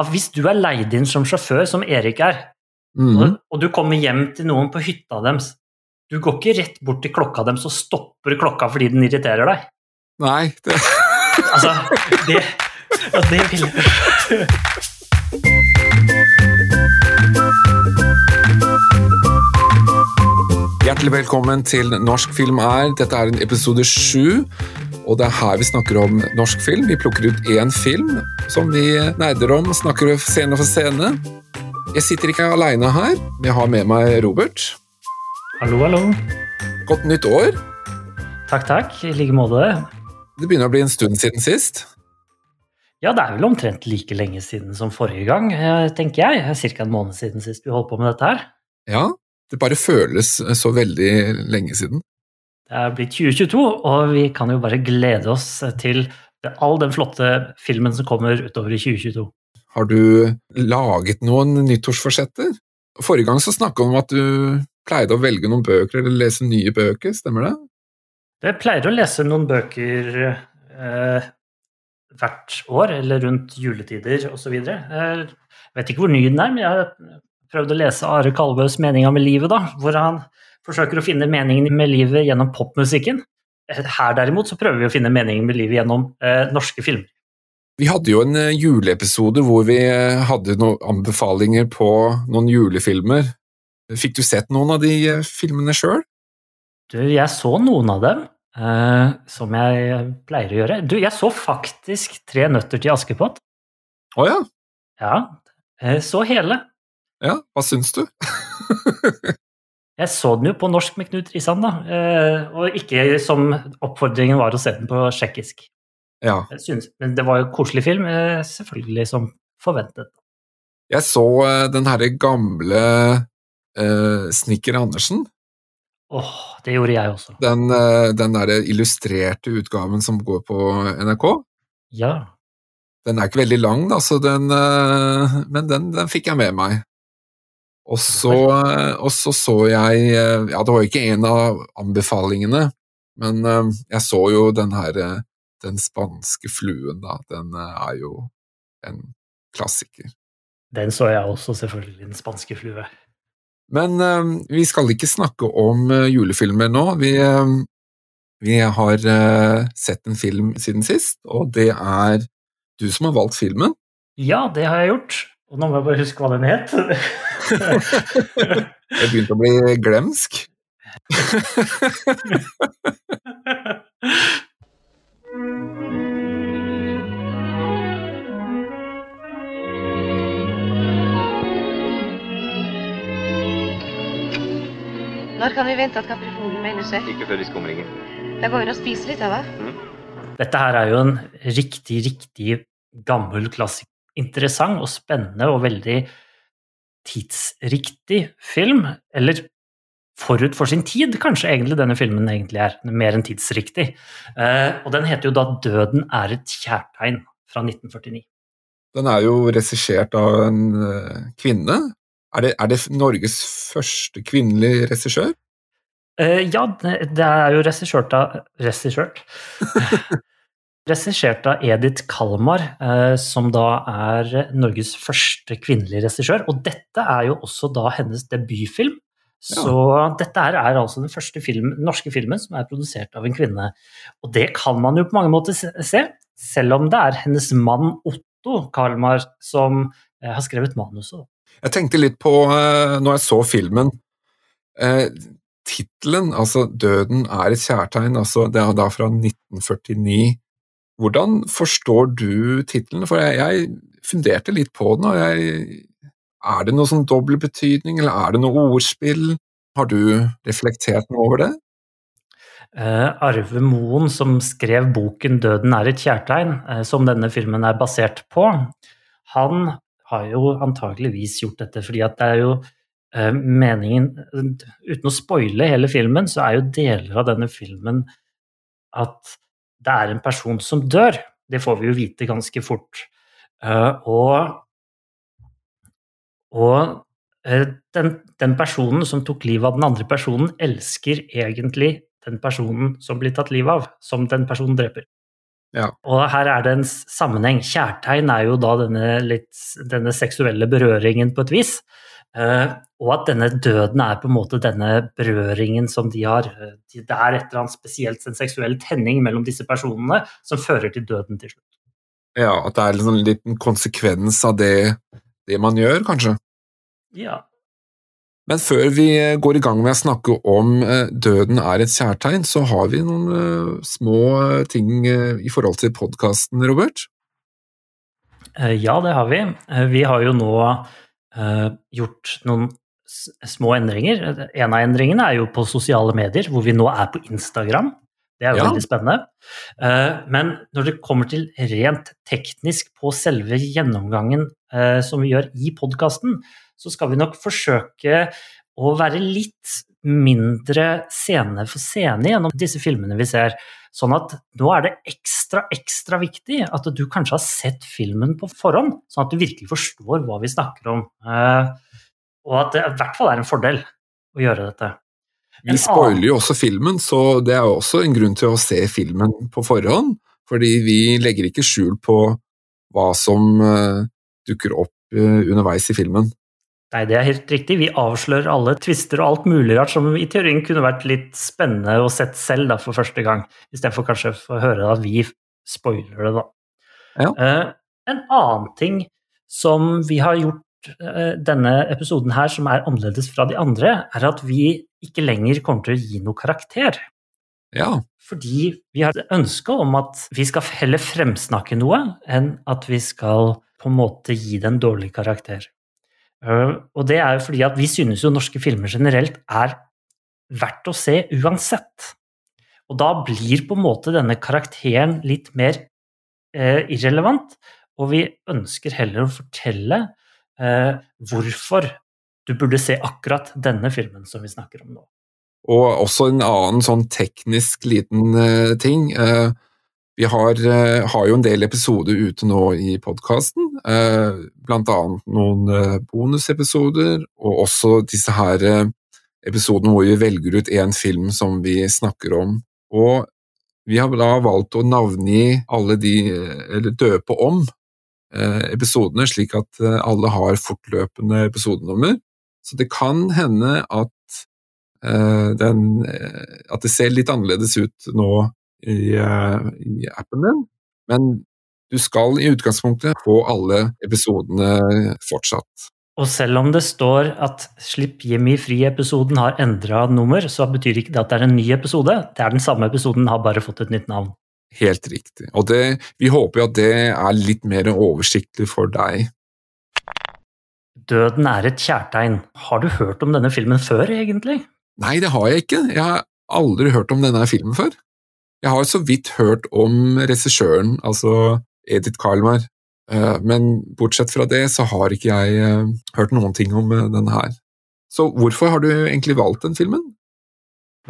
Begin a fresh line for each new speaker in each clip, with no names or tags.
at hvis du er leid inn som sjåfør, som Erik er,
mm.
og, og du kommer hjem til noen på hytta deres Du går ikke rett bort til klokka deres og stopper klokka fordi den irriterer deg.
Nei, det,
Altså, det, ja, det vil
Hjertelig velkommen til Norsk film er. Dette er en episode sju, og det er her vi snakker om norsk film. Vi plukker ut én film som vi nerder om, snakker scene for scene. Jeg sitter ikke aleine her. Jeg har med meg Robert.
Hallo, hallo.
Godt nytt år.
Takk, takk. I like måte.
Det begynner å bli en stund siden sist.
Ja, det er vel omtrent like lenge siden som forrige gang, eh, tenker jeg. Ca. en måned siden sist vi holdt på med dette her.
Ja, det bare føles så veldig lenge siden.
Det er blitt 2022, og vi kan jo bare glede oss til all den flotte filmen som kommer utover i 2022.
Har du laget noen nyttårsforsetter? Forrige gang så snakka du om at du pleide å velge noen bøker eller lese nye bøker, stemmer det?
Jeg pleier å lese noen bøker eh, hvert år, eller rundt juletider osv. Jeg vet ikke hvor ny den er, men jeg har prøvd å lese Are Kalvøs 'Meninga med livet', da, hvor han forsøker å finne meningen med livet gjennom popmusikken. Her derimot så prøver vi å finne meningen med livet gjennom eh, norske filmer.
Vi hadde jo en eh, juleepisode hvor vi eh, hadde noen anbefalinger på noen julefilmer. Fikk du sett noen av de eh, filmene sjøl?
Du, jeg så noen av dem, eh, som jeg pleier å gjøre. Du, jeg så faktisk 'Tre nøtter til Askepott'.
Å ja.
Ja, jeg så hele.
ja. Hva syns du?
Jeg så den jo på norsk med Knut Risan, da, eh, og ikke som oppfordringen var å se den på tsjekkisk.
Ja.
Synes- Men det var jo en koselig film, eh, selvfølgelig som forventet.
Jeg så eh, den herre gamle uh, Snikker Andersen.
Åh, det gjorde jeg også.
Den, eh, den derre illustrerte utgaven som går på NRK.
Ja.
Den er ikke veldig lang, da, så den, eh, men den, den fikk jeg med meg. Og så, og så så jeg eh, Ja, det var ikke en av anbefalingene, men eh, jeg så jo den her eh, Den spanske fluen, da. Den er jo en klassiker.
Den så jeg også, selvfølgelig, Den spanske flue.
Men vi skal ikke snakke om julefilmer nå. Vi, vi har sett en film siden sist, og det er du som har valgt filmen.
Ja, det har jeg gjort. Og nå må jeg bare huske hva den het.
Jeg begynte å bli glemsk.
Når kan vi vente at kaprifolen melder seg?
Ikke før i skumringen.
Da går vi og spiser litt, da, hva?
Dette her er jo en riktig, riktig gammel klassiker. Interessant og spennende og veldig tidsriktig film. Eller forut for sin tid, kanskje egentlig denne filmen egentlig er. Mer enn tidsriktig. Eh, og den heter jo da 'Døden er et kjærtegn' fra 1949.
Den er jo regissert av en eh, kvinne. Er det, er det Norges første kvinnelige regissør?
Eh, ja, det, er jo regissørt av Regissert? Regissert av Edith Kalmar, eh, som da er Norges første kvinnelige regissør. Og dette er jo også da hennes debutfilm. Så dette her er altså den første film, norske filmen som er produsert av en kvinne. Og det kan man jo på mange måter se- se, selv om det er hennes mann Otto Kalmar som eh, har skrevet manuset.
Jeg tenkte litt på, eh, når jeg så filmen eh, Tittelen, altså 'Døden er et kjærtegn', altså det er da fra 1949. Hvordan forstår du tittelen? For jeg, jeg funderte litt på den, og jeg Er det noe sånn dobbel betydning, eller er det noe ordspill? Har du reflektert noe over det?
Uh, Arve Moen, som skrev boken 'Døden er et kjærtegn', uh, som denne filmen er basert på, han har jo antageligvis gjort dette fordi at det er jo uh, meningen Uten å spoile hele filmen, så er jo deler av denne filmen at det er en person som dør. Det får vi jo vite ganske fort. Eh, og og eh, den, den personen som tok livet av den andre personen, elsker egentlig den personen som blir tatt livet av, som den personen dreper.
Ja.
Og her er det en sammenheng. Kjærtegn er jo da denne, litt, denne seksuelle berøringen på et vis. Eh, og at denne døden er på en måte denne berøringen som de har. Eh, Det er et eller annet spesielt, en seksuell tenning mellom disse personene som fører til døden til slutt.
Ja, At det er liksom en liten konsekvens av det, det man gjør, kanskje.
Ja.
Men før vi går i gang med å snakke om eh, døden er et kjærtegn, så har vi noen eh, små ting eh, i forhold til podkasten, Robert.
Eh, Ja, det har vi. Eh, Vi har jo nå eh, gjort noen små endringer. En av endringene er jo på sosiale medier, hvor vi nå er på Instagram. Det er jo
Ja.
veldig spennende. Eh, Men når det kommer til rent teknisk på selve gjennomgangen eh, som vi gjør i podkasten, så skal vi nok forsøke å være litt mindre scene for scene gjennom disse filmene vi ser. Sånn at nå er det ekstra, ekstra viktig at du kanskje har sett filmen på forhånd, sånn at du virkelig forstår hva vi snakker om. Eh, Og at det i hvert fall er en fordel å gjøre dette.
Vi spoiler jo også filmen, så det er jo også en grunn til å se filmen på forhånd. Fordi vi legger ikke skjul på hva som eh, dukker opp eh, underveis i filmen.
Nei, det er helt riktig. Vi avslører alle tvister og alt mulig rart som i teorien kunne vært litt spennende å sett selv da, for første gang, istedenfor kanskje å høre at vi spoiler det, da.
Ja.
Eh, en annen ting som vi har gjort eh, denne episoden her, som er annerledes fra de andre, er at vi ikke lenger kommer til å gi noe karakter.
Ja,
Fordi vi har et ønske om at vi skal heller fremsnakke noe, enn at vi skal på en måte gi det en dårlig karakter. Eh, Og det er jo fordi at vi synes jo norske filmer generelt er verdt å se uansett. Og da blir på en måte denne karakteren litt mer eh, irrelevant, og vi ønsker heller å fortelle eh, hvorfor du burde se akkurat denne filmen som vi snakker om nå.
og også en annen sånn teknisk liten eh, ting. Eh, vi har, eh, har jo en del episoder ute nå i podkasten, eh, blant annet noen eh, bonusepisoder, og også disse her episodene hvor vi velger ut én film som vi snakker om. Og vi har da valgt å navngi alle de, eller døpe om, episodene, slik at alle har fortløpende episodenummer. Så det kan hende at den, at det ser litt annerledes ut nå i, eh, i appen din, men du skal i utgangspunktet få alle episodene fortsatt.
Og selv om det står at Slipp Jimmy fri-episoden har endra nummer, så betyr ikke det at det er en ny episode. Det er den samme episoden, har bare fått et nytt navn.
Helt riktig. Og det, vi håper jo at det er litt mer oversiktlig for deg.
Døden er et kjærtegn. Har du hørt om denne filmen før, egentlig?
Nei, det har jeg ikke. Jeg har aldri hørt om denne filmen før. Jeg har så vidt hørt om regissøren, altså Edith Karlmar, Eh, men bortsett fra det så har ikke jeg eh, hørt noen ting om eh, denne her. Så hvorfor har du egentlig valgt den filmen?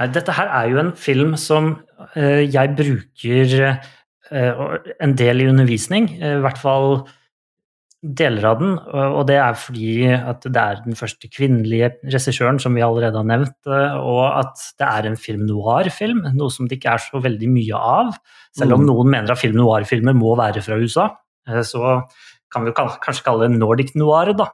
Nei, dette her er jo en film som jeg bruker en del i undervisning, i hvert fall deler av den, og det er fordi at det er den første kvinnelige regissøren, som vi allerede har nevnt, eh, og at det er en film noir-film, noe som det ikke er så veldig mye av. Selv om
Mm.
noen mener at film noir-filmer må være fra USA, eh, så kan vi kanskje kalle det nordic noir, da.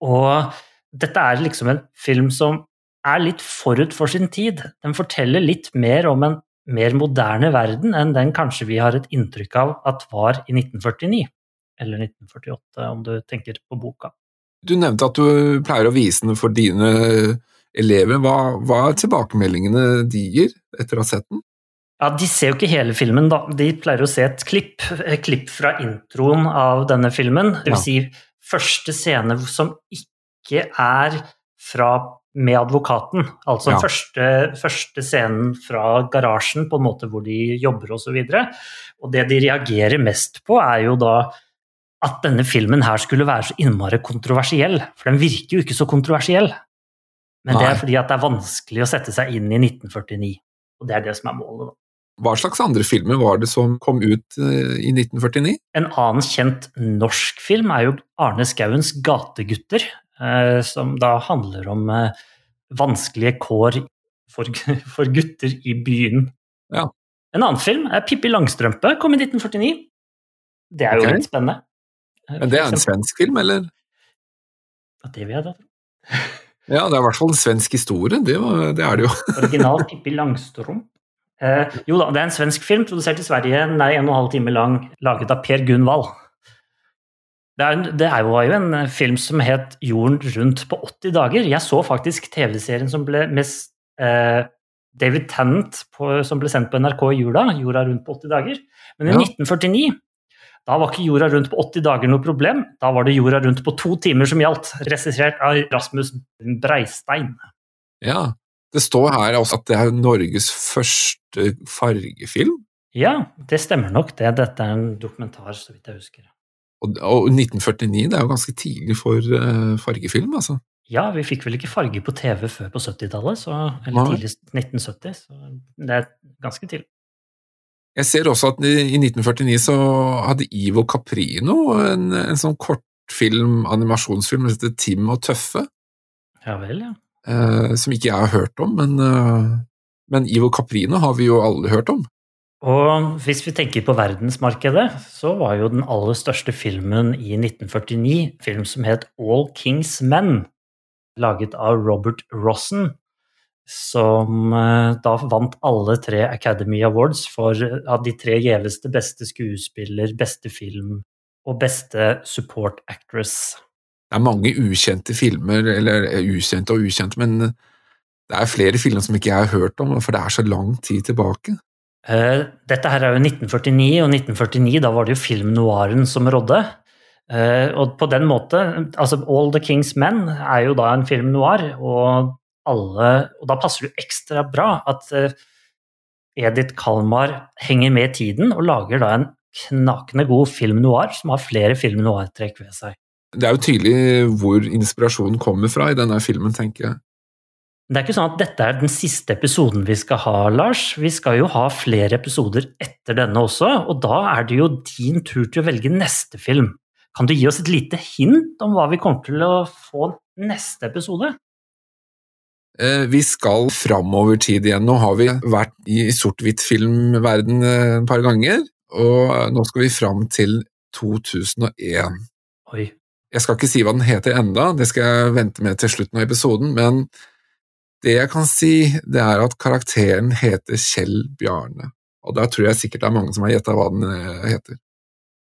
Og dette er liksom en film som er litt forut for sin tid. Den forteller litt mer om en mer moderne verden enn den kanskje vi har et inntrykk av at var i 1949. Eller 1948, om du tenker på boka.
Du nevnte at du pleier å vise den for dine elever. Hva, hva er tilbakemeldingene de gir etter å ha sett den?
Ja, De ser jo ikke hele filmen, da. De pleier å se et klipp, et klipp fra introen av denne filmen. Vil
Ja.
si første scene som ikke er fra med advokaten. Altså
Ja.
første, første scenen fra garasjen, på en måte hvor de jobber osv. Og, og det de reagerer mest på, er jo da at denne filmen her skulle være så innmari kontroversiell. For den virker jo ikke så kontroversiell. Men det er fordi at det er vanskelig å sette seg inn i 1949. Og det er det som er målet, da.
Hva slags andre filmer var det som kom ut eh, i 1949?
En annen kjent norsk film er jo Arne Skauens 'Gategutter', eh, som da handler om eh, vanskelige kår for, for gutter i byen.
Ja.
En annen film er Pippi Langstrømpe, kom i 1949. Det er jo
okay.
litt spennende. Eh,
Men det er en svensk film, eller?
Ja, Det vil jeg da tro.
Ja, det er i hvert fall en svensk historie, det, var, det er det jo.
Original Pippi Langstrøm. Eh, jo da, det er en svensk film produsert i Sverige, den er en og en halv time lang, laget av Per Gunvald. Det, er, det er jo, var jo en film som het Jorden rundt på 80 dager. Jeg så faktisk TV-serien som ble med eh, David Tennant på, som ble sendt på NRK i jula, Jorda rundt på 80 dager. Men i
Ja.
1949 da var ikke jorda rundt på 80 dager noe problem. Da var det jorda rundt på to timer som gjaldt. Regissert av Rasmus Breistein.
Ja. Det står her også at det er Norges første fargefilm.
Ja, det stemmer nok det. Dette er en dokumentar, så vidt jeg husker.
Og, og 1949, det er jo ganske tidlig for eh, fargefilm, altså.
Ja, vi fikk vel ikke farge på TV før på 70-tallet, eller
tidligst
tidlig 1970, så det er ganske tidlig.
Jeg ser også at i, i 1949 så hadde Ivo Caprino en, en sånn kortfilm, animasjonsfilm, som heter Tim og Tøffe,
Ja vel, ja.
eh, som ikke jeg har hørt om, men, eh, men Ivo Caprino har vi jo alle hørt om.
Og hvis vi tenker på verdensmarkedet, så var jo den aller største filmen i 1949 film som het All Kings Men, laget av Robert Rossen, som eh, da vant alle tre Academy Awards for eh, av de tre gjeveste beste skuespiller, beste film og beste support actress.
Det er mange ukjente filmer, eller eh, ukjente og ukjente, men det er flere filmer som ikke jeg har hørt om, for det er så lang tid tilbake.
Dette her er jo 1949, og 1949 da var det jo film noiren som rådde. Og på den måte, altså All the King's Men er jo da en film noir, og, alle, og da passer det ekstra bra at eh, Edith Kalmar henger med i tiden og lager da en knakende god film noir som har flere film noir-trekk ved seg.
Det er jo tydelig hvor inspirasjonen kommer fra i denne filmen, tenker jeg.
Det er ikke sånn at dette er den siste episoden vi skal ha, Lars. Vi skal jo ha flere episoder etter denne også, og da er det jo din tur til å velge neste film. Kan du gi oss et lite hint om hva vi kommer til å få neste episode?
Eh, Vi skal framover tid igjen. Nå har vi vært i sort-hvitt-filmverden eh, et par ganger, og nå skal vi fram til 2001.
Oi.
Jeg skal ikke si hva den heter enda, det skal jeg vente med til slutten av episoden, men det jeg kan si, det er at karakteren heter Kjell Bjarne, og da tror jeg sikkert det er mange som har gjetta hva den eh, heter.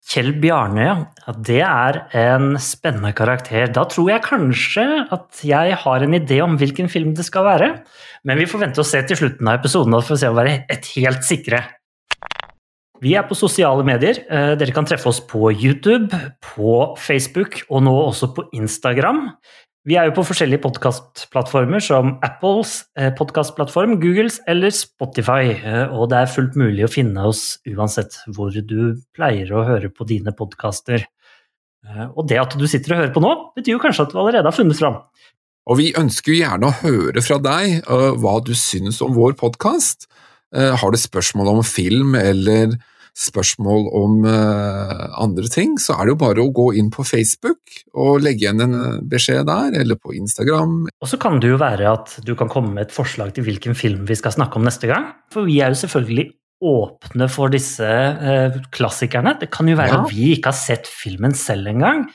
Kjell Bjarne, ja. Ja, Det er en spennende karakter. Da tror jeg kanskje at jeg har en idé om hvilken film det skal være. Men vi får vente og se til slutten av episoden for å se å være et helt sikre. Vi er på sosiale medier. Eh, Dere kan treffe oss på YouTube, på Facebook og nå også på Instagram. Vi er jo på forskjellige podkastplattformer som Apples eh, podkastplattform, Googles eller Spotify. eh, Og det er fullt mulig å finne oss uansett hvor du pleier å høre på dine podkaster. Eh, Og det at du sitter og hører på nå, betyr jo kanskje at du allerede har funnet fram.
Og vi ønsker jo gjerne å høre fra deg hva du synes om vår podkast. har du spørsmål om film eller spørsmål om uh, andre ting, så er det jo bare å gå inn på Facebook og legge igjen en uh, beskjed der, eller på Instagram.
Og så kan det jo være at du kan komme med et forslag til hvilken film vi skal snakke om neste gang. For vi er jo selvfølgelig åpne for disse eh, klassikerne. Det kan jo være
Ja.
at vi ikke har sett filmen selv engang.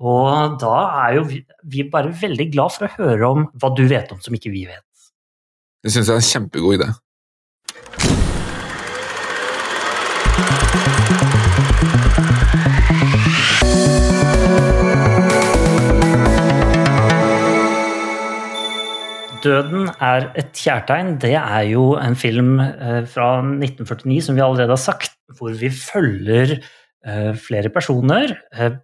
Og da er jo vi, vi bare veldig glad for å høre om hva du vet om som ikke vi vet.
Det synes jeg er en kjempegod idé.
Døden er et kjærtegn. Det er jo en film eh, fra 1949 som vi allerede har sagt, hvor vi følger eh, flere personer. Eh,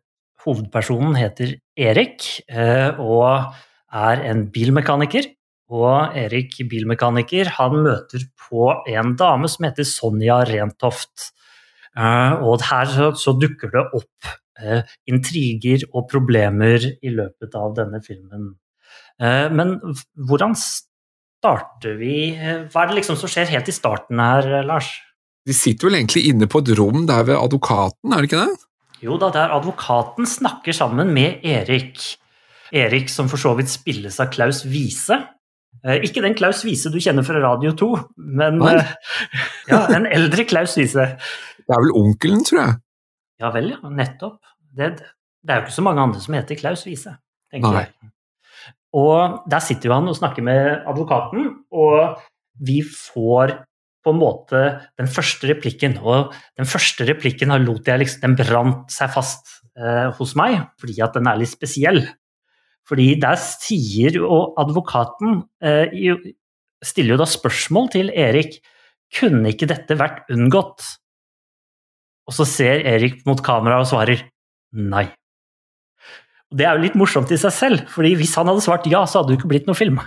Hovedpersonen heter Erik og er en bilmekaniker. Og Erik bilmekaniker han møter på en dame som heter Sonja Rentoft. Og her så, dukker det opp intriger og problemer i løpet av denne filmen. Eh, Men hvordan starter vi eh, Hva er det liksom som skjer helt i starten her, eh, Lars?
De sitter vel egentlig inne på et rom der ved advokaten, er det ikke det?
Jo da, der advokaten snakker sammen med Erik. Erik som for så vidt spilles av Klaus Wiese. Ikke den Klaus Wiese du kjenner fra Radio 2, men Ja, en eldre Klaus Wiese.
Det er vel onkelen, tror jeg.
Ja vel, ja. Nettopp. Det, det er jo ikke så mange andre som heter Klaus Wiese, tenker
Nei.
jeg. Og der sitter jo han og snakker med advokaten, og vi får på en måte den første replikken. Og den første replikken har lot jeg liksom, den brant seg fast eh, hos meg, fordi at den er litt spesiell. Fordi der sier jo advokaten eh, Stiller jo da spørsmål til Erik. Kunne ikke dette vært unngått? Og så ser Erik mot kamera og svarer nei. Og Det er jo litt morsomt i seg selv, fordi hvis han hadde svart ja, så hadde det ikke blitt noe film.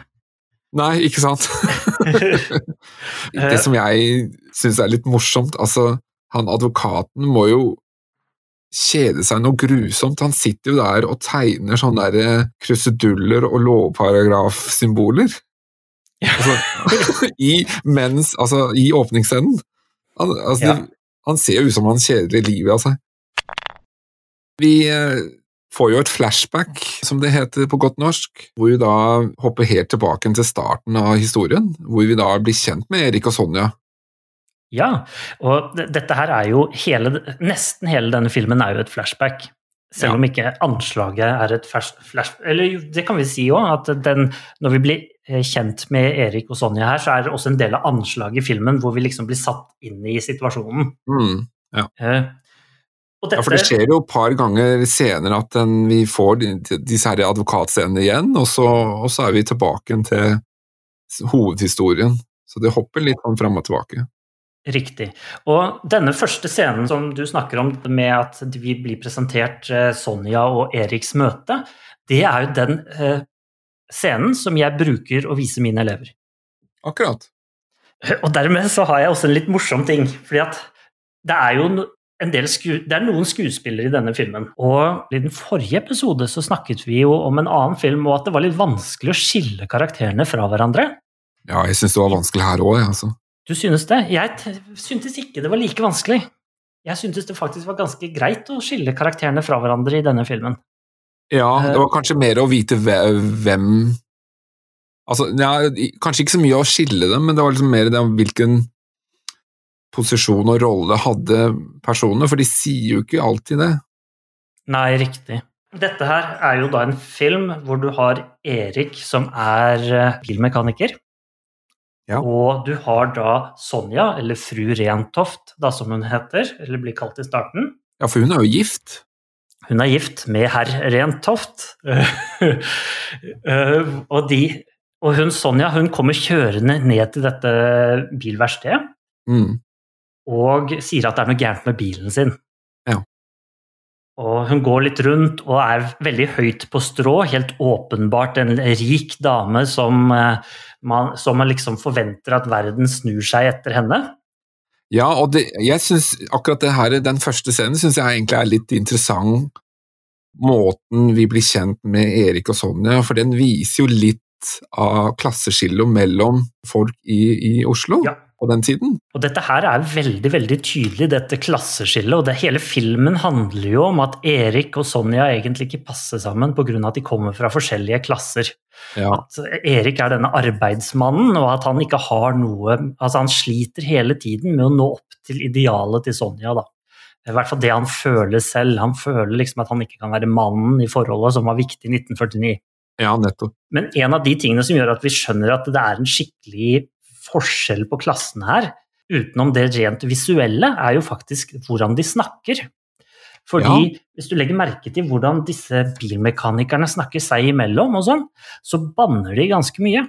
Nei, ikke sant? det som jeg syns er litt morsomt, altså han advokaten må jo kjede seg noe grusomt. Han sitter jo der og tegner sånne der eh, kruseduller og lovparagrafsymboler. Altså, i, mens, altså, I åpningsscenen. Han, altså,
Ja.
han ser jo ut som han kjeder livet av seg. Vi eh, får jo et flashback, som det heter på godt norsk, hvor vi da hopper helt tilbake til starten av historien, hvor vi da blir kjent med Erik og Sonja.
Ja, og dette her er jo hele, Nesten hele denne filmen er jo et flashback. Selv
Ja.
om ikke anslaget er et flash, flash Eller det kan vi si òg, at den, når vi blir eh, kjent med Erik og Sonja her, så er det også en del av anslaget i filmen hvor vi liksom blir satt inn i situasjonen.
Mm.
Eh, og
Ja, for det skjer jo et par ganger senere at den, vi får disse her advokatscenene igjen, og så, og så er vi tilbake til hovedhistorien. Så det hopper litt sånn fram og tilbake.
Riktig. Og denne første scenen som du snakker om, med at vi blir presentert eh, Sonja og Eriks møte, det er jo den eh, scenen som jeg bruker å vise mine elever.
Akkurat.
Og dermed så har jeg også en litt morsom ting, fordi at det er jo det er noen skuespillere i denne filmen. Og i den forrige episode så snakket vi jo om en annen film, og at det var litt vanskelig å skille karakterene fra hverandre.
Ja, jeg syns det var vanskelig her òg, altså.
Du synes det? Jeg syntes ikke det var like vanskelig. Jeg syntes det faktisk var ganske greit å skille karakterene fra hverandre i denne filmen.
Ja, det var kanskje mer å vite hvem Altså, ja, kanskje ikke så mye å skille dem, men det var liksom mer det om hvilken posisjon og rolle hadde personene, for de sier jo ikke alltid det.
Nei, riktig. Dette her er jo da en film hvor du har Erik som er eh, bilmekaniker.
Ja.
Og du har da Sonja, eller fru Rentoft, da som hun heter, eller blir kalt i starten.
Ja, for hun er jo gift.
Hun er gift med herr Rentoft. Eh, og, de, og hun Sonja hun kommer kjørende ned til dette bilverkstedet
Mm.
Og sier at det er noe gærent med bilen sin.
Ja.
Og hun går litt rundt og er veldig høyt på strå, helt åpenbart en rik dame som eh, man, som man liksom forventer at verden snur seg etter henne.
Ja, og det, jeg synes akkurat det her, den første scenen syns jeg egentlig er litt interessant. Måten vi blir kjent med Erik og Sonja, for den viser jo litt av klasseskillet mellom folk i, i Oslo
Ja.
På den tiden.
Og dette her er veldig veldig tydelig, dette klasseskillet. Og det, hele filmen handler jo om at Erik og Sonja egentlig ikke passer sammen pga. at de kommer fra forskjellige klasser.
Ja.
At Erik er denne arbeidsmannen, og at han ikke har noe Altså, han sliter hele tiden med å nå opp til idealet til Sonja, da. I hvert fall det han føler selv. Han føler liksom at han ikke kan være mannen i forholdet som var viktig i 1949.
ja, nettopp.
Men en av de tingene som gjør at vi skjønner at det er en skikkelig forskjell på klassene her, utenom det rent visuelle, er jo faktisk hvordan de snakker. Fordi
Ja.
hvis du legger merke til hvordan disse bilmekanikerne snakker seg imellom, og sånn, så banner de ganske mye.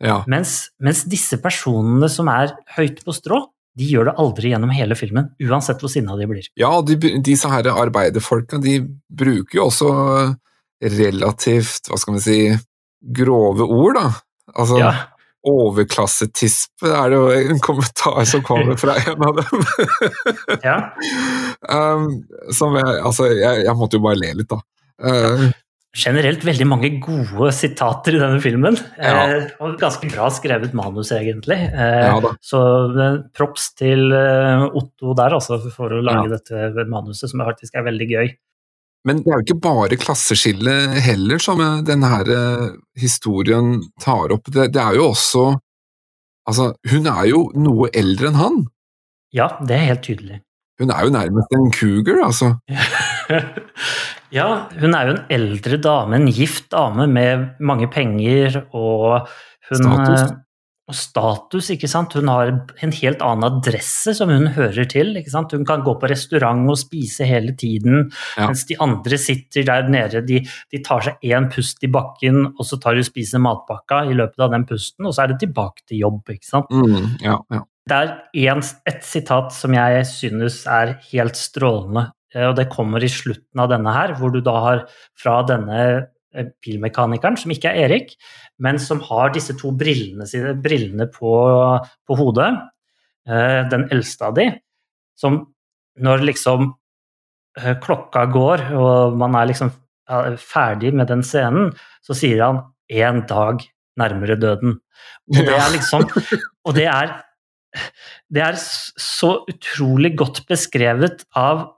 Ja.
Mens, mens disse personene som er høyt på strå, de gjør det aldri gjennom hele filmen, uansett hvor sinna de blir.
Ja, de, disse her arbeiderfolka de bruker jo også relativt, hva skal vi si, grove ord, da. Altså,
Ja,
overklassetispe er det jo en kommentar som kommer fra en av dem.
ja.
um, som jeg, altså, jeg, jeg måtte jo bare le litt, da. Uh,
generelt veldig mange gode sitater i denne filmen.
Ja.
Eh, og ganske bra skrevet manus, egentlig. Eh,
Ja
så eh, props til eh, Otto der, altså, for å lage
Ja.
dette manuset, som faktisk er veldig gøy.
Men det er jo ikke bare klasseskille heller som denne eh, historien tar opp. Det, det er jo også Altså, hun er jo noe eldre enn han.
Ja, det er helt tydelig.
Hun er jo nærmest en cougar, altså.
ja, hun er jo en eldre dame, en gift dame med mange penger og hun,
Status.
Og status, ikke sant. Hun har en helt annen adresse som hun hører til. ikke sant? Hun kan gå på restaurant og spise hele tiden,
Ja.
mens de andre sitter der nede. De, de tar seg én pust i bakken, og så tar de og spiser matpakka i løpet av den pusten, og så er det tilbake til jobb. ikke sant?
Mm, ja, ja.
Det er et sitat som jeg synes er helt strålende, eh, og det kommer i slutten av denne her, hvor du da har fra denne bilmekanikeren, som ikke er Erik, men som har disse to brillene, sine, brillene på, på hodet, eh, den eldste av de, som når liksom eh, klokka går, og man er liksom ferdig med den scenen, så sier han 'én dag nærmere døden'. Og det er liksom Og det er det er så utrolig godt beskrevet av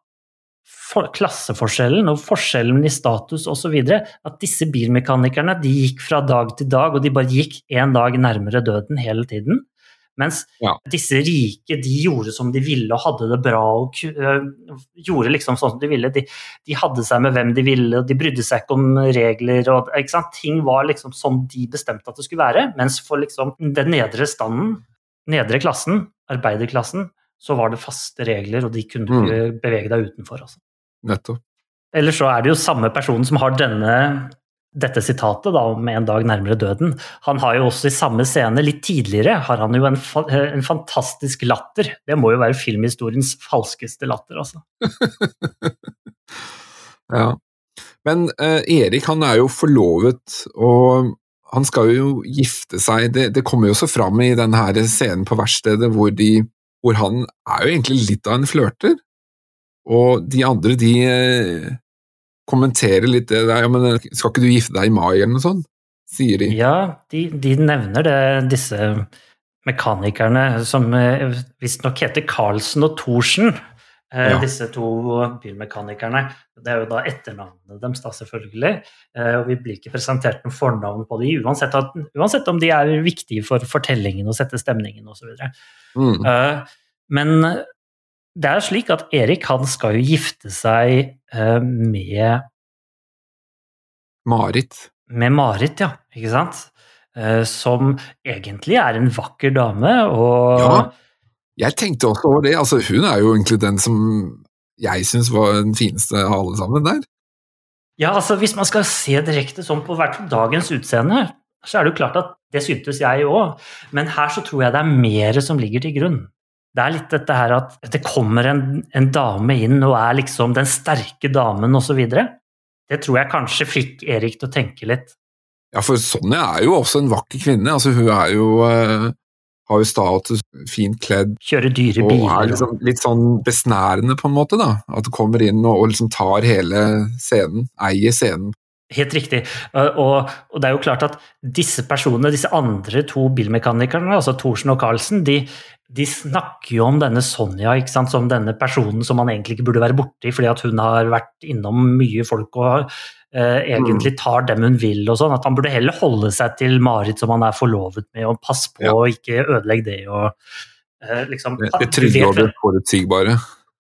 for, klasseforskjellen og forskjellen i status osv. At disse bilmekanikerne de gikk fra dag til dag, og de bare gikk én dag nærmere døden hele tiden. Mens
Ja.
disse rike de gjorde som de ville og hadde det bra og øh, gjorde liksom sånn som de ville. De, de hadde seg med hvem de ville, og de brydde seg ikke om regler. Og, ikke? Ting var liksom sånn de bestemte at det skulle være. Mens for liksom den nedre standen, nedre klassen, arbeiderklassen, så var det faste regler, og de kunne ikke bevege deg utenfor. Altså.
Nettopp.
Eller så er det jo samme personen som har denne, dette sitatet da, om en dag nærmere døden. Han har jo også i samme scene, litt tidligere, har han jo en, fa en fantastisk latter. Det må jo være filmhistoriens falskeste latter, altså.
Ja. Men eh, Erik han er jo forlovet, og han skal jo gifte seg. Det, det kommer jo også fram i denne her scenen på verkstedet hvor, de, hvor han er jo egentlig litt av en flørter. Og de andre, de eh, kommenterer litt det der, ja, men skal ikke du gifte deg i mai, eller noe sånt? Sier de.
Ja, de, de nevner det, disse mekanikerne som eh, visstnok heter Carlsen og Thorsen. Eh,
Ja.
Disse to bilmekanikerne. Det er jo da etternavnene deres, da, selvfølgelig. Eh, Og vi blir ikke presentert noen fornavn på de, uansett, at, uansett om de er viktige for fortellingen og sette stemningen osv.
Mm.
Eh, Men det er slik at Erik han skal jo gifte seg eh, med
Marit.
med Marit, ja. Ikke sant? Eh, Som egentlig er en vakker dame, og
Ja. Jeg tenkte også over det, altså hun er jo egentlig den som jeg syns var den fineste av alle sammen der.
Ja, altså Hvis man skal se direkte sånn på hvert fall dagens utseende, så er det jo klart at det syntes jeg òg, men her så tror jeg det er mer som ligger til grunn. Det er litt dette her at det kommer en, en dame inn og er liksom den sterke damen osv. Det tror jeg kanskje fikk Erik til å tenke litt.
Ja, for Sonja er jo også en vakker kvinne. altså Hun er jo, uh, har jo status, fint kledd,
Kjører dyre
og
biler.
er liksom litt sånn besnærende, på en måte. da, At du kommer inn og, og liksom tar hele scenen, eier scenen.
Helt riktig. Uh, Og, og det er jo klart at disse personene, disse andre to bilmekanikerne, altså Thorsen og Carlsen, de, de snakker jo om denne Sonja sant, som denne personen som man egentlig ikke burde være borti, fordi at hun har vært innom mye folk og uh, egentlig tar dem hun vil og sånn. At han burde heller holde seg til Marit som han er forlovet med, og passe på
Ja.
å ikke ødelegge det. og uh, liksom,
Det, det trygge og det forutsigbare.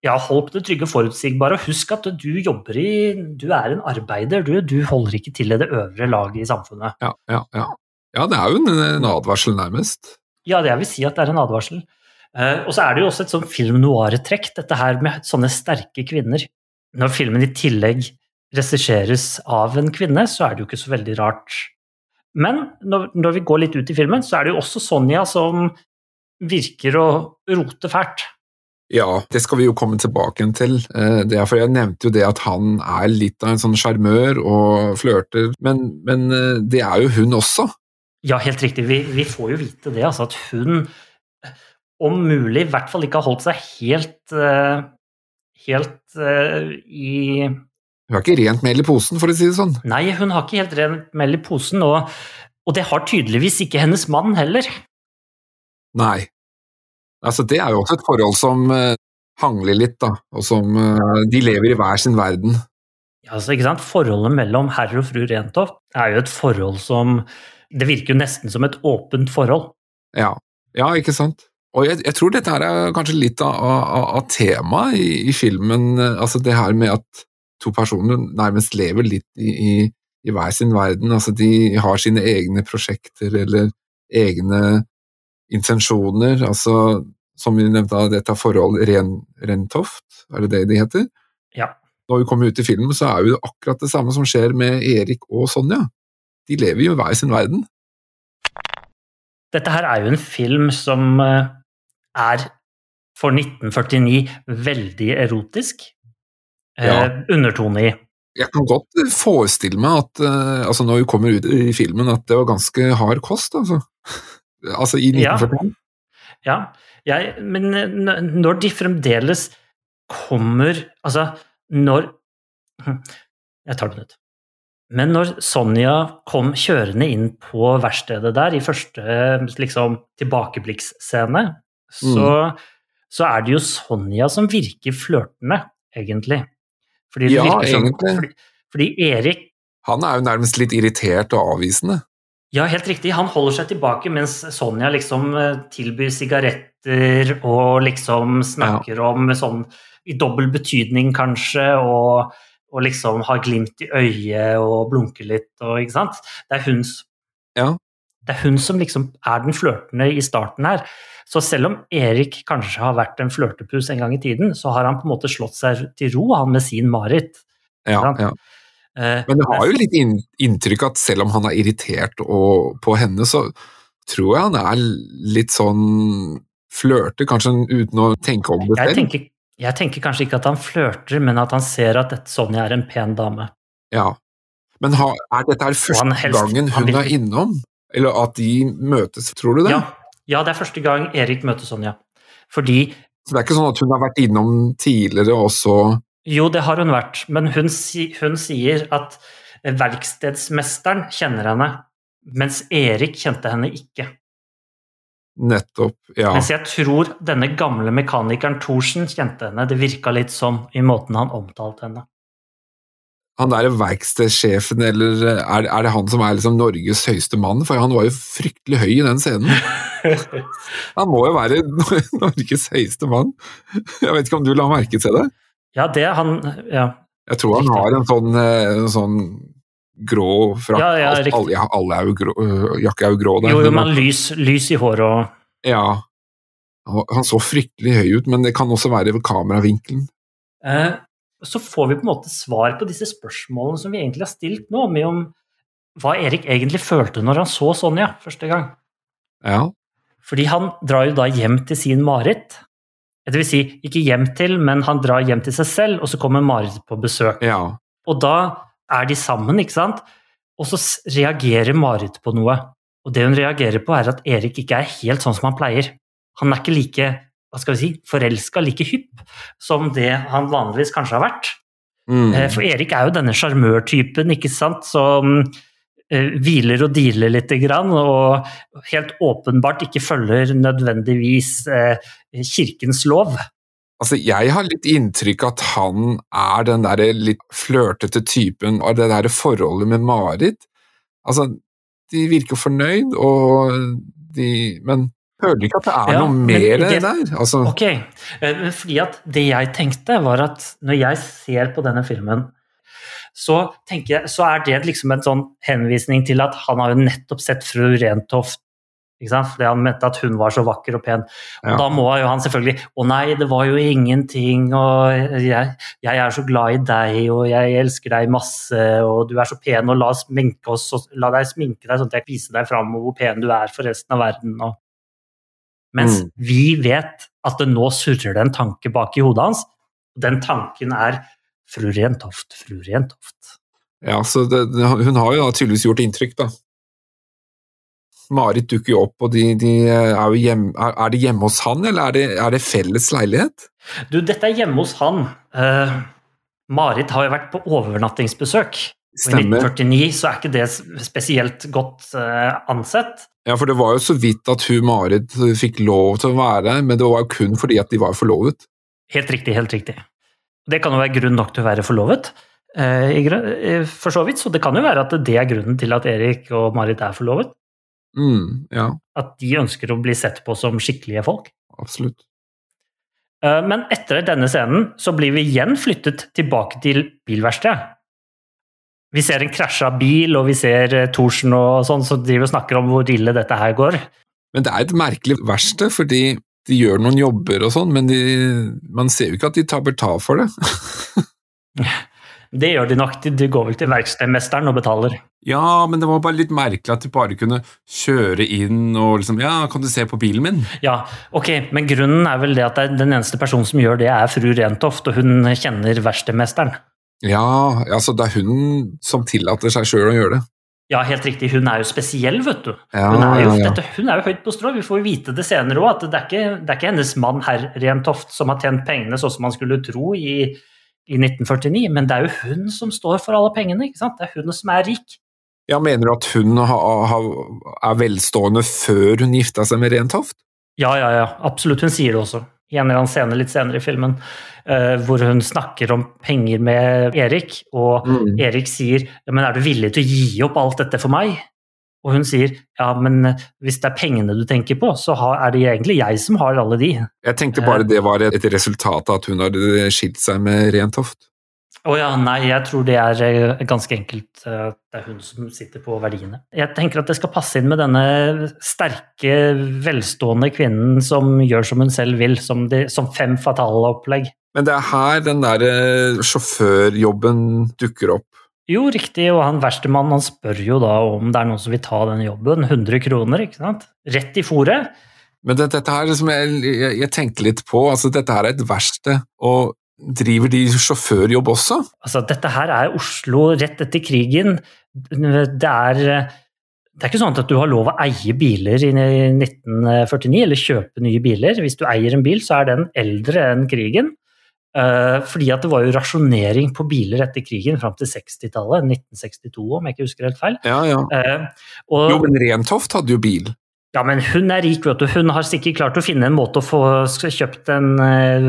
ja, hold på det trygge og forutsigbare. og Husk at du jobber i Du er en arbeider, du. Du holder ikke til i det øvre laget i samfunnet.
Ja, ja, ja. ja, det er jo en, en advarsel, nærmest.
Ja, det jeg vil si at det er en advarsel. Eh, og så er det jo også et sånn film noir-trekk, dette her med sånne sterke kvinner. Når filmen i tillegg regisseres av en kvinne, så er det jo ikke så veldig rart. Men når, når vi går litt ut i filmen, så er det jo også Sonja som virker å rote fælt.
Ja, det skal vi jo komme tilbake til. Eh, Det er for Jeg nevnte jo det at han er litt av en sånn sjarmør og flørter, men, men eh, det er jo hun også.
Ja, helt riktig. Vi, vi får jo vite det, altså at hun om mulig i hvert fall ikke har holdt seg helt eh, helt eh, i
Hun har ikke rent mel i posen, for å si det sånn.
Nei, hun har ikke helt rent mel i posen, og, og det har tydeligvis ikke hennes mann heller.
Nei. Altså, det er jo også et forhold som eh, hangler litt, da, og som De lever i hver sin verden.
Ja, altså, ikke sant? Forholdet mellom herr og fru Rentoft er jo et forhold som Det virker jo nesten som et åpent forhold.
Ja. Ja, ikke sant. Og jeg, jeg tror dette her er kanskje litt av, av, av temaet i, i, filmen, altså det her med at to personer nærmest lever litt i, i, i hver sin verden. Altså de har sine egne prosjekter eller egne intensjoner. Altså, som vi nevnte, dette forholdet Ren, Rentoft, er det det de heter?
Ja.
Når vi kommer ut i filmen, så er jo akkurat det samme som skjer med Erik og Sonja. De lever jo i hver sin verden.
Dette her er jo en film som eh, er for 1949 veldig erotisk. Eh, ja. undertone i.
Jeg kan godt forestille meg at uh, altså når vi kommer ut i filmen, at det var ganske hard kost, altså. altså i 1949.
Ja, ja jeg, men når de fremdeles kommer Altså, når Jeg tar på nytt. Men når Sonja kom kjørende inn på verkstedet der i første liksom, tilbakeblikksscene, så, mm. så, er det jo Sonja som virker flørtende, egentlig.
Fordi ja, som, egentlig.
Fordi, fordi, Erik
Han er jo nærmest litt irritert og avvisende.
Ja, helt riktig. Han holder seg tilbake mens Sonja liksom eh, tilbyr sigaretter og liksom snakker ja. om sånn i dobbel betydning, kanskje, og og liksom har glimt i øyet og blunker litt og ikke sant. Det er hun,
ja.
Det er hun som liksom er den flørtende i starten her. Så selv om Erik kanskje har vært en flørtepus en gang i tiden, så har han på en måte slått seg til ro, han med sin Marit.
Ja, ja. Eh, Men det har jo litt inntrykk at selv om han er irritert på henne, så tror jeg han er litt sånn flørte, kanskje uten å tenke om det
selv. Jeg tenker, jeg tenker kanskje ikke at han flørter, men at han ser at Sonja er en pen dame.
Ja, men har, er dette her første gangen hun vil... er innom? Eller at de møtes, tror du det?
Ja. ja, det er første gang Erik møter Sonja. Fordi
Så det er ikke sånn at hun har vært innom tidligere også?
Jo, det har hun vært, men hun, hun sier at verkstedsmesteren kjenner henne, mens Erik kjente henne ikke.
Nettopp, ja.
Mens jeg tror denne gamle mekanikeren Thorsen kjente henne. Det virka litt sånn i måten han omtalte henne.
Han derre verkstedsjefen, eller er, er, det han som er liksom Norges høyeste mann? For han var jo fryktelig høy i den scenen. han må jo være Norges høyeste mann. Jeg vet ikke om du la merke til det?
Ja, det han Ja.
Jeg tror han har en sånn, eh, en sånn grå frakk.
Ja, ja,
alle, ja, alle er jo grå, Jakke er jo grå der.
Jo, jo men lys, lys, i håret og
Ja. Han så fryktelig høy ut, men det kan også være kameravinkelen.
Eh, så får vi på en måte svar på disse spørsmålene som vi egentlig har stilt nå, med om hva Erik egentlig følte når han så Sonja første gang.
Ja.
Fordi han drar jo da hjem til sin Marit. Det vil si, ikke hjem til, men han drar hjem til seg selv, og så kommer Marit på besøk.
Ja.
Og da er de sammen, ikke sant? Og så reagerer Marit på noe. Og det hun reagerer på, er at Erik ikke er helt sånn som han pleier. Han er ikke like hva skal vi si, forelska, like hypp, som det han vanligvis kanskje har vært. Mm. Eh, for Erik er jo denne sjarmørtypen, ikke sant, som uh, hviler og dealer litt, grann, og helt åpenbart ikke følger nødvendigvis uh, kirkens lov.
Altså, jeg har litt inntrykk at han er den der litt flørtete typen, og det der forholdet med Marit Altså, de virker fornøyd, og de Men føler ikke at det er ja, noe mer det, der. Altså.
Ok, eh, fordi at det jeg tenkte, var at når jeg ser på denne filmen så, jeg, så er det liksom en sånn henvisning til at han har jo nettopp sett fru Rentoft fordi han mente at hun var så vakker og pen. Og ja. Da må jo han selvfølgelig Å nei, det var jo ingenting, og jeg, jeg, er så glad i deg, og jeg elsker deg masse, og du er så pen, og la oss sminke oss, og la deg sminke deg sånn at jeg viser deg fram hvor pen du er for resten av verden. Og... Mens mm. vi vet at det nå surrer det en tanke bak i hodet hans. Den tanken er fru Rentoft, fru Rentoft.
Ja, så det, hun har jo tydeligvis gjort inntrykk, da. Marit dukker jo opp, og de, de er, jo hjemme, er, er, det hjemme hos han, eller er det, er det, felles leilighet?
Du, dette er hjemme hos han. Uh, Marit har jo vært på overnattingsbesøk.
Stemmer.
Og I 1949 så er ikke det spesielt godt uh, ansett.
Ja, for det var jo så vidt at hun Marit fikk lov til å være der, men det var jo kun fordi at de var forlovet.
Helt riktig, helt riktig. Det kan jo være grunn nok til å være forlovet. Uh, for så vidt, så det kan jo være at det er grunnen til at Erik og Marit er forlovet.
Mm, ja,
At de ønsker å bli sett på som skikkelige folk.
absolutt.
Eh, Men etter denne scenen så blir vi igjen flyttet tilbake til bilverkstedet. Vi ser en krasja bil, og vi ser eh, Thorsen og sånn som driver og snakker om hvor ille dette her går.
Men det er et merkelig verksted, fordi de gjør noen jobber og sånn, men de, man ser jo ikke at de tar betalt for det.
Det gjør de nok. De går vel til verkstedmesteren og betaler.
Ja, men det var bare litt merkelig at de bare kunne kjøre inn og liksom Ja, kan du se på bilen min?
Ja, ok, men grunnen er vel det at den eneste personen som gjør det, er fru Rentoft, og hun kjenner verkstedmesteren.
Ja, altså det er hun som tillater seg sjøl å gjøre det.
Ja, helt riktig. Hun er jo spesiell, vet du.
Ja,
Hun er jo,
ja, ja.
Dette, hun er jo høyt på strå. Vi får vite det senere òg, at det er, ikke, det er ikke hennes mann herr Rentoft som har tjent pengene sånn som man skulle tro i, i 1949, men det er jo hun som står for alle pengene. ikke sant? Det er hun som er rik.
Ja, Mener du at hun ha, ha, er velstående før hun gifta seg med Rentoft?
Ja, ja, ja. Absolutt. Hun sier det også. I en eller annen scene litt senere i filmen, uh, hvor hun snakker om penger med Erik, og
Mm.
Erik sier ja, men er du villig til å gi opp alt dette for meg? Og hun sier ja, men eh, hvis det er pengene du tenker på, så har, er det egentlig jeg som har alle de.
Jeg tenkte bare det var et resultat av at hun hadde skilt seg med Rentoft.
Å ja, nei, jeg tror det er eh, ganske enkelt. eh, Det er hun som sitter på verdiene. Jeg tenker at det skal passe inn med denne sterke, velstående kvinnen som gjør som hun selv vil, som, de, som fem fatale opplegg.
Men det er her den der eh, sjåførjobben dukker opp.
Jo, riktig, og han verkstemannen han spør jo da om det er noen som vil ta den jobben. 100 kroner, ikke sant? Rett i fòret.
Men dette, dette her som jeg, jeg, jeg tenkte litt på, altså dette her er et verksted, og driver de sjåførjobb også?
Altså, dette her er Oslo rett etter krigen. Det er, det er ikke sånn at du har lov å eie biler i 1949, eller kjøpe nye biler. Hvis du eier en bil, så er den eldre enn krigen. Eh, Fordi at det var jo rasjonering på biler etter krigen fram til 60-tallet, 1962 om jeg ikke husker helt feil.
Ja, ja.
Eh, Og,
Jo, men Rentoft hadde jo bil.
Ja, men hun er rik, vet du. Hun har sikkert klart å finne en måte å få kjøpt en eh,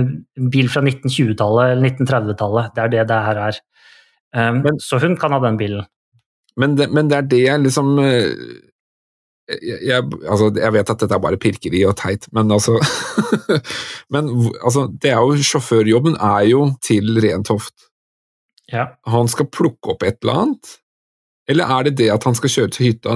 bil fra 1920-tallet eller 1930-tallet. Det er det det her er. Um,
Men-
så hun kan ha den bilen.
Men det, men det er det jeg liksom eh, jeg, jeg, altså, jeg vet at dette er bare pirkeri og teit, men altså Men altså, det er jo sjåførjobben er jo til Rentoft.
Ja.
Han skal plukke opp et eller annet? Eller er det det at han skal kjøre til hytta?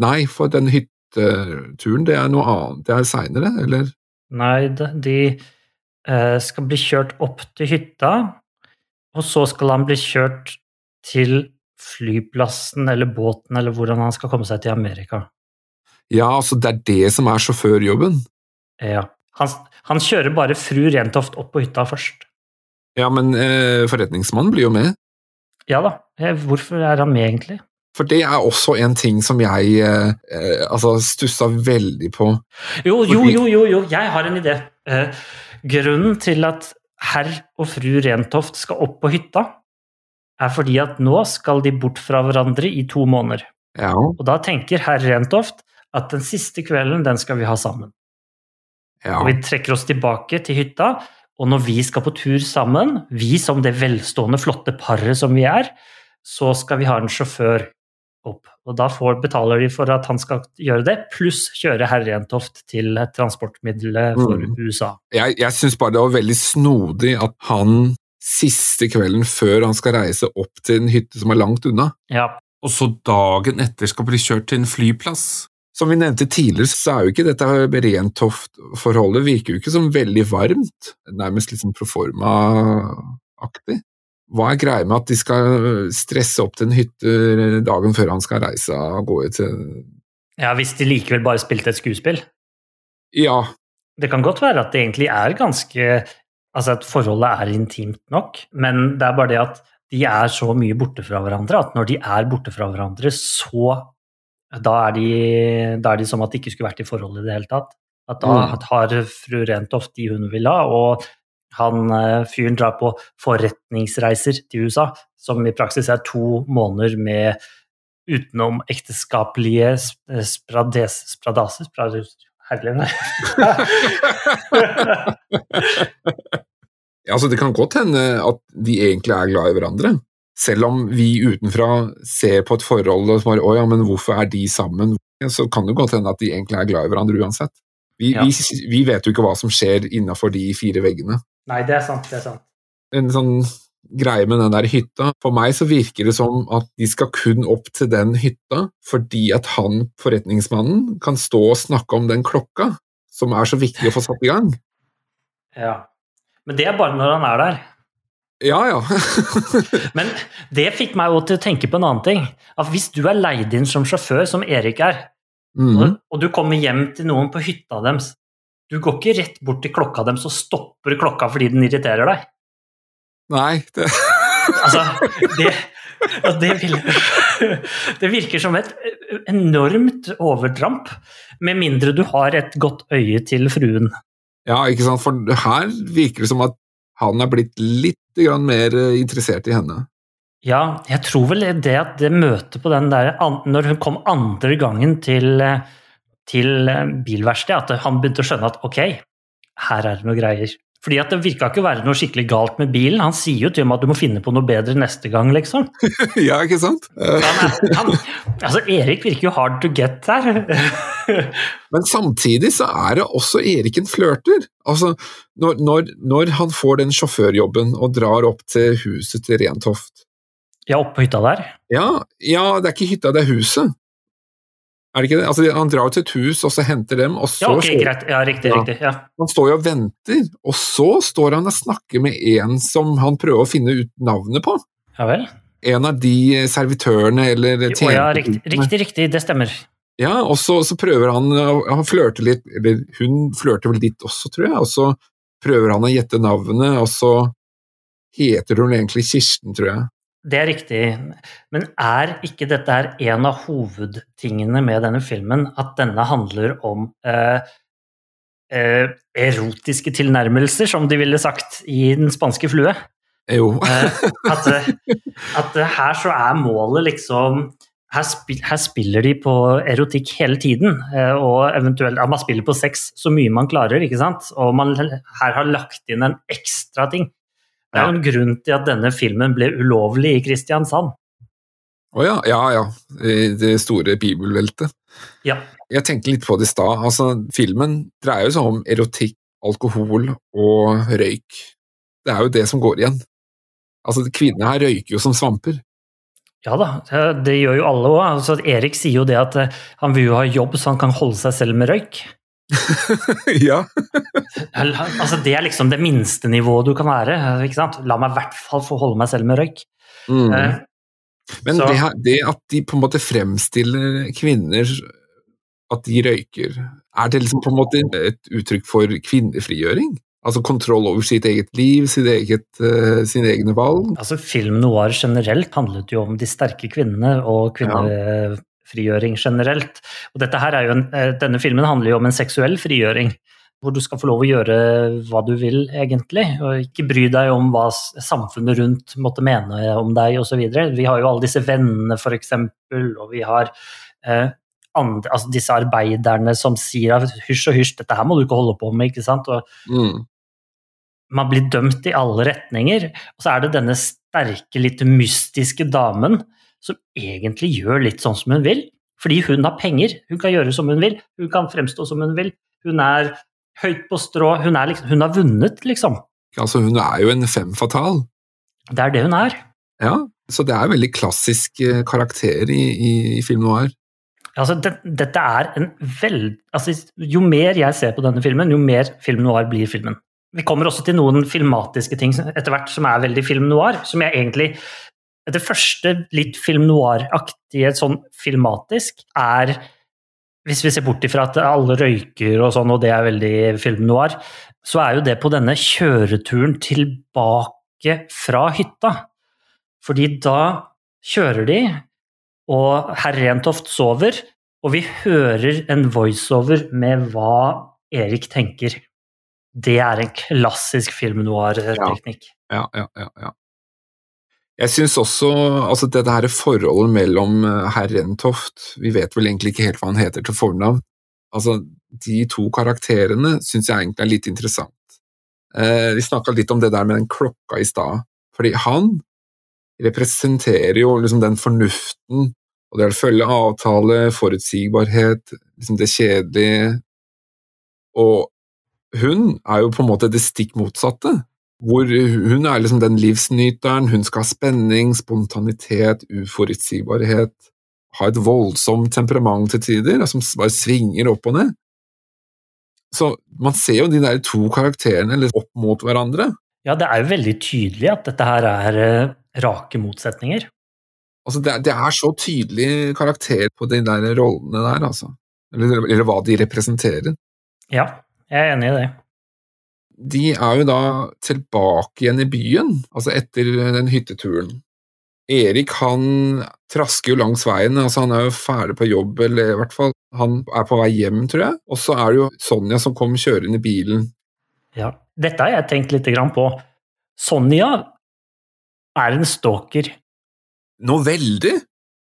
Nei, for den hytteturen, det er noe annet. Det er seinere, eller?
Nei, de, de eh, skal bli kjørt opp til hytta, og så skal han bli kjørt til flyplassen eller båten eller hvordan han skal komme seg til Amerika.
Ja, altså det er det som er sjåførjobben.
Ja. Han, han kjører bare fru Rentoft opp på hytta først.
Ja, men eh, forretningsmannen blir jo med.
Ja da, eh, hvorfor er han med egentlig?
For det er også en ting som jeg eh, eh, altså stussa veldig på.
Jo, jo, jo, jo, jo, jeg har en idé. Eh, grunnen til at herr og fru Rentoft skal opp på hytta, er fordi at nå skal de bort fra hverandre i to måneder.
Ja,
Og da tenker herr Rentoft at den siste kvelden, den skal vi ha sammen.
ja.
Og vi trekker oss tilbake til hytta, og når vi skal på tur sammen, vi som det velstående, flotte paret som vi er, så skal vi ha en sjåfør opp. Og da får, betaler de for at han skal gjøre det, pluss kjøre herr Rentoft til transportmiddelet for
Mm.
USA.
Jeg, jeg syns bare det var veldig snodig at han siste kvelden før han skal reise opp til en hytte som er langt unna,
Ja,
og så dagen etter skal bli kjørt til en flyplass. Som vi nevnte tidligere, så er jo ikke dette Rentoft-forholdet virker jo ikke som veldig varmt, nærmest liksom proforma-aktig. Hva er greia med at de skal stresse opp til en hytte dagen før han skal reise av gårde til
ja hvis de likevel bare spilte et skuespill.
Ja,
Det kan godt være at det egentlig er ganske Altså at forholdet er intimt nok, men det er bare det at de er så mye borte fra hverandre at når de er borte fra hverandre, så da er de, da er de som at de ikke skulle vært i forhold i det hele tatt. At da
Mm.
har fru Rentoft de hun vil ha, og han eh, fyren drar på forretningsreiser til USA, som i praksis er to måneder med utenomekteskapelige sprades, spradaser sprades, Herlig.
Ja, altså Det kan godt hende at de egentlig er glad i hverandre. Selv om vi utenfra ser på et forhold og bare 'Å ja, men hvorfor er de sammen?' så kan det godt hende at de egentlig er glad i hverandre uansett. Vi,
Ja.
vi, vi vet jo ikke hva som skjer innafor de fire veggene.
Nei, det er sant. det er sant.
En sånn greie med den der hytta For meg så virker det som at de skal kun opp til den hytta fordi at han, forretningsmannen, kan stå og snakke om den klokka, som er så viktig å få satt i gang.
Ja. Men det er bare når han er der.
Ja, ja.
Men det fikk meg jo til å tenke på en annen ting. At hvis du er leid inn som sjåfør, som Erik er,
mm.
og, og du kommer hjem til noen på hytta deres, du går ikke rett bort til klokka deres og stopper klokka fordi den irriterer deg.
Nei, det
Altså, det, det, det virker som et enormt overtramp, med mindre du har et godt øye til fruen.
Ja, ikke sant, for her virker det som at han er blitt litt mer eh, interessert i henne.
Ja, jeg tror vel det at det møtet på den der Når hun kom andre gangen til, eh, til eh, bilverkstedet, at han begynte å skjønne at ok, her er det noe greier. Fordi at det virka ikke å være noe skikkelig galt med bilen. Han sier jo til meg at du må finne på noe bedre neste gang, liksom.
ja, ikke sant?
Han han, altså, Erik virker jo hard to get der.
Men samtidig så er det også Erik en flørter. Altså, når, når, når han får den sjåførjobben og drar opp til huset til Rentoft
ja, oppå hytta der.
ja, ja, det er ikke hytta, det er huset. Er det ikke det? Altså, han drar til et hus, og så henter dem, og så
Ja, okay, greit. Ja, riktig,
Ja.
riktig. Ja.
Han står jo og venter, og så står han og snakker med en som han prøver å finne ut navnet på.
ja vel.
En av de servitørene eller
tjenerne. ja, riktig, riktig, riktig, det stemmer.
Ja, og så, så prøver han Han flørte litt, eller hun flørter vel litt også, tror jeg, og så prøver han å gjette navnet, og så heter hun egentlig Kirsten, tror jeg.
Det er riktig. Men er ikke dette her en av hovedtingene med denne filmen? At denne handler om eh, eh, erotiske tilnærmelser, som de ville sagt i Den spanske flue?
Jo.
Eh, at, eh, at eh, her så er målet liksom her, spil, her spiller de på erotikk hele tiden, og eventuelt ja, Man spiller på sex så mye man klarer, ikke sant? Og man her har lagt inn en ekstra ting. Det er jo en grunn til at denne filmen ble ulovlig i Kristiansand.
Å ja, ja, ja. I Det store bibelveltet.
Ja.
Jeg tenkte litt på det i stad. Altså, filmen dreier jo seg om erotikk, alkohol og røyk. Det er jo det som går igjen. Altså, Kvinnene her røyker jo som svamper.
Ja da, det- det gjør jo alle òg. Altså, Erik sier jo det at eh, han vil jo ha jobb så han kan holde seg selv med røyk.
ja.
Altså, det er liksom det minste nivået du kan være. ikke sant? La meg i hvert fall få holde meg selv med røyk.
Mm.
Eh,
Men det, her- det at de på en måte fremstiller kvinner at de røyker, er det liksom på en måte et uttrykk for kvinnefrigjøring? Altså kontroll over sitt eget liv, sitt eget, uh, sine egne valg?
Altså, Film noir generelt handlet jo om de sterke kvinnene og kvinnefrigjøring generelt. Og dette her er jo en, eh, denne filmen handler jo om en seksuell frigjøring. Hvor du skal få lov å gjøre hva du vil, egentlig. Og ikke bry deg om hva samfunnet rundt måtte mene om deg osv. Vi har jo alle disse vennene, f.eks., og vi har eh, andre, altså disse arbeiderne som sier at hysj og hysj, dette her må du ikke holde på med. ikke sant? Og
Mm.
man blir dømt i alle retninger. Og så er det denne sterke, litt mystiske damen som egentlig gjør litt sånn som hun vil. Fordi hun har penger, hun kan gjøre som hun vil, hun kan fremstå som hun vil. Hun er høyt på strå, hun, er liksom, hun har vunnet, liksom.
Altså, hun er jo en fem fatal.
Det er det hun er.
Ja, så det er en veldig klassisk eh, karakter i, i, i film noir.
Altså, det, dette er en veld... Altså, jo mer jeg ser på denne filmen, jo mer film noir blir filmen. Vi kommer også til noen filmatiske ting etter hvert som er veldig film noir, som jeg egentlig Det første litt film noir-aktige sånn filmatisk er Hvis vi ser bort ifra at alle røyker og sånn, og det er veldig film noir, så er jo det på denne kjøreturen tilbake fra hytta. Fordi da kjører de, og herr Rentoft sover, og vi hører en voiceover med hva Erik tenker. Det er en klassisk film noir-teknikk.
Ja, ja, ja. ja. Jeg syns også altså det her forholdet mellom eh, herr Rentoft Vi vet vel egentlig ikke helt hva han heter til fornavn. Altså, de to karakterene syns jeg egentlig er litt interessant. Eh, vi snakka litt om det der med den klokka i stad. Fordi han representerer jo liksom den fornuften Og det å følge avtale, forutsigbarhet, liksom det kjedelige. Og hun er jo på en måte det stikk motsatte. Hvor hun er liksom den livsnyteren, hun skal ha spenning, spontanitet, uforutsigbarhet. Ha et voldsomt temperament til tider, som bare svinger opp og ned. Så man ser jo de der to karakterene litt opp mot hverandre.
Ja, det er jo veldig tydelig at dette her er eh, rake motsetninger.
Altså, det, er, det er så tydelig karakter på de der rollene der, altså. Eller, eller hva de representerer.
Ja, jeg er enig i det.
De er jo da tilbake igjen i byen, altså etter den hytteturen. Erik han trasker jo langs veien, altså han er jo ferdig på jobb, eller i hvert fall han er på vei hjem, tror jeg. Og så er det jo Sonja som kommer kjørende i bilen.
Ja, dette har jeg tenkt litt på. Sonja er en stalker.
Nå veldig!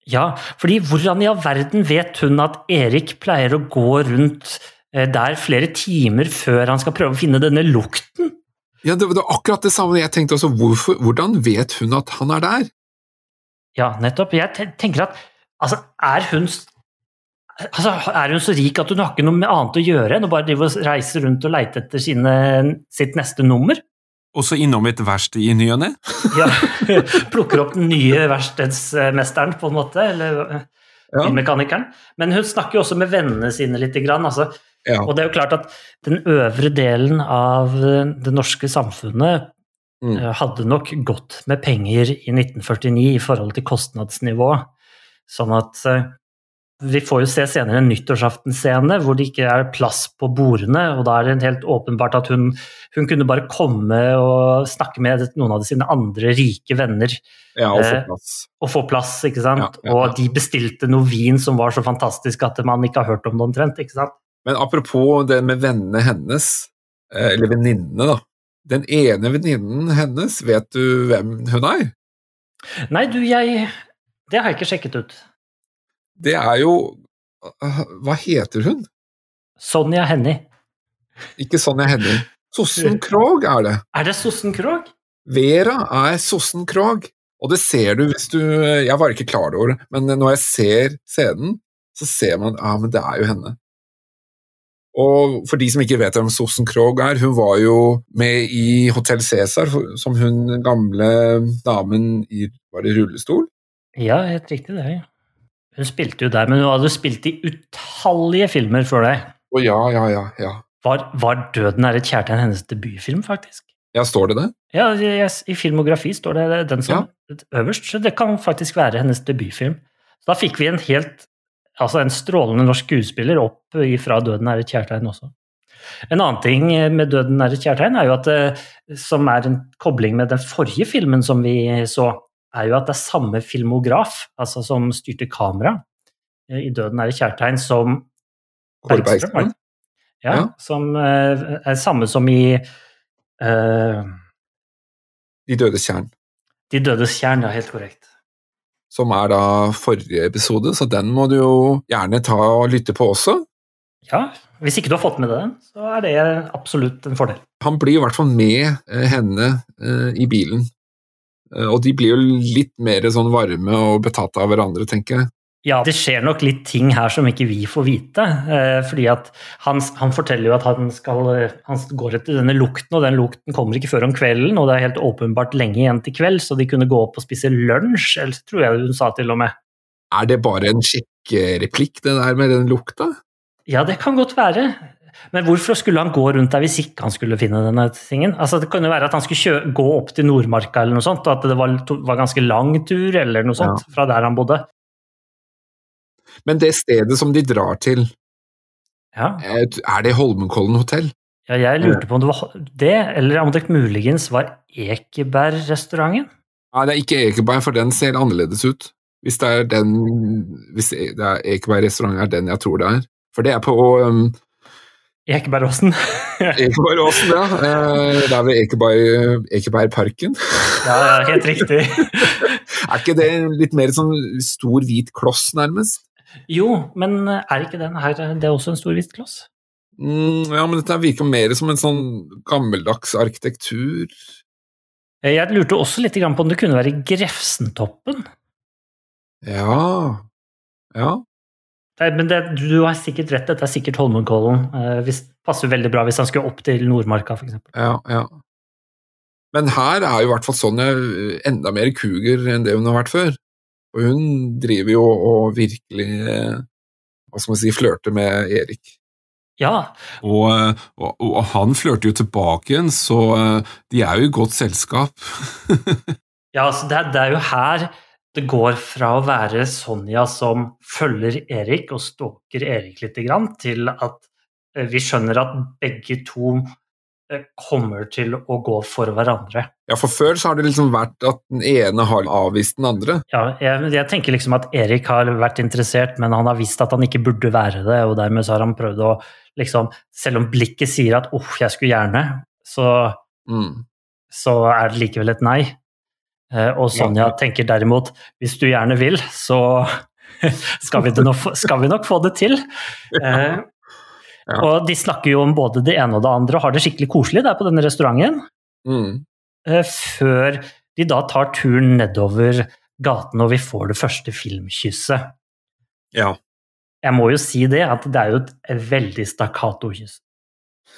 Ja, fordi hvordan i all verden vet hun at Erik pleier å gå rundt der flere timer før han skal prøve å finne denne lukten?
Ja, det var akkurat det samme jeg tenkte også. Hvorfor, hvordan vet hun at han er der?
Ja, nettopp. Jeg tenker at altså, er hun altså, er hun så rik at hun har ikke noe annet å gjøre enn å bare reise rundt og leite etter sine, sitt neste nummer?
Også innom et verksted i ny og ne?
ja. Plukker opp den nye verkstedsmesteren, på en måte. Eller ja. bilmekanikeren. Men hun snakker jo også med vennene sine litt. Altså. Ja. Og det er jo klart at den øvre delen av det norske samfunnet mm. Eh, hadde nok gått med penger i 1949 i forhold til kostnadsnivået. Sånn at eh, vi får jo se senere en nyttårsaftenscene hvor det ikke er plass på bordene. og Da er det helt åpenbart at hun, hun, kunne bare komme og snakke med noen av sine andre rike venner.
Ja, Og få eh, plass.
Eh, og få plass, ikke sant. Ja, ja, og de bestilte noe vin som var så fantastisk at man ikke har hørt om det omtrent. ikke sant?
Men apropos det med vennene hennes, eh, eller venninnene, da. Den ene venninnen hennes, vet du hvem hun er?
Nei, du, jeg Det har jeg ikke sjekket ut
det er jo Hva heter hun?
Sonja Hennie.
Ikke Sonja Hennie. Sossen Krog er det.
Er det Sossen Krog?
Vera er Sossen Krog. Og det ser du hvis du Jeg var ikke klar over det, men når jeg ser scenen, så ser man ja, men det er jo henne. Og for de som ikke vet hvem Sossen Krog er, hun var jo med i Hotell Cæsar som hun gamle damen i Var det rullestol?
Ja, helt riktig det. Ja. Hun spilte jo der, men hun hadde spilt i utallige filmer før deg.
Å oh, ja, ja, ja. ja.
Var, var 'Døden er et kjærtegn' hennes debutfilm, faktisk?
Ja, står det det?
Ja, i filmografi står det den som ja. øverst, så det kan faktisk være hennes debutfilm. Så da fikk vi en helt Altså en strålende norsk skuespiller opp fra 'Døden er et kjærtegn' også. En annen ting med 'Døden er et kjærtegn' er jo at det, eh, som er en kobling med den forrige filmen som vi så, er jo at det er samme filmograf, altså som styrte kamera eh, i 'Døden er et kjærtegn', som
Bergstrøm.
Ja, ja, som uh, er samme som i uh,
De dødes kjern.
De dødes kjern, ja, helt korrekt.
Som er da forrige episode, så den må du jo gjerne ta og lytte på også.
Ja, hvis ikke du har fått med deg den, så er det absolutt en fordel.
Han blir i hvert fall med henne i bilen Eh, og de blir jo litt mer sånn varme og betatt av hverandre, tenker jeg.
Ja, det skjer nok litt ting her som ikke vi får vite. Eh, fordi at han, han forteller jo at han, skal, han går etter denne lukten, og den lukten kommer ikke før om kvelden. Og det er helt åpenbart lenge igjen til kveld, så de kunne gå opp og spise lunsj, eller tror jeg hun sa til og med.
Er det bare en sjekkereplikk, det der med den lukta?
Ja, det kan godt være. Men hvorfor skulle han gå rundt der hvis ikke han skulle finne denne tingen? Altså, det kan jo være at han skulle kjøre, gå opp til Nordmarka eller noe sånt, og at det var, var ganske lang tur eller noe sånt ja. fra der han bodde.
Men det stedet som de drar til,
ja.
er det Holmenkollen hotell?
Ja, jeg lurte på om det var det, eller om det muligens var Ekeberg-restauranten?
Nei, det er ikke Ekeberg, for den ser annerledes ut. Hvis det er den Hvis det er Ekeberg er den jeg tror det er. For det er på um,
Ekebergåsen.
Ekebergåsen, ja. Eh, det er ved Ekeberg, Ekebergparken.
ja, helt riktig.
er ikke det litt mer sånn stor hvit kloss, nærmest?
Jo, men er ikke den her det er også en stor hvit kloss?
Mm, ja, men dette virker mer som en sånn gammeldags arkitektur.
Jeg lurte også litt på om det kunne være Grefsentoppen.
Ja Ja.
Men det, du har sikkert rett, dette er sikkert Holmenkollen. Eh, passer veldig bra hvis han skulle opp til Nordmarka, f.eks.
Ja, ja. Men her er jo i hvert fall Sonja enda mer kuger enn det hun har vært før. Og hun driver jo og virkelig eh, hva skal man si, flørter med Erik.
Ja,
Og, eh, og, og han flørter jo tilbake igjen, så eh, de er jo i godt selskap.
ja altså det, er- det er jo her det går fra å være Sonja som følger Erik og stalker Erik litt, grann, til at vi skjønner at begge to kommer til å gå for hverandre.
Ja, for før så har det liksom vært at den ene har avvist den andre.
Ja, jeg, jeg tenker liksom at Erik har vært interessert, men han har visst at han ikke burde være det, og dermed så har han prøvd å liksom Selv om blikket sier at 'uff, jeg skulle gjerne', så,
Mm.
så er det likevel et nei. Eh, Og Sonja
Ja.
tenker derimot 'hvis du gjerne vil, så skal vi, det nok, skal vi nok få det til'. Eh,
Ja.
Og de snakker jo om både det ene og det andre og har det skikkelig koselig der på denne restauranten.
Mm.
eh, Før de da tar turen nedover gaten og vi får det første filmkysset.
Ja.
Jeg må jo si det, at det er jo et veldig stakkato-kyss.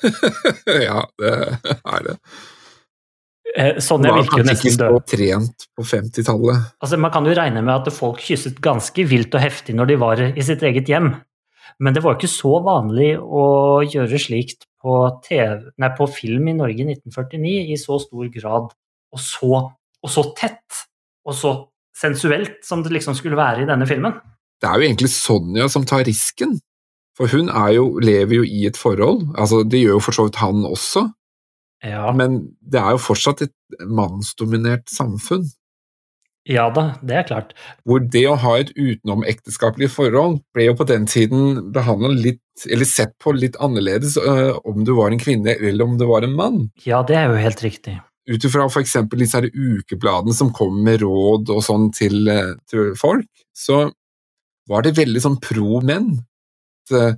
ja, det er det.
Sånn jeg
Var
virker jo
kanskje ikke
nesten
så
død.
trent på 50-tallet.
Altså, man kan jo regne med at folk kysset ganske vilt og heftig når de var i sitt eget hjem. Men det var ikke så vanlig å gjøre slikt på, TV, nei, på film i Norge i 1949 i så stor grad, og så, og så tett, og så sensuelt som det liksom skulle være i denne filmen.
Det er jo egentlig Sonja som tar risken. For hun er jo, lever jo i et forhold, altså det gjør jo for så vidt han også,
Ja,
men det er jo fortsatt et mannsdominert samfunn.
Ja da, det er klart.
Hvor det å ha et utenomekteskapelig forhold ble jo på den tiden behandla litt, eller sett på litt annerledes øh, om du var en kvinne eller om du var en mann.
Ja, det er jo helt riktig.
Ut ifra f.eks. disse her ukebladene som kom med råd og sånn til, eh, til folk, så var det veldig sånn pro menn.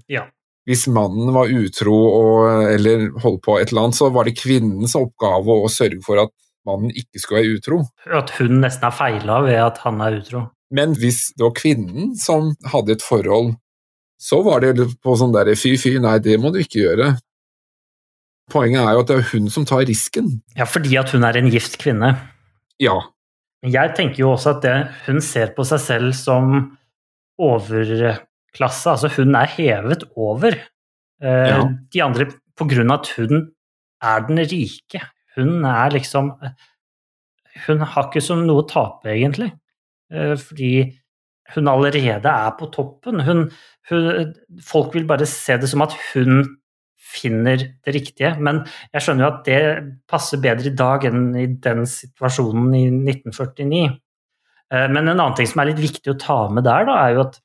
Ja.
Hvis mannen var utro og, eller holdt på et eller annet, så var det kvinnens oppgave å sørge for at mannen ikke skulle være utro.
At hun nesten har feila ved at han er utro.
Men hvis det var kvinnen som hadde et forhold, så var det på sånn derre fy, fy, nei, det må du ikke gjøre. Poenget er jo at det er hun som tar risken.
Ja, fordi at hun er en gift kvinne.
Ja.
Jeg tenker jo også at det, hun ser på seg selv som overklasse. Altså hun er hevet over eh,
Ja.
de andre på grunn av at hun er den rike. Hun er liksom Hun har ikke som noe å tape, egentlig. Eh, fordi hun allerede er på toppen. Hun, hun, folk vil bare se det som at hun finner det riktige. Men jeg skjønner jo at det passer bedre i dag enn i den situasjonen i 1949. Eh, Men en annen ting som er litt viktig å ta med der, da, er jo at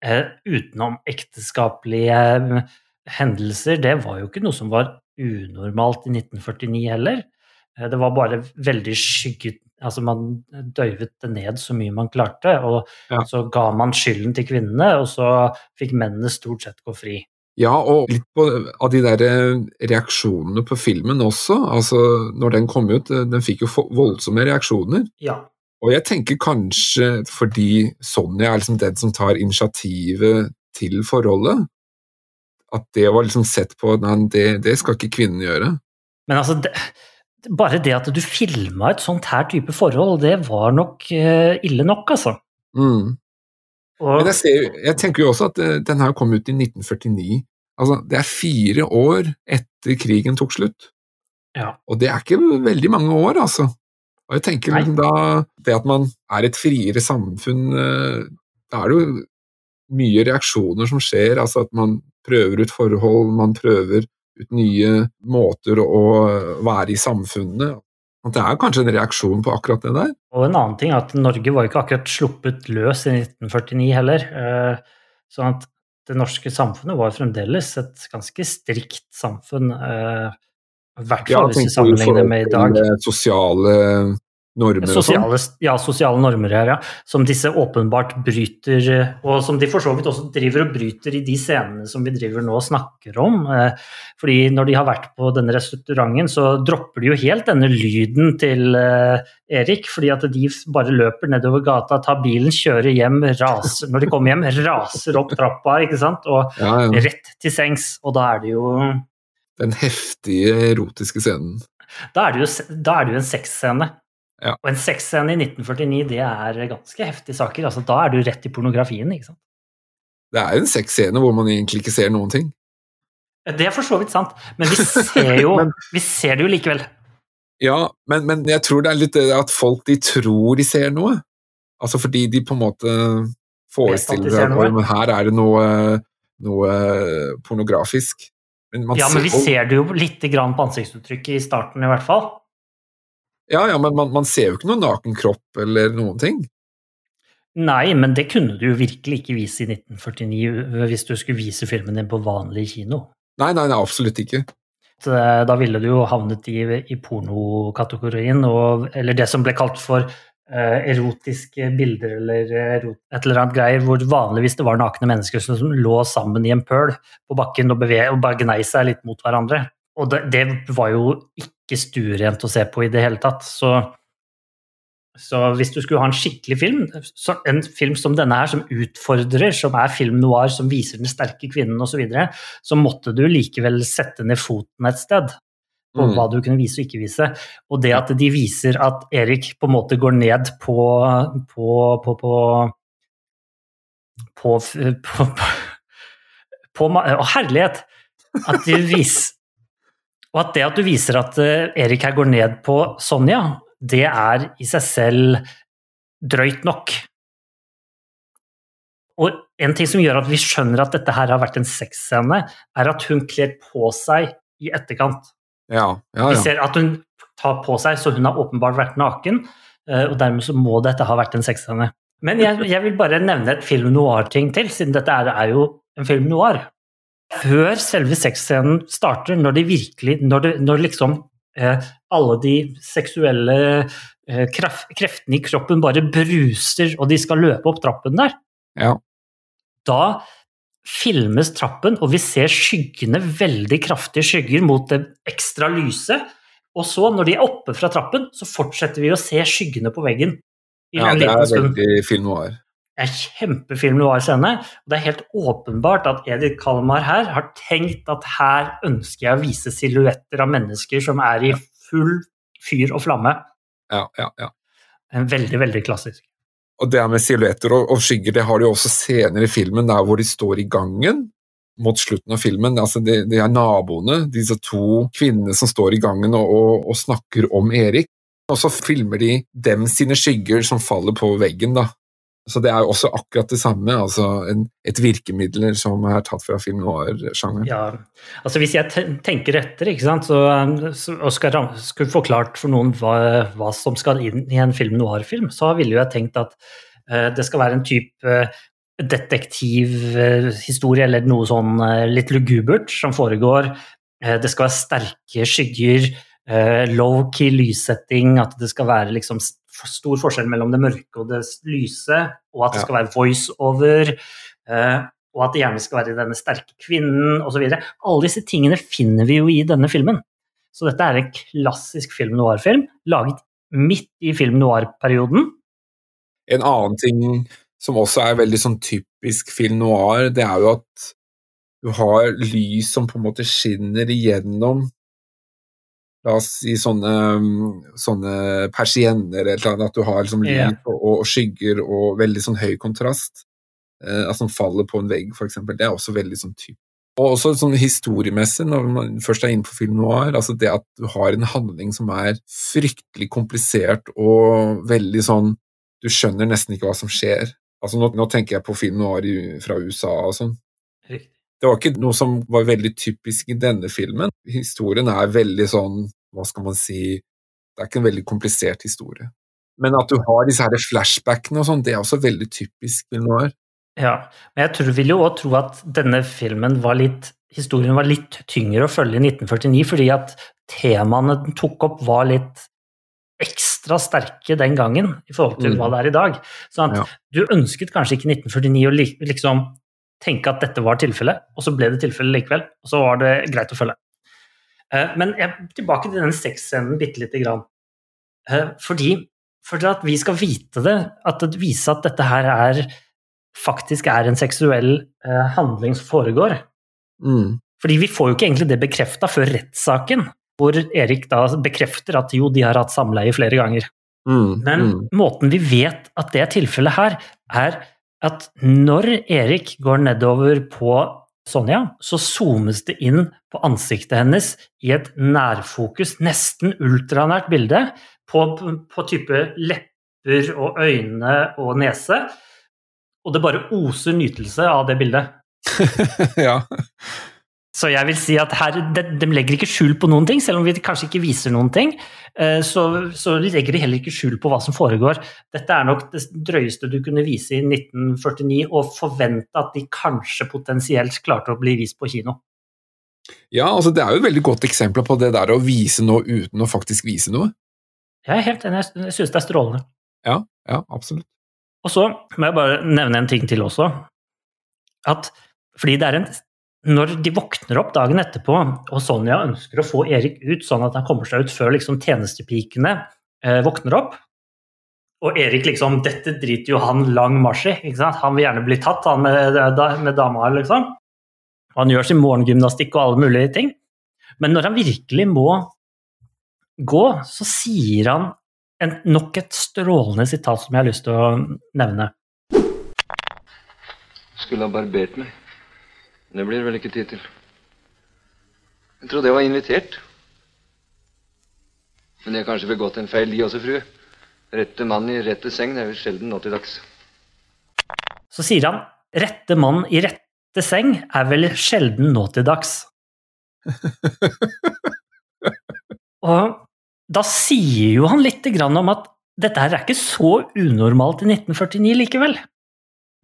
utenom utenomekteskapelige eh, hendelser, det var jo ikke noe som var unormalt i 1949 heller. Eh, Det var bare veldig skygget Altså man døyvet det ned så mye man klarte, og
Ja.
så ga man skylden til kvinnene, og så fikk mennene stort sett gå fri.
Ja, og litt på, av de der eh, reaksjonene på filmen også. Altså, når den kom ut, eh, den fikk jo voldsomme reaksjoner.
Ja.
Og jeg tenker kanskje fordi Sonja er liksom den som tar initiativet til forholdet, at det var liksom sett på Nei, det, det skal ikke kvinnen gjøre.
Men altså, det, bare det at du filma et sånt her type forhold, det var nok uh, ille nok, altså.
Mm.
Og,
Men jeg, ser, jeg tenker jo også at uh, den her kom ut i 1949. Altså, det er fire år etter krigen tok slutt.
Ja.
Og det er ikke veldig mange år, altså. Og jeg tenker
Nei.
liksom da Det at man er et friere samfunn, uh, da er det jo mye reaksjoner som skjer. Altså at man prøver ut forhold, man prøver ut nye måter å være i samfunnet. At det er kanskje en reaksjon på akkurat det der.
og en annen ting er at Norge var ikke akkurat sluppet løs i 1949 heller. eh, Sånn at det norske samfunnet var fremdeles et ganske strikt samfunn. eh, I hvert fall hvis vi sammenligner med i dag.
Sosiale normer og sånn.
Sosiale, ja, sosiale normer her, ja. Som disse åpenbart bryter, eh, og som de for så vidt også driver og bryter i de scenene som vi driver nå og snakker om. Eh, Fordi når de har vært på denne restauranten, så dropper de jo helt denne lyden til eh, Erik, fordi at de bare løper nedover gata, tar bilen, kjører hjem, raser Når de kommer hjem, raser opp trappa, ikke sant, og
Ja, ja.
rett til sengs. Og da er det jo
Den heftige erotiske scenen.
Da er det jo, da er det jo en sexscene.
Ja.
Og en sexscene i 1949, det er ganske heftige saker. Altså, da er du rett i pornografien, ikke sant.
Det er en sexscene hvor man egentlig ikke ser noen ting.
Det er for så vidt sant, men vi ser, jo,
Men-
vi ser det jo likevel.
Ja, men, men jeg tror det er litt det at folk de tror de ser noe. Altså fordi de på en måte forestiller seg at her er det noe, noe pornografisk. Men man
Ja, men vi
ser,
ser det jo lite grann på ansiktsuttrykket i starten, i hvert fall.
Ja, ja, men man, man ser jo ikke noen naken kropp eller noen ting.
Nei, men det kunne du jo virkelig ikke vise i 1949 hvis du skulle vise filmen din på vanlig kino.
Nei, nei, nei absolutt ikke.
Eh, Da ville du jo havnet i, i pornokategorien, eller det som ble kalt for uh, erotiske bilder eller erot, et eller annet greier, hvor vanligvis det var nakne mennesker som, lå sammen i en pøl på bakken og, beve, og bare gnei seg litt mot hverandre. Og det, det var jo ikke stuerent å se på i det hele tatt. Så, så hvis du skulle ha en skikkelig film, så en film som denne her, som utfordrer, som er film noir, som viser den sterke kvinnen osv., så, videre, så måtte du likevel sette ned foten et sted på
Mm.
hva du kunne vise og ikke vise. Og det at de viser at Erik på en måte går ned på på på på på, på, på, på Å, herlighet! At de vis, og at det at du viser at eh, Erik her går ned på Sonja, det er i seg selv drøyt nok. Og en ting som gjør at vi skjønner at dette her har vært en sexscene, er at hun kler på seg i etterkant.
Ja, ja,
Vi ser at hun tar på seg, så hun har åpenbart vært naken, eh, og dermed så må dette ha vært en sexscene. Men jeg, jeg vil bare nevne et film noir-ting til, siden dette er, er jo en film noir. Før selve sexscenen starter, når de virkelig Når, det, når liksom eh, alle de seksuelle eh, kraf, kreftene i kroppen bare bruser, og de skal løpe opp trappen der,
Ja.
da filmes trappen, og vi ser skyggene, veldig kraftige skygger mot det ekstra lyse. Og så, når de er oppe fra trappen, så fortsetter vi å se skyggene på veggen.
Ja, det er veldig film noir.
Det er kjempefilm noir-scene. Og det er helt åpenbart at Edith Kalmar her har tenkt at her ønsker jeg å vise silhuetter av mennesker som er i full fyr og flamme.
Ja, ja, ja.
En veldig, veldig klassisk.
Og det med silhuetter og, og skygger, det har de også senere i filmen, der hvor de står i gangen mot slutten av filmen. Altså, det, det er naboene, disse to kvinnene som står i gangen og, og, og snakker om Erik. Og så filmer de dem sine skygger som faller på veggen, da. Så det er jo også akkurat det samme, altså en, et virkemiddel som er tatt fra film noir-sjangeren.
Ja, altså Hvis jeg tenker etter ikke sant, så, så, og skal, skulle forklart for noen hva, hva som skal inn i en film noir-film, så ville jeg tenkt at uh, det skal være en type uh, detektivhistorie eller noe sånn eh, litt lugubert som foregår. Eh, det skal være sterke skygger, Uh, low-key lyssetting, at det skal være liksom stor forskjell mellom det mørke og det lyse, og at det skal være voice-over. Eh, og at det gjerne skal være denne sterke kvinnen osv. Alle disse tingene finner vi jo i denne filmen. Så dette er en klassisk film noir-film, laget midt i film noir-perioden.
En annen ting som også er veldig sånn typisk film noir, det er jo at du har lys som på en måte skinner igjennom La oss si sånne, sånne persienner eller et eller annet, at du har liksom lys
yeah.
og, og skygger og veldig sånn høy kontrast. Eh, altså som faller på en vegg, for eksempel. Det er også veldig sånn typ. Og også sånn historiemessig, når man først er inne på film noir, altså det at du har en handling som er fryktelig komplisert og veldig sånn Du skjønner nesten ikke hva som skjer. Altså nå, nå tenker jeg på film noir fra USA og sånn.
Riktig.
Det var ikke noe som var veldig typisk i denne filmen. Historien er veldig sånn, hva skal man si Det er ikke en veldig komplisert historie. Men at du har disse her flashbackene og sånn, det er også veldig typisk film noir.
Ja, men jeg tror, vil jo også tro at denne filmen var litt Historien var litt tyngre å følge i 1949, fordi at temaene den tok opp, var litt ekstra sterke den gangen i forhold til
Mm.
hva det er i dag. Sånn at
Ja.
du ønsket kanskje ikke 1949 å liksom tenke at dette var tilfellet, og så ble det tilfellet likevel, og så var det greit å følge. Eh, Men jeg, tilbake til den sexscenen bitte lite grann. Eh, Fordi for at vi skal vite det, at det viser at dette her er faktisk er en seksuell eh, handling som foregår.
Mm.
Fordi vi får jo ikke egentlig det bekrefta før rettssaken, hvor Erik da bekrefter at jo, de har hatt samleie flere ganger.
Mm.
Men
mm.
måten vi vet at det er tilfellet her, er at når Erik går nedover på Sonja, så zoomes det inn på ansiktet hennes i et nærfokus, nesten ultranært bilde, på, på type lepper og øyne og nese. Og det bare oser nytelse av det bildet.
ja.
Så jeg vil si at her, de, de legger ikke skjul på noen ting, selv om vi kanskje ikke viser noen ting. eh, Så, så legger de heller ikke skjul på hva som foregår. Dette er nok det drøyeste du kunne vise i 1949, og forvente at de kanskje potensielt klarte å bli vist på kino.
ja, altså det er jo et veldig godt eksempel på det der å vise noe uten å faktisk vise noe.
Jeg er helt enig, jeg synes det er strålende.
Ja, ja, absolutt.
Og så må jeg bare nevne en ting til også. At fordi det er en Når de våkner opp dagen etterpå, og Sonja ønsker å få Erik ut sånn at han kommer seg ut før liksom tjenestepikene eh, våkner opp, og Erik liksom Dette driter jo han lang marsj i. Han vil gjerne bli tatt, han med, med dama, liksom. Han gjør sin morgengymnastikk og alle mulige ting. Men når han virkelig må gå, så sier han en, nok et strålende sitat som jeg har lyst til å nevne.
Skulle ha barbert meg. Det blir det vel ikke tid til. Jeg trodde jeg var invitert. Men jeg har kanskje begått en feil, de også, frue. Rette mann i rette seng det er vel sjelden nå til dags.
Så sier han 'rette mann i rette seng' er vel sjelden nå til dags. Og da sier jo han litt grann om at dette her er ikke så unormalt i 1949 likevel.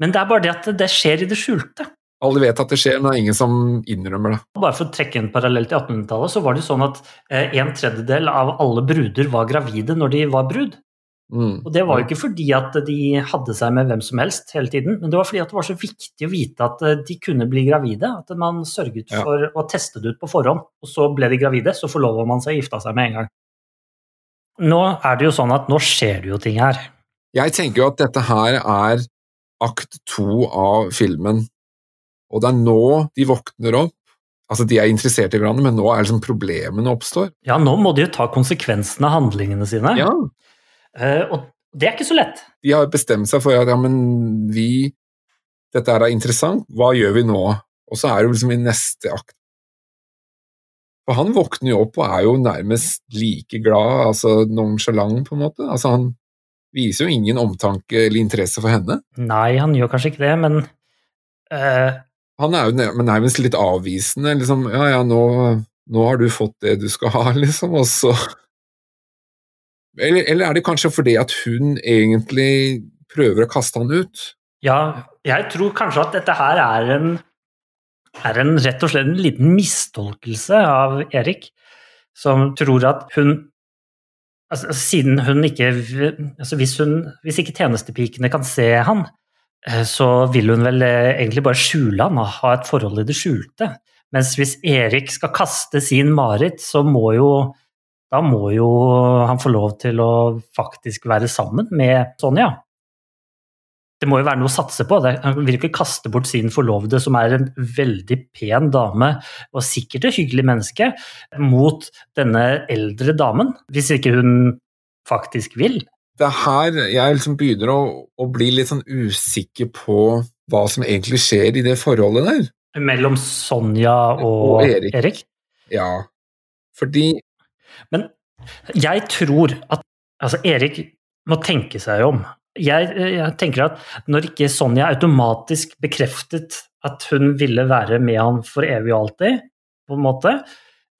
Men det er bare det at det skjer i det skjulte.
Alle vet at det skjer, men det er ingen som innrømmer det.
Bare for å trekke en parallell til 1800-tallet, så var det sånn at eh, en tredjedel av alle bruder var gravide når de var brud.
Mm.
Og det var jo ikke fordi at de hadde seg med hvem som helst hele tiden, men det var fordi at det var så viktig å vite at eh, de kunne bli gravide, at man sørget
Ja.
for å teste det ut på forhånd. Og så ble de gravide, så forlova man seg og gifta seg med en gang. Nå er det jo sånn at nå skjer det jo ting her.
Jeg tenker jo at dette her er akt to av filmen, og det er nå de våkner opp. Altså, de er interessert i hverandre, men nå er liksom problemene oppstår.
Ja, nå må de jo ta konsekvensen av handlingene sine.
Ja,
Uh, og det er ikke så lett.
de har bestemt seg for at ja, men vi Dette er interessant, hva gjør vi nå? Og så er det liksom i neste akt. For han våkner jo opp og er jo nærmest like glad, altså nonchalant, på en måte. Altså, han viser jo ingen omtanke eller interesse for henne.
Nei, han gjør kanskje ikke det, men eh,
Han er jo nærmest litt avvisende, liksom ja ja, nå, nå har du fått det du skal ha, liksom, og så eller, eller er det kanskje fordi at hun egentlig prøver å kaste han ut?
Ja, jeg tror kanskje at dette her er en, er en rett og slett en liten mistolkelse av Erik, som tror at hun altså, Siden hun ikke altså hvis, hun, hvis ikke tjenestepikene kan se han, så vil hun vel eh, egentlig bare skjule han og ha et forhold i det skjulte. Mens hvis Erik skal kaste sin Marit, så må jo da må jo han få lov til å faktisk være sammen med Sonja. Det må jo være noe å satse på. Han vil ikke kaste bort sin forlovede, som er en veldig pen dame og sikkert et hyggelig menneske, mot denne eldre damen, hvis ikke hun faktisk vil.
Det er her jeg liksom begynner å, å bli litt sånn usikker på hva som egentlig skjer i det forholdet der.
Mellom Sonja og,
Og Erik.
Erik.
Ja, fordi
Men jeg tror at altså Erik må tenke seg om. Jeg, jeg tenker at når ikke Sonja automatisk bekreftet at hun ville være med han for evig og alltid, på en måte,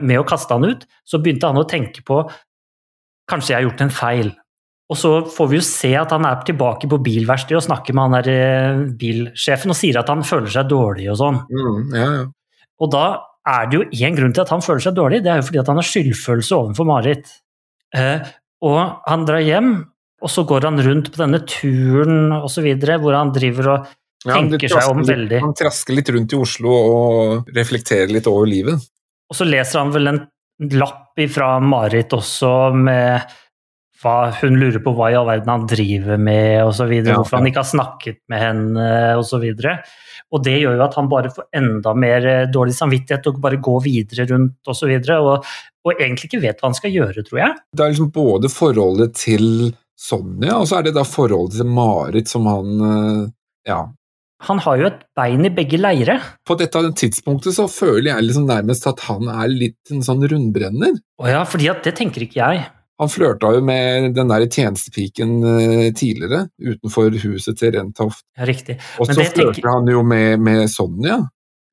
med å kaste han ut, så begynte han å tenke på kanskje jeg har gjort en feil. Og så får vi jo se at han er tilbake på bilverkstedet og snakker med han der eh, bilsjefen og sier at han føler seg dårlig og sånn.
mm, Ja, ja.
Og da er det jo én grunn til at han føler seg dårlig, det er jo fordi at han har skyldfølelse overfor Marit. Eh, Og han drar hjem, og så går han rundt på denne turen videre, hvor han driver og
Ja,
tenker seg om veldig.
Han trasker litt rundt i Oslo og reflekterer litt over livet.
Og så leser han vel en lapp fra Marit også med hva hun lurer på hva i all verden han driver med, og så videre,
Ja,
hvorfor han ikke har snakket med henne, og så. Og det gjør jo at han bare får enda mer eh, dårlig samvittighet og bare går videre rundt, og så og, og egentlig ikke vet hva han skal gjøre, tror jeg.
Det er liksom både forholdet til Sonja, og så er det da forholdet til Marit som han eh, Ja.
Han har jo et bein i begge leire.
På dette tidspunktet så føler jeg liksom nærmest at han er litt en sånn rundbrenner.
Å ja, fordi at det tenker ikke jeg.
Han flørta jo med den der tjenestepiken eh, tidligere, utenfor huset til Rentoft.
Ja, riktig.
Og så
flørter tenker-
han jo med, med Sonja.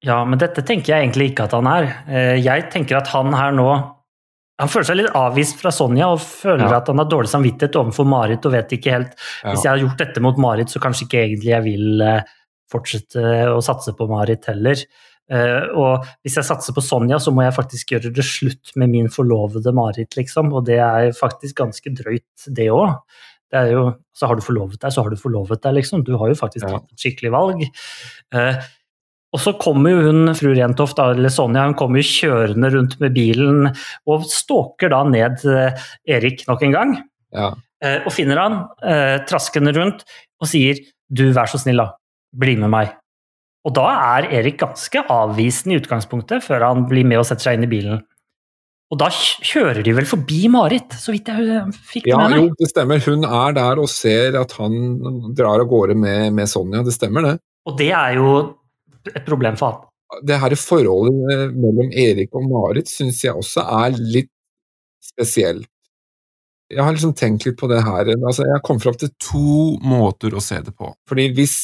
Ja, men dette tenker jeg egentlig ikke at han er. Eh, Jeg tenker at han her nå Han føler seg litt avvist fra Sonja og føler
Ja.
at han har dårlig samvittighet overfor Marit og vet ikke helt. Hvis jeg har gjort dette mot Marit, så kanskje ikke egentlig jeg vil eh, fortsette å satse på Marit heller. Eh, Og hvis jeg satser på Sonja, så må jeg faktisk gjøre det slutt med min forlovede Marit, liksom. Og det er faktisk ganske drøyt, det òg. Så har du forlovet deg, så har du forlovet deg, liksom. Du har jo faktisk tatt et skikkelig valg. Eh, og så kommer jo hun fru Rentoft, eller Sonja, hun kommer jo kjørende rundt med bilen og stalker da ned eh, Erik nok en gang.
Ja.
Og finner han traskende rundt og sier du, vær så snill, da, bli med meg. Og da er Erik ganske avvisende i utgangspunktet, før han blir med og setter seg inn i bilen. Og da kjører de vel forbi Marit, så vidt jeg fikk
Ja,
med meg.
jo, det stemmer. Hun er der og ser at han drar av gårde med, med Sonja. Det stemmer, det.
Og det er jo et problem for han.
Det her forholdet eh, mellom Erik og Marit syns jeg også er litt spesielt. Jeg har liksom tenkt litt på det her. Altså, jeg kom fram til
To måter å se det på.
Fordi hvis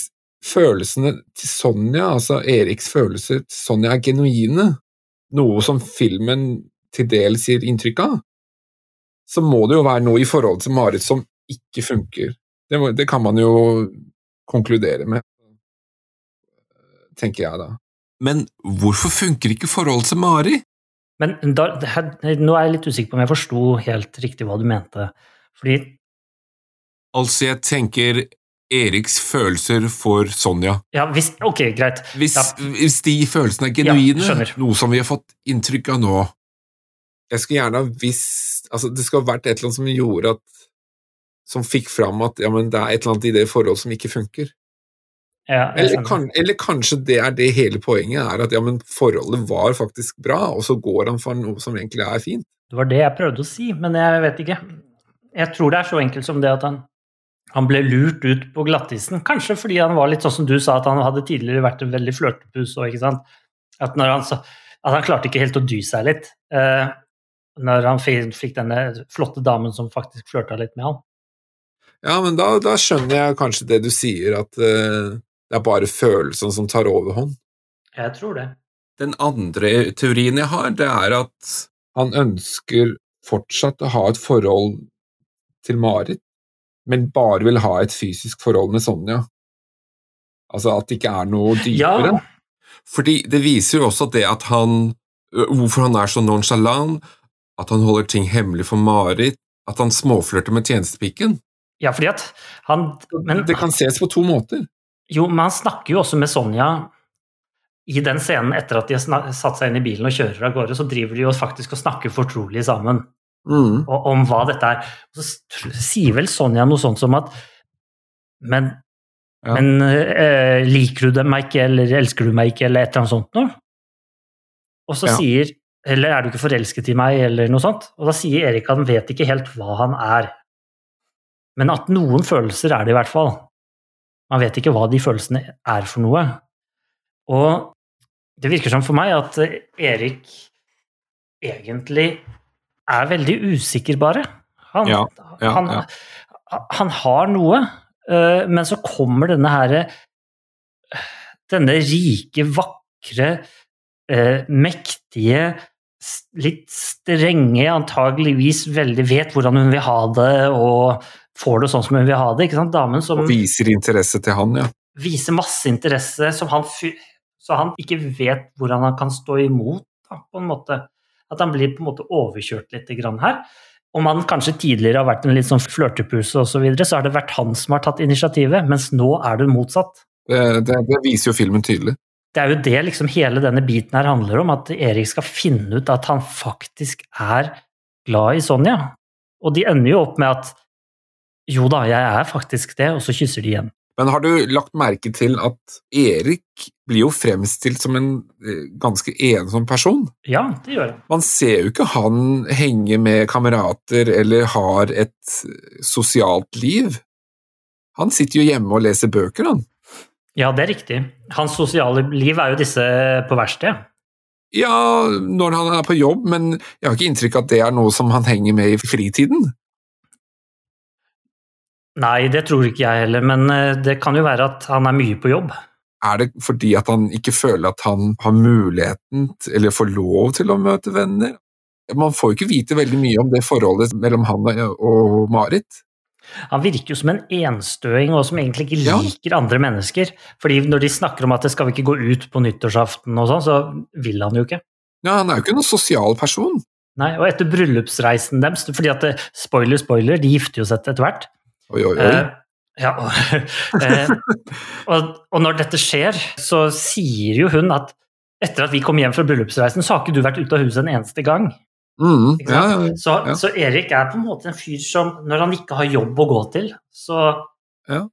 følelsene til Sonja, altså Eriks følelser til Sonja, er genuine, noe som filmen til dels gir inntrykk av, så må det jo være noe i forholdet til Marit som ikke funker. Det, må, det kan man jo konkludere med, tenker jeg da.
Men hvorfor funker ikke forholdet til Mari?
Men da, her, nå er jeg litt usikker på om jeg forsto helt riktig hva du mente. Fordi
Altså, jeg tenker Eriks følelser for Sonja.
Ja, hvis Ok, greit.
Hvis,
Ja.
hvis de følelsene er genuine,
ja,
noe som vi har fått inntrykk av nå
Jeg skulle gjerne ha visst altså Det skulle ha vært et eller annet som gjorde at Som fikk fram at ja, men det er et eller annet i det forholdet som ikke funker.
Ja,
Eller, kan, eller kanskje det er det hele poenget, er at ja, men forholdet var faktisk bra, og så går han for noe som egentlig er fint.
Det var det jeg prøvde å si, men jeg vet ikke. Jeg tror det er så enkelt som det at han, han ble lurt ut på glattisen. Kanskje fordi han var litt sånn som du sa, at han hadde tidligere vært en veldig flørtepus ikke sant. At, når han, at han klarte ikke helt å dy seg litt. Eh, når han fikk, denne flotte damen som faktisk flørta litt med ham.
Ja, men da, da skjønner jeg kanskje det du sier, at eh, det er bare følelsen som tar overhånd.
Jeg tror det.
Den andre teorien jeg har, det er at
Han ønsker fortsatt å ha et forhold til Marit, men bare vil ha et fysisk forhold med Sonja. Altså at det ikke er noe dypere.
Ja,
Fordi det viser jo også det at han Hvorfor han er så nonchalant, at han holder ting hemmelig for Marit, at han småflørter med tjenestepiken.
ja fordi at han men,
det kan ses på to måter.
Jo, men han snakker jo også med Sonja i den scenen etter at de har satt seg inn i bilen og kjører av gårde, så driver de jo faktisk og snakker fortrolig sammen
Mm.
og, om hva dette er. Og så sier vel Sonja noe sånt som at Men,
Ja.
men eh, liker du meg ikke, eller elsker du meg ikke, eller et eller annet sånt noe? Og så
Ja.
sier Eller er du ikke forelsket i meg, eller noe sånt? Og da sier Erik at han vet ikke helt hva han er. Men at noen følelser er det i hvert fall. Man vet ikke hva de følelsene er for noe. Og det virker som for meg at Erik egentlig er veldig usikker, bare. Han,
Ja, ja,
han, han har noe, eh, men så kommer denne herre Denne rike, vakre, eh, mektige, litt strenge, antageligvis veldig vet hvordan hun vil ha det, og får det sånn som hun vil ha det. ikke sant? Damen som
Og viser interesse til han, ja.
viser masse interesse, som han, så han ikke vet hvordan han kan stå imot, da, på en måte. At han blir på en måte overkjørt litt grann her. om han kanskje tidligere har vært en litt sånn flørtepuse osv., så, videre, så har det vært han som har tatt initiativet, mens nå er det motsatt.
Det, det, det viser jo filmen tydelig.
Det er jo det liksom hele denne biten her handler om, at Erik skal finne ut at han faktisk er glad i Sonja. Og de ender jo opp med at jo da, jeg er faktisk det, og så kysser de igjen.
Men har du lagt merke til at Erik blir jo fremstilt som en eh, ganske ensom person?
Ja, det gjør jeg.
Man ser jo ikke han henge med kamerater eller har et sosialt liv. Han sitter jo hjemme og leser bøker, han.
Ja, det er riktig. Hans sosiale liv er jo disse på verkstedet.
Ja, når han er på jobb, men jeg har ikke inntrykk av at det er noe som han henger med i fritiden.
Nei, det tror ikke jeg heller, men eh, det kan jo være at han er mye på jobb.
Er det fordi at han ikke føler at han har muligheten eller får lov til å møte venner? Man får jo ikke vite veldig mye om det forholdet mellom han og Marit.
Han virker jo som en enstøing og som egentlig ikke liker ja. andre mennesker. Fordi når de snakker om at det skal vi ikke gå ut på nyttårsaften og sånn, så vil han jo ikke.
Ja, han er jo ikke noen sosial person.
Nei, og etter bryllupsreisen deres, fordi at eh, spoiler, spoiler, de gifter jo seg etter hvert.
Oi, oi, oi.
Uh, ja, uh, og, og, når dette skjer, så sier jo hun at etter at vi kom hjem fra bryllupsreisen, så har ikke du vært ute av huset en eneste gang.
Mm, ja, ja,
så, så, Erik er på en måte en fyr som, når han ikke har jobb å gå til, så,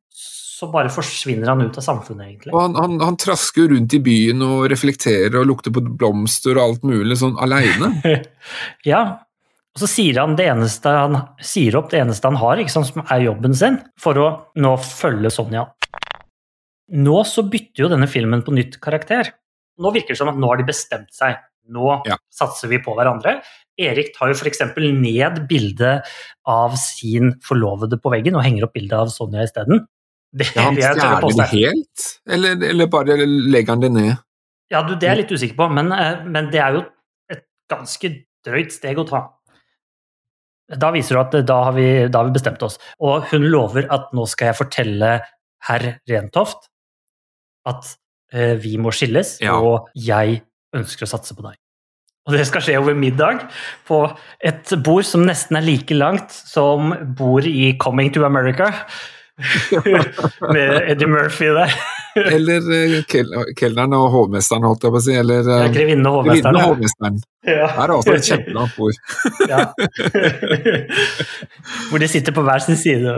så bare forsvinner han ut av samfunnet, egentlig.
Han, han, han trasker rundt i byen og reflekterer og lukter på blomster og alt mulig sånn aleine.
ja, og så sier han det eneste han sier opp det eneste han har, sant, som er jobben sin, for å nå følge Sonja. Nå så bytter jo denne filmen på nytt karakter. Nå virker det som at nå har de bestemt seg. Nå ja. satser vi på hverandre. Erik tar jo f.eks. ned bildet av sin forlovede på veggen og henger opp bildet av Sonja isteden.
Ja, han stjeler det helt, eller, eller, bare legger han det ned?
Ja, du, Det er jeg litt usikker på, men, eh, men det er jo et ganske drøyt steg å ta. Da viser du at da har, vi, da har vi bestemt oss. Og hun lover at nå skal jeg fortelle herr Rentoft at eh, vi må skilles, ja. og jeg ønsker å satse på deg. Og det skal skje over middag på et bord som nesten er like langt som bord i Coming to America. Med Eddie Murphy der.
eller uh, kelneren og hovmesteren, holdt jeg på å si. Eller
ja, og hovmesteren.
Og hovmesteren. Ja. Her er også et kjempelangt bord.
Hvor de sitter på hver sin side.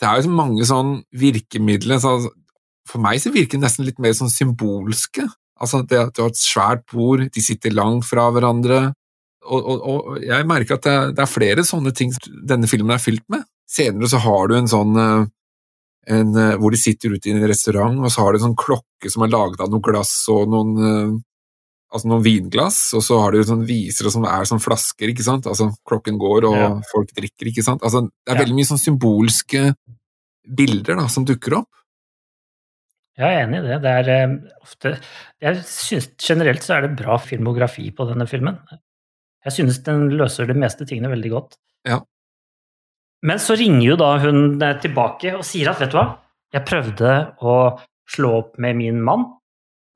det er jo mange sånn virkemidler. Så for meg så virker det nesten litt mer sånn symbolske. Altså det at du har et svært bord, de sitter langt fra hverandre. Og, og, og jeg merker at det er, det er, flere sånne ting denne filmen er fylt med. Senere så har du en sånn eh, en, eh, hvor de sitter ute i en restaurant, og så har de en sånn klokke som er laget av noe glass og noen, eh, altså noen vinglass, og så har de sånn visere som er sånn flasker, ikke sant. Altså klokken går, og ja. folk drikker, ikke sant. Altså, det er veldig mye sånn symbolske bilder da, som dukker opp.
Jeg er enig i det. Det er eh, ofte Jeg synes generelt så er det bra filmografi på denne filmen. Jeg synes den løser de meste tingene veldig godt.
Ja.
Men så ringer jo da hun eh, tilbake og sier at vet du hva, jeg prøvde å slå opp med min mann.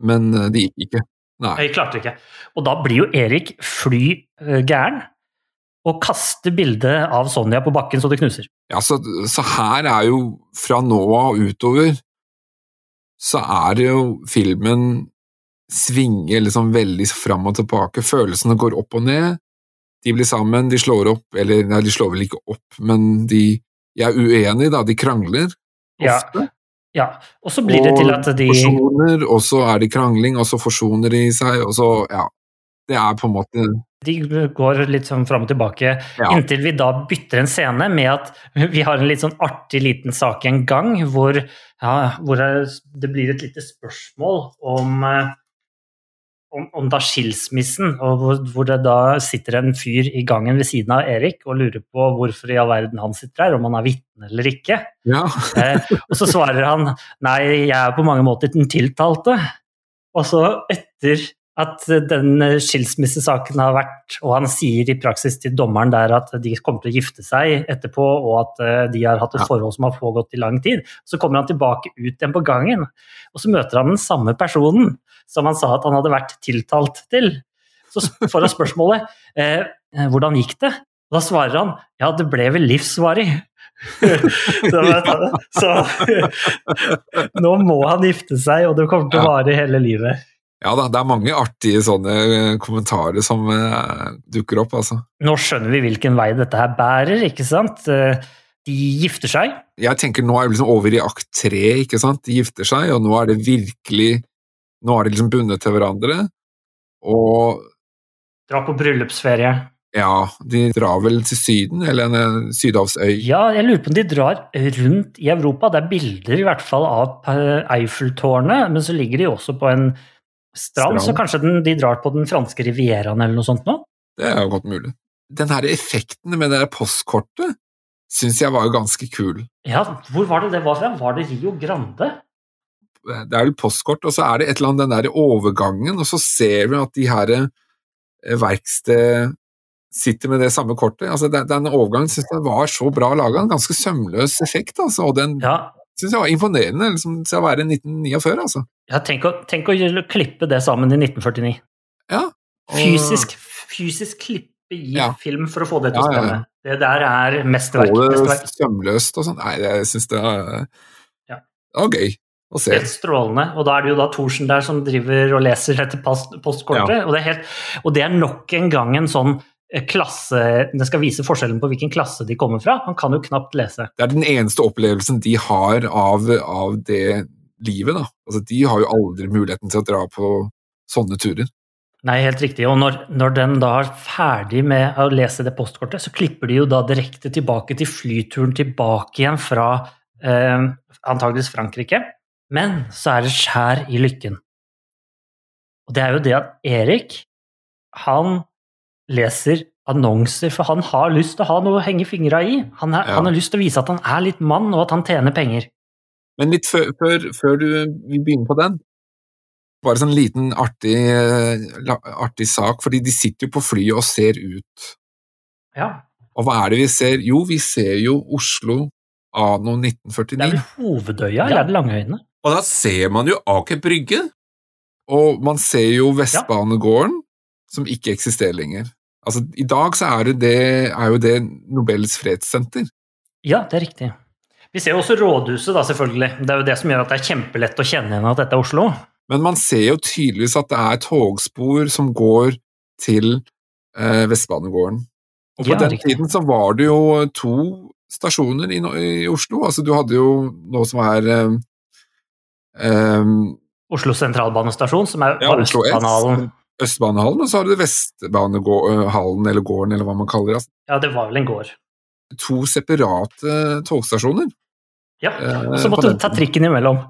Men eh, det gikk ikke.
Nei. Jeg klarte ikke. Og da blir jo Erik fly gæren og kaster bildet av Sonja på bakken så det knuser.
Ja, så, så her er jo fra nå av utover så er det jo filmen svinger liksom veldig fram og tilbake. Følelsene går opp og ned. De blir sammen, de slår opp, eller nei, de slår vel ikke opp, men de, de er uenige, da. De krangler ofte.
Ja. ja. Og så blir det til at de
Forsoner, og så er det krangling, og så forsoner de seg, og så Ja. Det er på en måte
de går litt sånn fram og tilbake, ja. inntil vi da bytter en scene med at vi har en litt sånn artig liten sak en gang hvor, ja, hvor det blir et lite spørsmål om, eh, om, om da skilsmissen, og hvor, hvor, det da sitter en fyr i gangen ved siden av Erik og lurer på hvorfor i all verden han sitter her, om han er vitne eller ikke.
Ja.
eh, og så svarer han nei, jeg er på mange måter den tiltalte. Og så etter at den skilsmissesaken har vært, og han sier i praksis til dommeren der at de kommer til å gifte seg etterpå, og at eh, de har hatt et forhold som har pågått i lang tid. Så kommer han tilbake ut igjen på gangen, og så møter han den samme personen som han sa at han hadde vært tiltalt til. Så får han spørsmålet eh, hvordan gikk det? Da svarer han ja, det ble vel livsvarig. så, så nå må han gifte seg, og det kommer til å vare hele livet.
Ja da, det er mange artige sånne eh, kommentarer som uh, dukker opp, altså.
Nå skjønner vi hvilken vei dette her bærer, ikke sant? Uh, de gifter seg.
Jeg tenker nå er vi liksom over i akt tre, ikke sant. De gifter seg, og nå er det virkelig Nå er de liksom bundet til hverandre, og
Dra på bryllupsferie.
Ja, de drar vel til Syden, eller en sydhavsøy?
Ja, jeg lurer på om de drar rundt i Europa. Det er bilder i hvert fall av Eiffeltårnet, men så ligger de også på en strand, så kanskje den, de drar på den franske rivieraen eller noe sånt nå?
Det er jo godt mulig. Den her effekten med det postkortet syns jeg var jo ganske kul.
Ja, hvor var det det var fra? Var det Rio Grande?
Det er vel postkort, og så er det et eller annet den der overgangen, og så ser vi at de her eh, verksted sitter med det samme kortet. Altså, den overgangen syns jeg var så bra laga, en ganske sømløs effekt. Altså, og den ja. syns jeg var imponerende liksom, til å være 1949. Altså.
Ja, tenk å, tenk å, klippe det sammen i 1949.
Ja,
og... fysisk, fysisk klippe i ja. film for å få det til å stemme. Det der er mesterverk.
Og det sømløst og sånn. Nei, jeg syns det var, ja. det var gøy.
Helt strålende. Og da er det jo da Thorsen der som driver og leser etter postkortet. Og, det helt, og det er nok en gang en sånn klasse Det skal vise forskjellen på hvilken klasse de kommer fra. Han kan jo knapt lese.
Det er den eneste opplevelsen de har av, av det livet, da. Altså, de har jo aldri muligheten til å dra på sånne turer.
Nei, helt riktig. Og når, når den da er ferdig med å lese det postkortet, så klipper de jo da direkte tilbake til flyturen tilbake igjen fra eh, antageligvis Frankrike. Men så er det skjær i lykken. Og det er jo det at Erik, han leser annonser, for han har lyst til å ha noe å henge fingra i. Han, er, ja. han, har lyst til å vise at han er litt mann, og at han tjener penger.
Men litt før, før, før du, begynner på den, bare sånn liten artig, artig, sak, fordi de sitter jo på flyet og ser ut.
Ja.
Og hva er det vi ser? Jo, vi ser jo Oslo anno 1949. Det
er vel Hovedøya, ja. eller er det Langøyene?
Og da ser man jo Aker Brygge.
Og man ser jo Vestbanegården som ikke eksisterer lenger. Altså, I dag så er, det, er jo det Nobels fredssenter.
Ja, det er riktig. Vi ser jo også rådhuset, da, selvfølgelig. Det er jo det som gjør at det er kjempelett å kjenne igjen at dette er Oslo.
Men man ser jo tydeligvis at det er togspor som går til eh, Vestbanegården. Og på ja, den riktig. tiden så var det jo to stasjoner i, i, Oslo. Altså du hadde jo noe som er eh,
eh, Oslo sentralbanestasjon, som er ja, Østbanalen.
Østbanehallen, og så har du Vestbanehallen, eller gården, eller hva man kaller det.
Ja, det var vel en gård.
To separate togstasjoner.
Ja, eh, og så måtte du ta trikken imellom.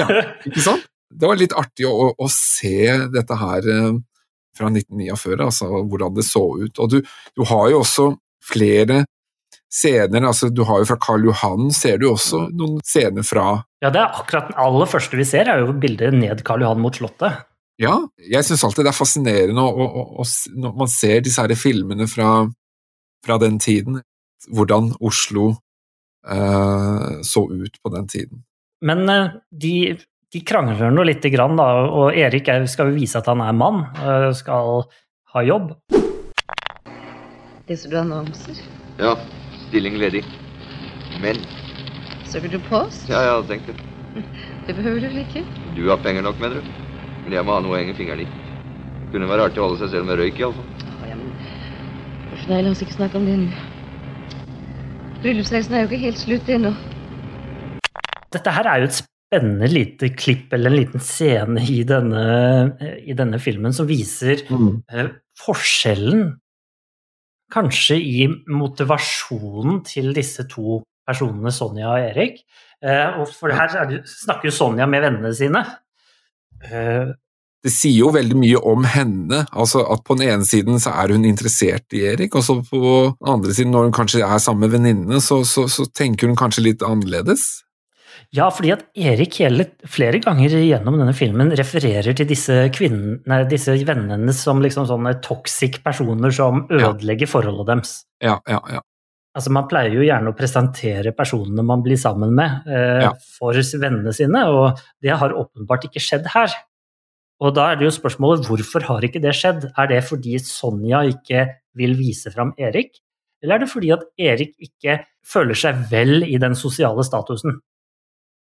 ja, ikke sant? Det var litt artig å, å se dette her eh, fra 1949, altså hvordan det så ut. Og du, du har jo også flere scener, altså du har jo fra Karl Johan ser du også noen scener fra
Ja, det er akkurat den aller første vi ser, er jo bildet ned Karl Johan mot Slottet.
Ja, jeg syns alltid det er fascinerende når man ser disse her filmene fra, fra den tiden, hvordan Oslo så ut på den tiden.
Men uh, de, de, krangler nå lite grann, da, og Erik skal jo vise at han er mann, uh, skal ha jobb.
Leser du annonser?
Ja. Stilling ledig. Men
Søker du post?
Ja, jeg hadde tenkt det.
Det behøver du vel ikke?
Du har penger nok, mener du? Men jeg må ha noe å henge fingeren i. Kunne være artig å holde seg selv med røyk, iallfall.
Ja, men Nei, la oss ikke snakke om det nå. Bryllupsreisen er jo ikke helt slutt ennå.
Dette her er jo et spennende lite klipp eller en liten scene i denne, i denne filmen som viser mm. Eh, forskjellen kanskje i motivasjonen til disse to personene, Sonja og Erik. Eh, og for her snakker jo Sonja med vennene sine.
Eh, det sier jo veldig mye om henne. altså at På den ene siden så er hun interessert i Erik, og så på den andre siden, når hun kanskje er sammen med venninnene, så, så, så, tenker hun kanskje litt annerledes.
Ja, fordi at Erik hele, flere ganger gjennom denne filmen refererer til disse, kvinnene, disse vennene som liksom sånne toxic personer som ødelegger ja. forholdet deres.
Ja, ja, ja.
Altså Man pleier jo gjerne å presentere personene man blir sammen med eh, ja. for vennene sine, og det har åpenbart ikke skjedd her. Og da er det jo spørsmålet hvorfor har ikke det skjedd? Er det fordi Sonja ikke vil vise fram Erik, eller er det fordi at Erik ikke føler seg vel i den sosiale statusen?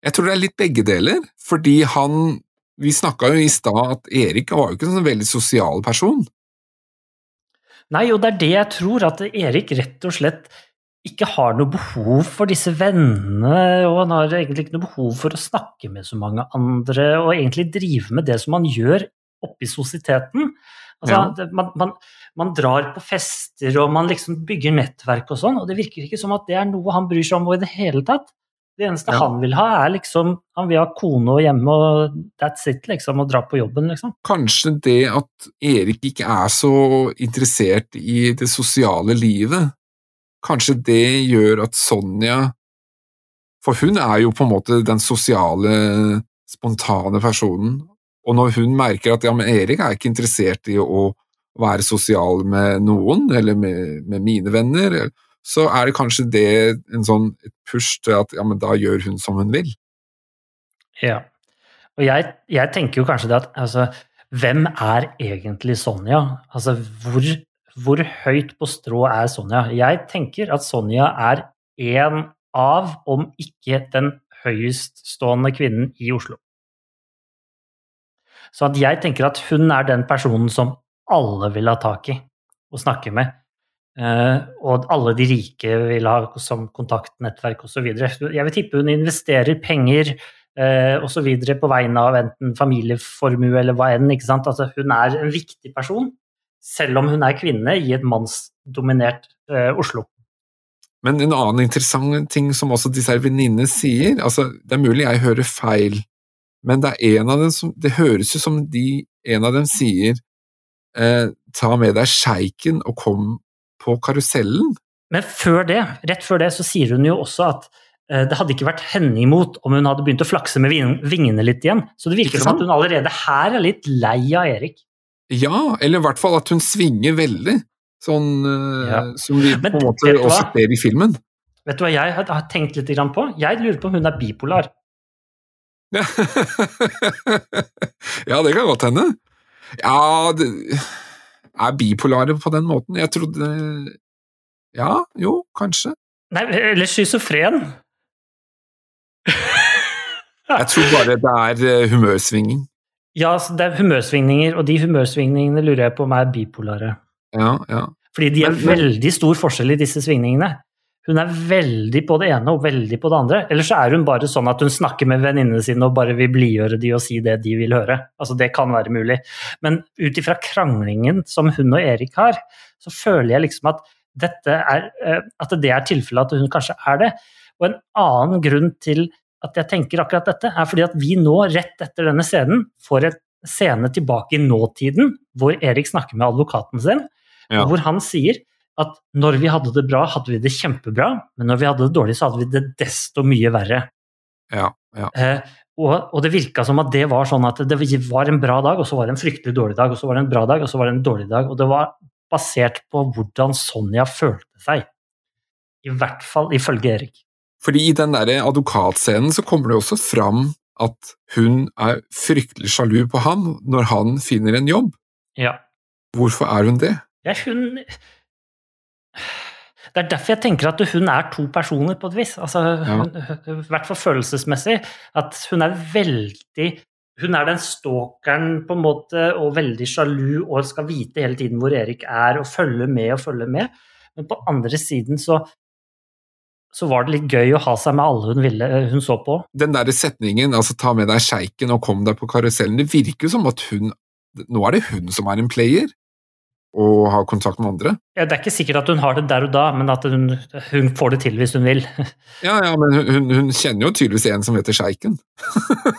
Jeg tror det er litt begge deler, fordi han Vi snakka jo i stad at Erik var jo ikke en sånn veldig sosial person.
Nei, og det er det jeg tror, at Erik rett og slett ikke har noe behov for disse vennene, og han har egentlig ikke noe behov for å snakke med så mange andre, og egentlig drive med det som han gjør oppe i sosieteten. Altså,
Ja.
man, man, man drar på fester, og man liksom bygger nettverk og sånn, og det virker ikke som at det er noe han bryr seg om i det hele tatt. Det eneste
Ja.
han vil ha, er liksom Han vil ha kone og hjemme, og that's it, liksom, og dra på jobben, liksom.
Kanskje det at Erik ikke er så interessert i det sosiale livet, kanskje det gjør at Sonja For hun er jo på en måte den sosiale, spontane personen, og når hun merker at ja, men Erik er ikke interessert i å være sosial med noen, eller med, med mine venner, så er det kanskje det en sånn et push til at ja, men da gjør hun som hun vil.
Ja. Og jeg, jeg tenker jo kanskje det at altså, hvem er egentlig Sonja? Altså, hvor, hvor høyt på strå er Sonja? Jeg tenker at Sonja er en av, om ikke den høyeststående kvinnen i Oslo. Så jeg tenker at hun er den personen som alle vil ha tak i og snakke med. Eh, og alle de rike vil ha som kontaktnettverk osv. Jeg vil tippe hun investerer penger eh, osv. på vegne av enten familieformue eller hva enn. ikke sant? Altså, hun er en viktig person, selv om hun er kvinne i et mannsdominert eh, Oslo.
Men en annen interessant ting som også disse venninnene sier, altså det er mulig jeg hører feil, men det er en av dem som, det høres jo som de, en av dem sier eh, ta med deg sjeiken og kom på karusellen.
Men før det, rett før det så sier hun jo også at eh, det hadde ikke vært henne imot om hun hadde begynt å flakse med vingene litt igjen. Så det virker som at hun allerede her er litt lei av Erik.
Ja, eller i hvert fall at hun svinger veldig, sånn eh,
Ja.
som vi
Men
på en måte også ser i filmen.
Vet du hva jeg har, tenkt litt på? Jeg lurer på om hun er bipolar.
ja, det kan godt hende. Ja, det er bipolare på den måten. Jeg trodde Ja, jo, kanskje.
Nei, eller schizofren.
Jeg tror bare det er eh, humørsvinging.
Ja, det er humørsvingninger, og de humørsvingningene lurer jeg på om er bipolare.
Ja, ja.
Fordi de er
Men- men-
veldig stor forskjell i disse svingningene. Hun er veldig på det ene og veldig på det andre. Eller så er hun bare sånn at hun snakker med venninnene sine og bare vil blidgjøre de og si det de vil høre. Altså Det kan være mulig. Men ut ifra kranglingen som hun og Erik har, så føler jeg liksom at dette er, eh, at det er tilfellet at hun kanskje er det. Og en annen grunn til at jeg tenker akkurat dette, er fordi at vi nå, rett etter denne scenen, får en scene tilbake i nåtiden, hvor Erik snakker med advokaten sin,
Ja.
hvor han sier at når vi hadde det bra, hadde vi det kjempebra, men når vi hadde det dårlig, så hadde vi det desto mye verre.
ja, ja.
Eh, og, og det virka som at det var sånn at det var en bra dag, og så var det en fryktelig dårlig dag, og så var det en bra dag, og så var det en dårlig dag. Og det var basert på hvordan Sonja følte seg. I hvert fall ifølge Erik.
Fordi i den der advokatscenen så kommer det også fram at hun er fryktelig sjalu på ham når han finner en jobb.
Ja.
Hvorfor er hun det?
Ja, hun Det er derfor jeg tenker at hun er to personer, på et vis. Altså,
Ja.
I hvert fall følelsesmessig. At hun er veldig Hun er den stalkeren på en måte, og veldig sjalu og skal vite hele tiden hvor Erik er, og følge med og følge med. Men på andre siden så så var det litt gøy å ha seg med alle hun, ville, hun så på.
Den der setningen, altså ta med deg sjeiken og kom deg på karusellen, det virker jo som at hun Nå er det hun som er en player, og har kontakt med andre.
Ja, Det er ikke sikkert at hun har det der og da, men at hun, hun får det til hvis hun vil.
Ja, ja, men hun, hun kjenner jo tydeligvis en som heter sjeiken.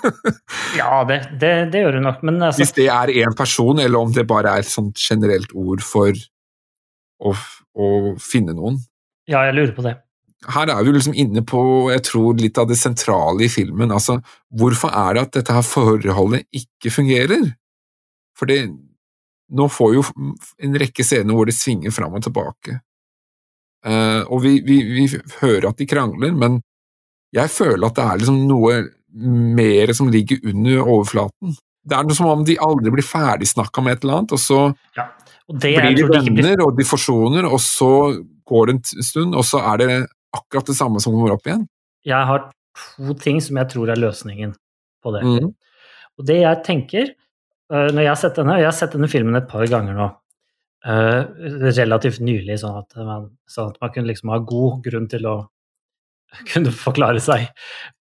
Ja, det, det, det gjør hun nok, men altså
Hvis det er én person, eller om det bare er et sånt generelt ord for å, å finne noen.
Ja, jeg lurer på det.
Her er vi liksom inne på jeg tror, litt av det sentrale i filmen. Altså, hvorfor er det at dette her forholdet ikke fungerer? For det, nå får jo en rekke scener hvor det svinger fram og tilbake. Uh, og vi, vi, vi hører at de krangler, men jeg føler at det er liksom noe mer som ligger under overflaten. Det er noe som om de aldri blir ferdigsnakka med et eller annet, og så
Og det
blir de
venner, de blir
og de forsoner, og så går det en stund, og så er det akkurat det samme som kommer opp igjen.
Jeg har to ting som jeg tror er løsningen på det.
Mm.
Og det jeg tenker øh, når jeg har sett denne, og jeg har sett denne filmen et par ganger nå, øh, relativt nylig, sånn at, man, sånn at man kunne liksom ha god grunn til å kunne forklare seg.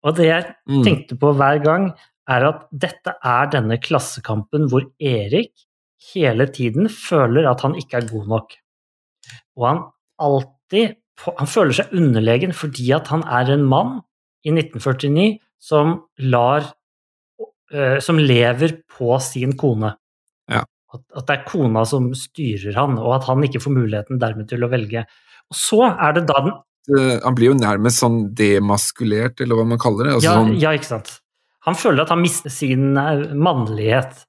Og det jeg
Mm.
tenkte på hver gang, er at dette er denne klassekampen hvor Erik hele tiden føler at han ikke er god nok. Og han alltid Han føler seg underlegen fordi at han er en mann i 1949 som lar eh, Som lever på sin kone.
Ja.
At, at det er kona som styrer han, og at han ikke får muligheten dermed til å velge. Og så er det da den
Han blir jo nærmest sånn demaskulert, eller hva man kaller det. Altså,
ja,
sånn,
ja, ikke sant. Han føler at han mister sin eh, mannlighet.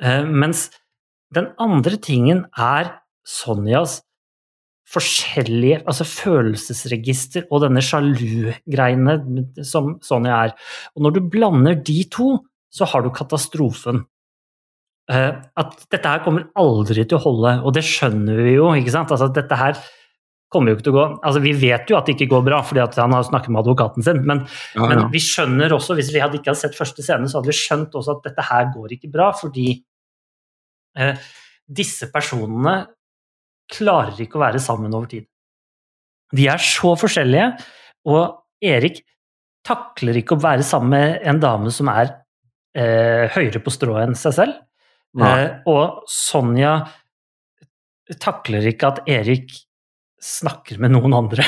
Eh, mens den andre tingen er Sonjas forskjellige altså følelsesregister og denne sjalu-greiene som Sonja er. Og når du blander de to, så har du katastrofen. Eh, at dette her kommer aldri til å holde, og det skjønner vi jo, ikke sant. Altså, dette her kommer jo ikke til å gå Altså, vi vet jo at det ikke går bra, fordi at han har snakket med advokaten sin, men
ja,
men vi skjønner også, hvis vi hadde ikke hadde sett første scene, så hadde vi skjønt også at dette her går ikke bra, fordi eh, disse personene klarer ikke å være sammen over tid. De er så forskjellige, og Erik takler ikke å være sammen med en dame som er eh, høyere på strå enn seg selv. Eh, og Sonja takler ikke at Erik snakker med noen andre.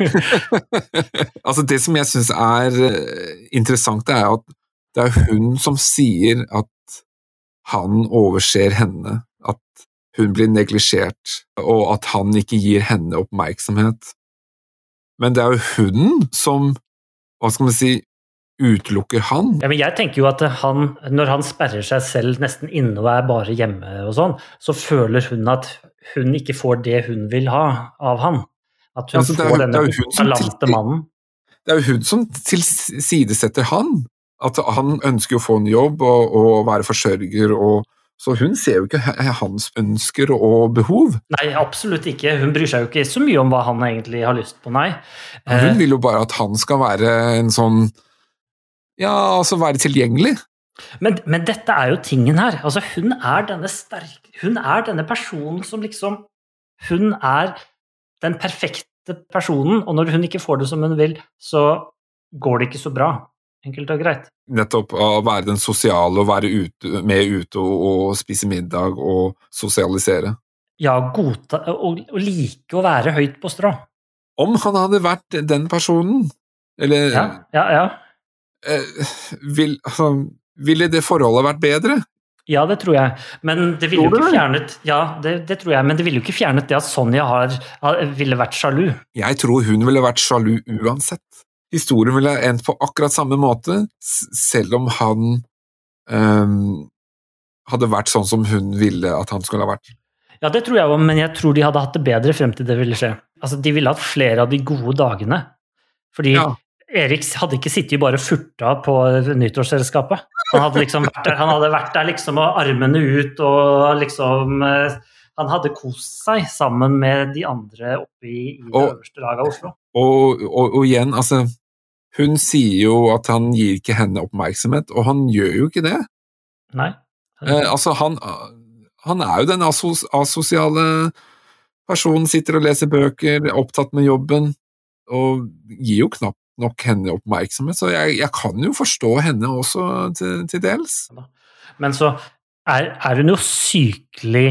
altså Det som jeg syns er eh, interessant, er at det er hun som sier at han overser henne, at hun blir neglisjert, og at han ikke gir henne oppmerksomhet. Men det er jo hun som, hva skal man si, utelukker han.
Ja, men jeg tenker jo at han, når han sperrer seg selv nesten inne og er bare hjemme og sånn, så føler hun at hun ikke får det hun vil ha av han. At hun
Altså, jo-
får denne galante mannen.
Det er jo hun som tilsidesetter han. At han ønsker å få en jobb og, og være forsørger, og, så hun ser jo ikke hans ønsker og behov.
Nei, absolutt ikke. Hun bryr seg jo ikke så mye om hva han egentlig har lyst på, nei. Eh,
Hun vil jo bare at han skal være en sånn Ja, altså være tilgjengelig.
Men, men dette er jo tingen her. Altså, hun er denne sterke Hun er denne personen som liksom Hun er den perfekte personen, og når hun ikke får det som hun vil, så går det ikke så bra. Enkelt og greit.
Nettopp å være den sosiale og være ute, med ute og, og spise middag og sosialisere.
Ja, godta og, og like å være høyt på strå.
Om han hadde vært den personen, eller
Ja, ja, ja.
eh, vil, altså, Ville det forholdet vært bedre?
Ja, det tror jeg. Men det ville jo ikke fjernet Ja, det, det tror jeg, men det ville jo ikke fjernet det at Sonja har, har, ville vært sjalu.
Jeg tror hun ville vært sjalu uansett. Historien ville endt på akkurat samme måte, selv om han um, hadde vært sånn som hun ville at han skulle ha vært.
Ja, det tror jeg òg, men jeg tror de hadde hatt det bedre frem til det ville skje. Altså, De ville hatt flere av de gode dagene. Fordi
Ja.
Erik hadde ikke sittet bare og furta på nyttårsselskapet. Han hadde liksom vært der, han hadde vært der liksom og armene ut og liksom eh, Han hadde kost seg sammen med de andre oppe i, i det
Og-
øverste laget av Oslo.
Og, og, og igjen, altså Hun sier jo at han gir ikke henne oppmerksomhet, og han gjør jo ikke det.
Nei?
Eh, altså, han, han er jo den asos asosiale personen, sitter og leser bøker, er opptatt med jobben, og gir jo knapt nok henne oppmerksomhet, så jeg, jeg kan jo forstå henne også til, til dels.
Men så er, er hun jo sykelig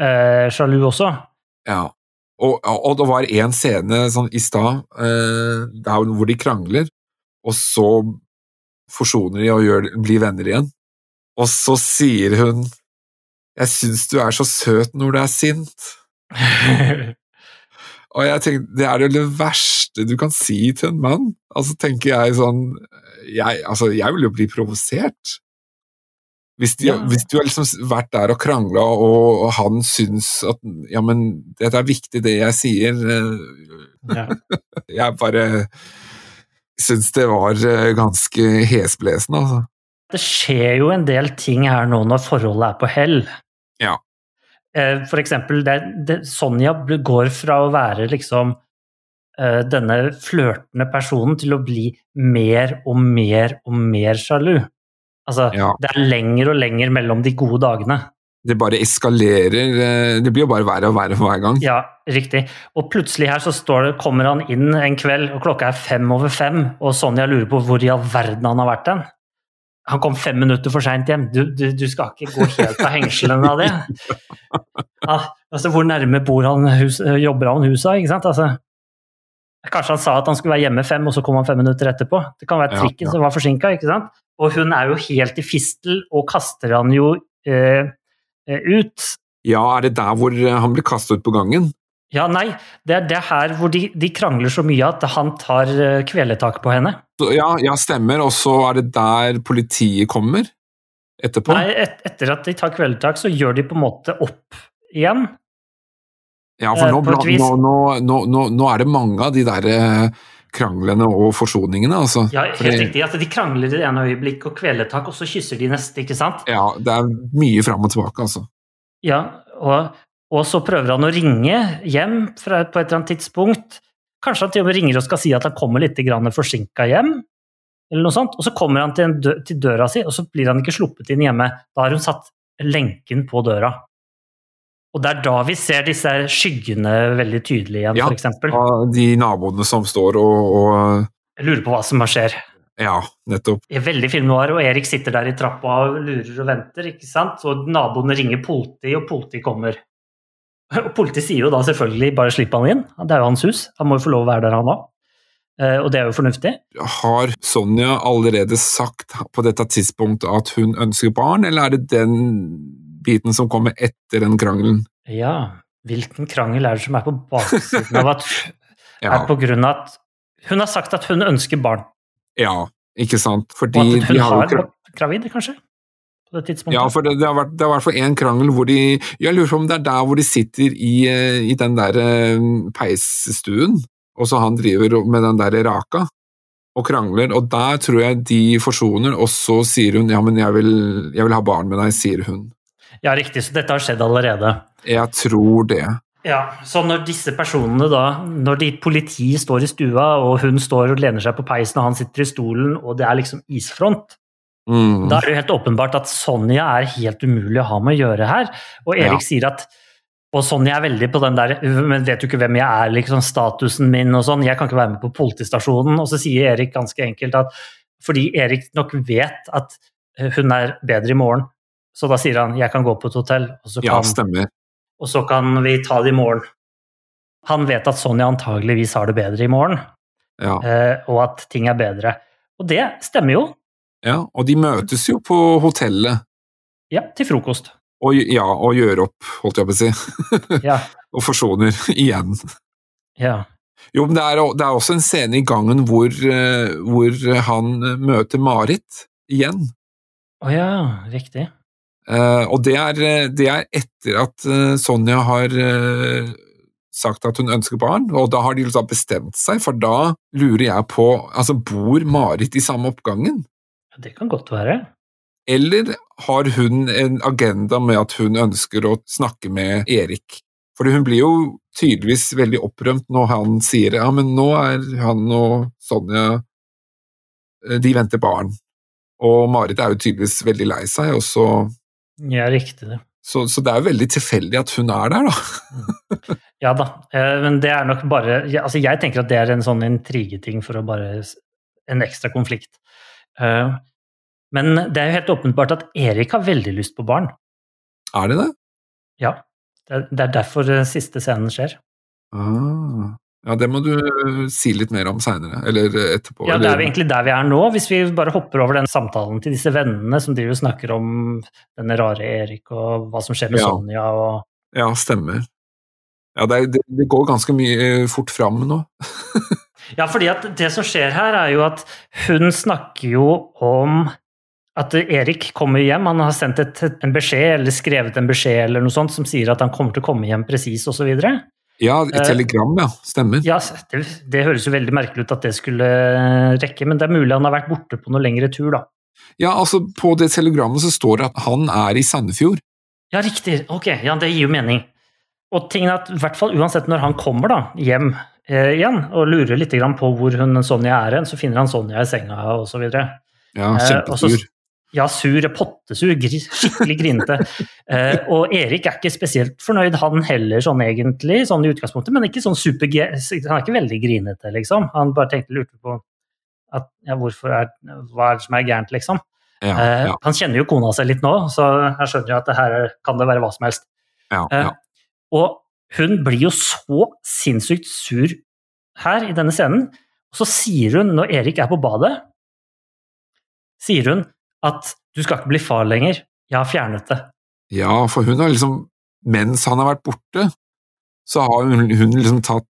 eh, sjalu også.
Ja. Og, og det var en scene sånn, i stad eh, hvor de krangler, og så forsoner de og gjør, blir venner igjen. Og så sier hun 'Jeg syns du er så søt når du er sint'. Og jeg tenkte, det er jo det verste du kan si til en mann. Altså tenker jeg sånn Jeg, altså, jeg vil jo bli provosert. Hvis, de,
Ja.
hvis du har liksom vært der og krangla, og, han syns at ja, men dette er viktig, det jeg sier eh,
ja.
Jeg bare syns det var eh, ganske hesblesende, altså.
Det skjer jo en del ting her nå når forholdet er på hell.
Ja.
eh, for eksempel, det, det, Sonja går fra å være liksom denne flørtende personen til å bli mer og mer og mer sjalu. Altså,
Ja.
det er lenger og lenger mellom de gode dagene.
Det bare eskalerer. eh, Det blir jo bare verre og verre for hver gang.
Ja, riktig. Og plutselig her så står det, kommer han inn en kveld, og klokka er fem over fem, og Sonja lurer på hvor i all verden han har vært hen. Han kom fem minutter for seint hjem. Du, du, du skal ikke gå helt av hengslene av det. Ja, altså, hvor nærme bor han, hus, jobber han huset, ikke sant? Altså, kanskje han sa at han skulle være hjemme fem, og så kom han fem minutter etterpå. Det kan være
Ja,
trikken
ja.
som var forsinka? Og hun er jo helt i fistel, og kaster han jo eh, eh, ut.
Ja, er det der hvor eh, han blir kastet ut på gangen?
Ja, nei, det er det her hvor de, de krangler så mye at han tar eh, kveletak på henne.
Ja, ja, stemmer. Og så er det der politiet kommer etterpå?
Nei, et, etter at de tar kveletak, så gjør de på en måte opp igjen.
Ja, for nå, nå, nå, nå, er det mange av de der kranglene og forsoningene, altså.
Ja, helt
Fordi-
riktig. At de krangler i det ene øyeblikk og kveletak, og så kysser de neste, ikke sant?
Ja, det er mye fram og tilbake, altså.
Ja, og, og så prøver han å ringe hjem fra, på et eller annet tidspunkt. Kanskje han til og med ringer og skal si at han kommer litt forsinka hjem, eller noe sånt. Og så kommer han til, en dø til døra si, og så blir han ikke sluppet inn hjemme. Da har hun satt lenken på døra. Og det er da vi ser disse skyggene veldig tydelig igjen,
Ja.
eksempel.
Av de naboene som står og, og
Jeg lurer på hva som skjer.
Ja, nettopp.
Det er veldig film noir, og Erik sitter der i trappa og lurer og venter, ikke sant? Og naboene ringer politi, og politi kommer. Og politiet sier jo da selvfølgelig 'bare slipp han inn', det er jo hans hus, han må jo få lov å være der han òg. Og det er jo fornuftig.
Har Sonja allerede sagt på dette tidspunktet at hun ønsker barn, eller er det den biten som kommer etter den krangelen?
Ja, hvilken krangel er det som er på baksiden av at
Ja,
er på grunn av at Hun har sagt at hun ønsker barn,
ja ikke sant? Fordi
og at hun
har
har vært gravid, kanskje? På det tidspunktet.
Ja, for det, det har vært, i hvert fall én krangel hvor de Jeg lurer på om det er der hvor de sitter i, eh, i den der eh, peisstuen, og så han driver med den der raka og krangler, og der tror jeg de forsoner, og så sier hun ja, men jeg vil, jeg vil ha barn med deg, sier hun.
Ja, riktig, så dette har skjedd allerede.
Jeg tror det.
Ja, så når disse personene da, når de politiet står i stua, og hun står og lener seg på peisen, og han sitter i stolen, og det er liksom isfront,
Mm.
da er det jo helt åpenbart at Sonja er helt umulig å ha med å gjøre her. Og Erik
Ja.
sier at Og Sonja er veldig på den der Men vet du ikke hvem jeg er, liksom statusen min og sånn, jeg kan ikke være med på politistasjonen. Og så sier Erik ganske enkelt at fordi Erik nok vet at hun er bedre i morgen, så da sier han jeg kan gå på et hotell, og så
Ja,
kan
stemmer.
og så kan vi ta det i morgen. Han vet at Sonja antageligvis har det bedre i morgen,
Ja.
eh, og at ting er bedre. Og det stemmer jo.
ja. Og de møtes jo på hotellet
Ja, til frokost.
og, ja, og gjør opp, holdt jeg på å si,
Ja.
og forsoner igjen.
ja.
Jo, men det er, det er også en scene i gangen hvor, eh, hvor han møter Marit igjen.
Å ja, riktig.
Eh, og det er, eh, det er etter at eh, Sonja har sagt at hun ønsker barn, og da har de liksom bestemt seg, for da lurer jeg på altså Bor Marit i samme oppgangen?
Det kan godt være.
Eller har hun en agenda med at hun ønsker å snakke med Erik? For hun blir jo tydeligvis veldig opprømt når han sier ja, men nå er han og Sonja De venter barn. Og Marit er jo tydeligvis veldig lei seg, og så,
Ja, riktig det.
så, så det er jo veldig tilfeldig at hun er der, da.
Ja da, eh, men det er nok bare Altså, jeg tenker at det er en sånn intrigeting for å bare En ekstra konflikt. Eh, Men det er jo helt åpenbart at Erik har veldig lyst på barn.
Er det det?
Ja. Det er, er derfor eh, siste scenen skjer.
Ah. Ja, det må du eh, si litt mer om seinere, eller eh, etterpå.
Ja, det er jo egentlig der vi er nå, hvis vi bare hopper over den samtalen til disse vennene som driver og snakker om denne rare Erik og hva som skjer med
Ja.
Sonja og
Ja, stemmer. Ja, det, det, det går ganske mye eh, fort fram nå.
Ja, fordi at det som skjer her, er jo at hun snakker jo om at Erik kommer hjem, han har sendt et, en beskjed, eller skrevet en beskjed eller noe sånt, som sier at han kommer til å komme hjem presis, osv.
Ja,
Eh,
telegram, ja. Stemmer.
Ja, det, det høres jo veldig merkelig ut at det skulle rekke, men det er mulig han har vært borte på noe lengre tur, da.
Ja, altså, på det telegrammet så står det at han er i Sandefjord.
Ja, riktig. Ok, ja, det gir jo mening. Og tingen er at i hvert fall uansett når han kommer da, hjem eh, igjen og lurer litt grann på hvor hun Sonja er hen, så finner han Sonja i senga og så videre.
Ja,
Eh, så-
kjempesur.
Ja, sur, pottesur, skikkelig grinete. Eh, og Erik er ikke spesielt fornøyd, han heller, sånn egentlig, sånn i utgangspunktet, men ikke sånn super Han er ikke veldig grinete, liksom. Han bare tenkte lurte på at, ja, hvorfor er, hva er det som er gærent, liksom.
Ja,
Eh, Han kjenner jo kona seg litt nå, så jeg skjønner jo at det her kan det være hva som helst.
ja,
Eh. Og hun blir jo så sinnssykt sur her i denne scenen. Og så sier hun, når Erik er på badet, sier hun at du skal ikke bli far lenger, jeg har fjernet det.
ja, for hun har liksom Mens han har vært borte, så har hun, hun liksom tatt,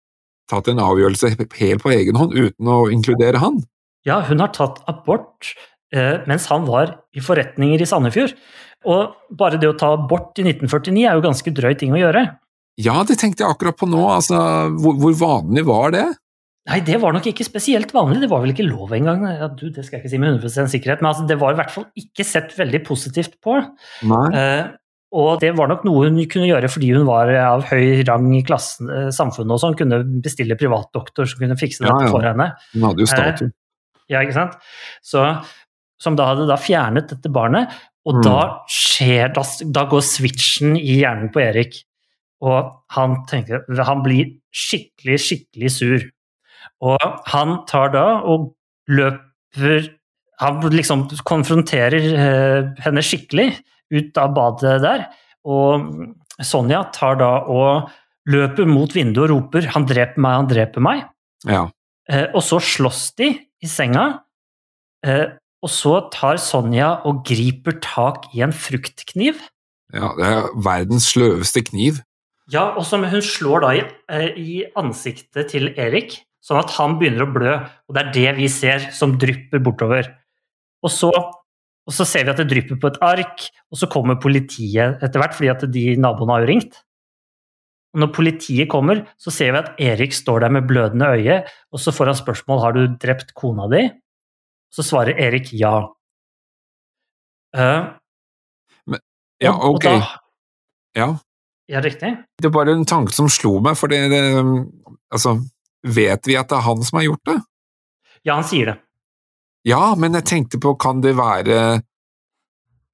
tatt en avgjørelse helt på egen hånd, uten å inkludere han.
Ja, hun har tatt abort eh, mens han var i forretninger i Sandefjord. Og bare det å ta abort i 1949 er jo ganske drøy ting å gjøre.
Ja, det tenkte jeg akkurat på nå, altså, hvor, hvor vanlig var det?
Nei, det var nok ikke spesielt vanlig, det var vel ikke lov engang. Ja, du, det skal jeg ikke si med 100 sikkerhet, men altså, det var i hvert fall ikke sett veldig positivt på. Eh, og det var nok noe hun kunne gjøre fordi hun var av høy rang i klassen, eh, samfunnet og sånn, kunne bestille privatdoktor som kunne fikse dette
ja.
for henne.
Hun hadde jo statue.
Ja, ikke sant? Så, som da hadde da fjernet dette barnet, og
Mm.
da skjer da, da går switchen i hjernen på Erik. Og han tenker Han blir skikkelig, skikkelig sur. Og han tar da og løper Han liksom konfronterer eh, henne skikkelig ut av badet der. Og Sonja tar da og løper mot vinduet og roper 'Han dreper meg, han dreper meg'.
Ja.
Eh, og så slåss de i senga. Eh, og så tar Sonja og griper tak i en fruktkniv.
ja, det er verdens sløveste kniv.
Ja, og som hun slår da i, i ansiktet til Erik, sånn at han begynner å blø. Og det er det vi ser som drypper bortover. Og så, og så ser vi at det drypper på et ark, og så kommer politiet etter hvert, fordi at de naboene har jo ringt. Og når politiet kommer, så ser vi at Erik står der med blødende øye, og så får han spørsmål har du drept kona di. Så svarer Erik ja. Eh,
Ja,
og- og
ok.
da-
Ja.
ja, riktig.
Det er bare en tanke som slo meg, for det, det Altså, vet vi at det er han som har gjort det?
Ja, han sier det.
Ja, men jeg tenkte på, kan det være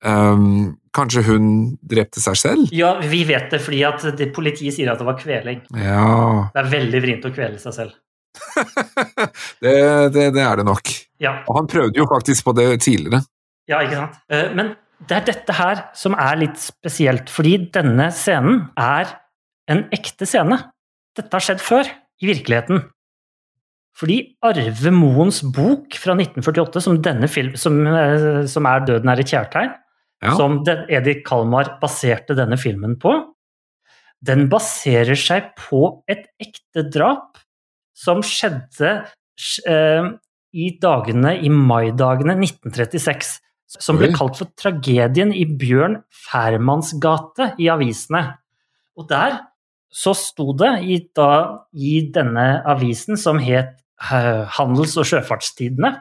um, Kanskje hun drepte seg selv?
Ja, vi vet det fordi at det, politiet sier at det var kveling.
Ja
Det er veldig vrient å kvele seg selv.
det, det, det er det nok.
Ja,
Og han prøvde jo faktisk på det tidligere.
ja ikke sant? Eh, Men det er dette her som er litt spesielt, fordi denne scenen er en ekte scene. Dette har skjedd før, i virkeligheten. Fordi Arve Moens bok fra 1948, som, denne film, som, eh, som er 'Døden er et kjærtegn',
Ja.
som Edith Edi Kalmar baserte denne filmen på, den baserer seg på et ekte drap som skjedde eh, i dagene i maidagene 1936. Som ble kalt for tragedien i Bjørn Færmanns gate i avisene. Og der så sto det i, da, i denne avisen, som het eh, Handels- og sjøfartstidene,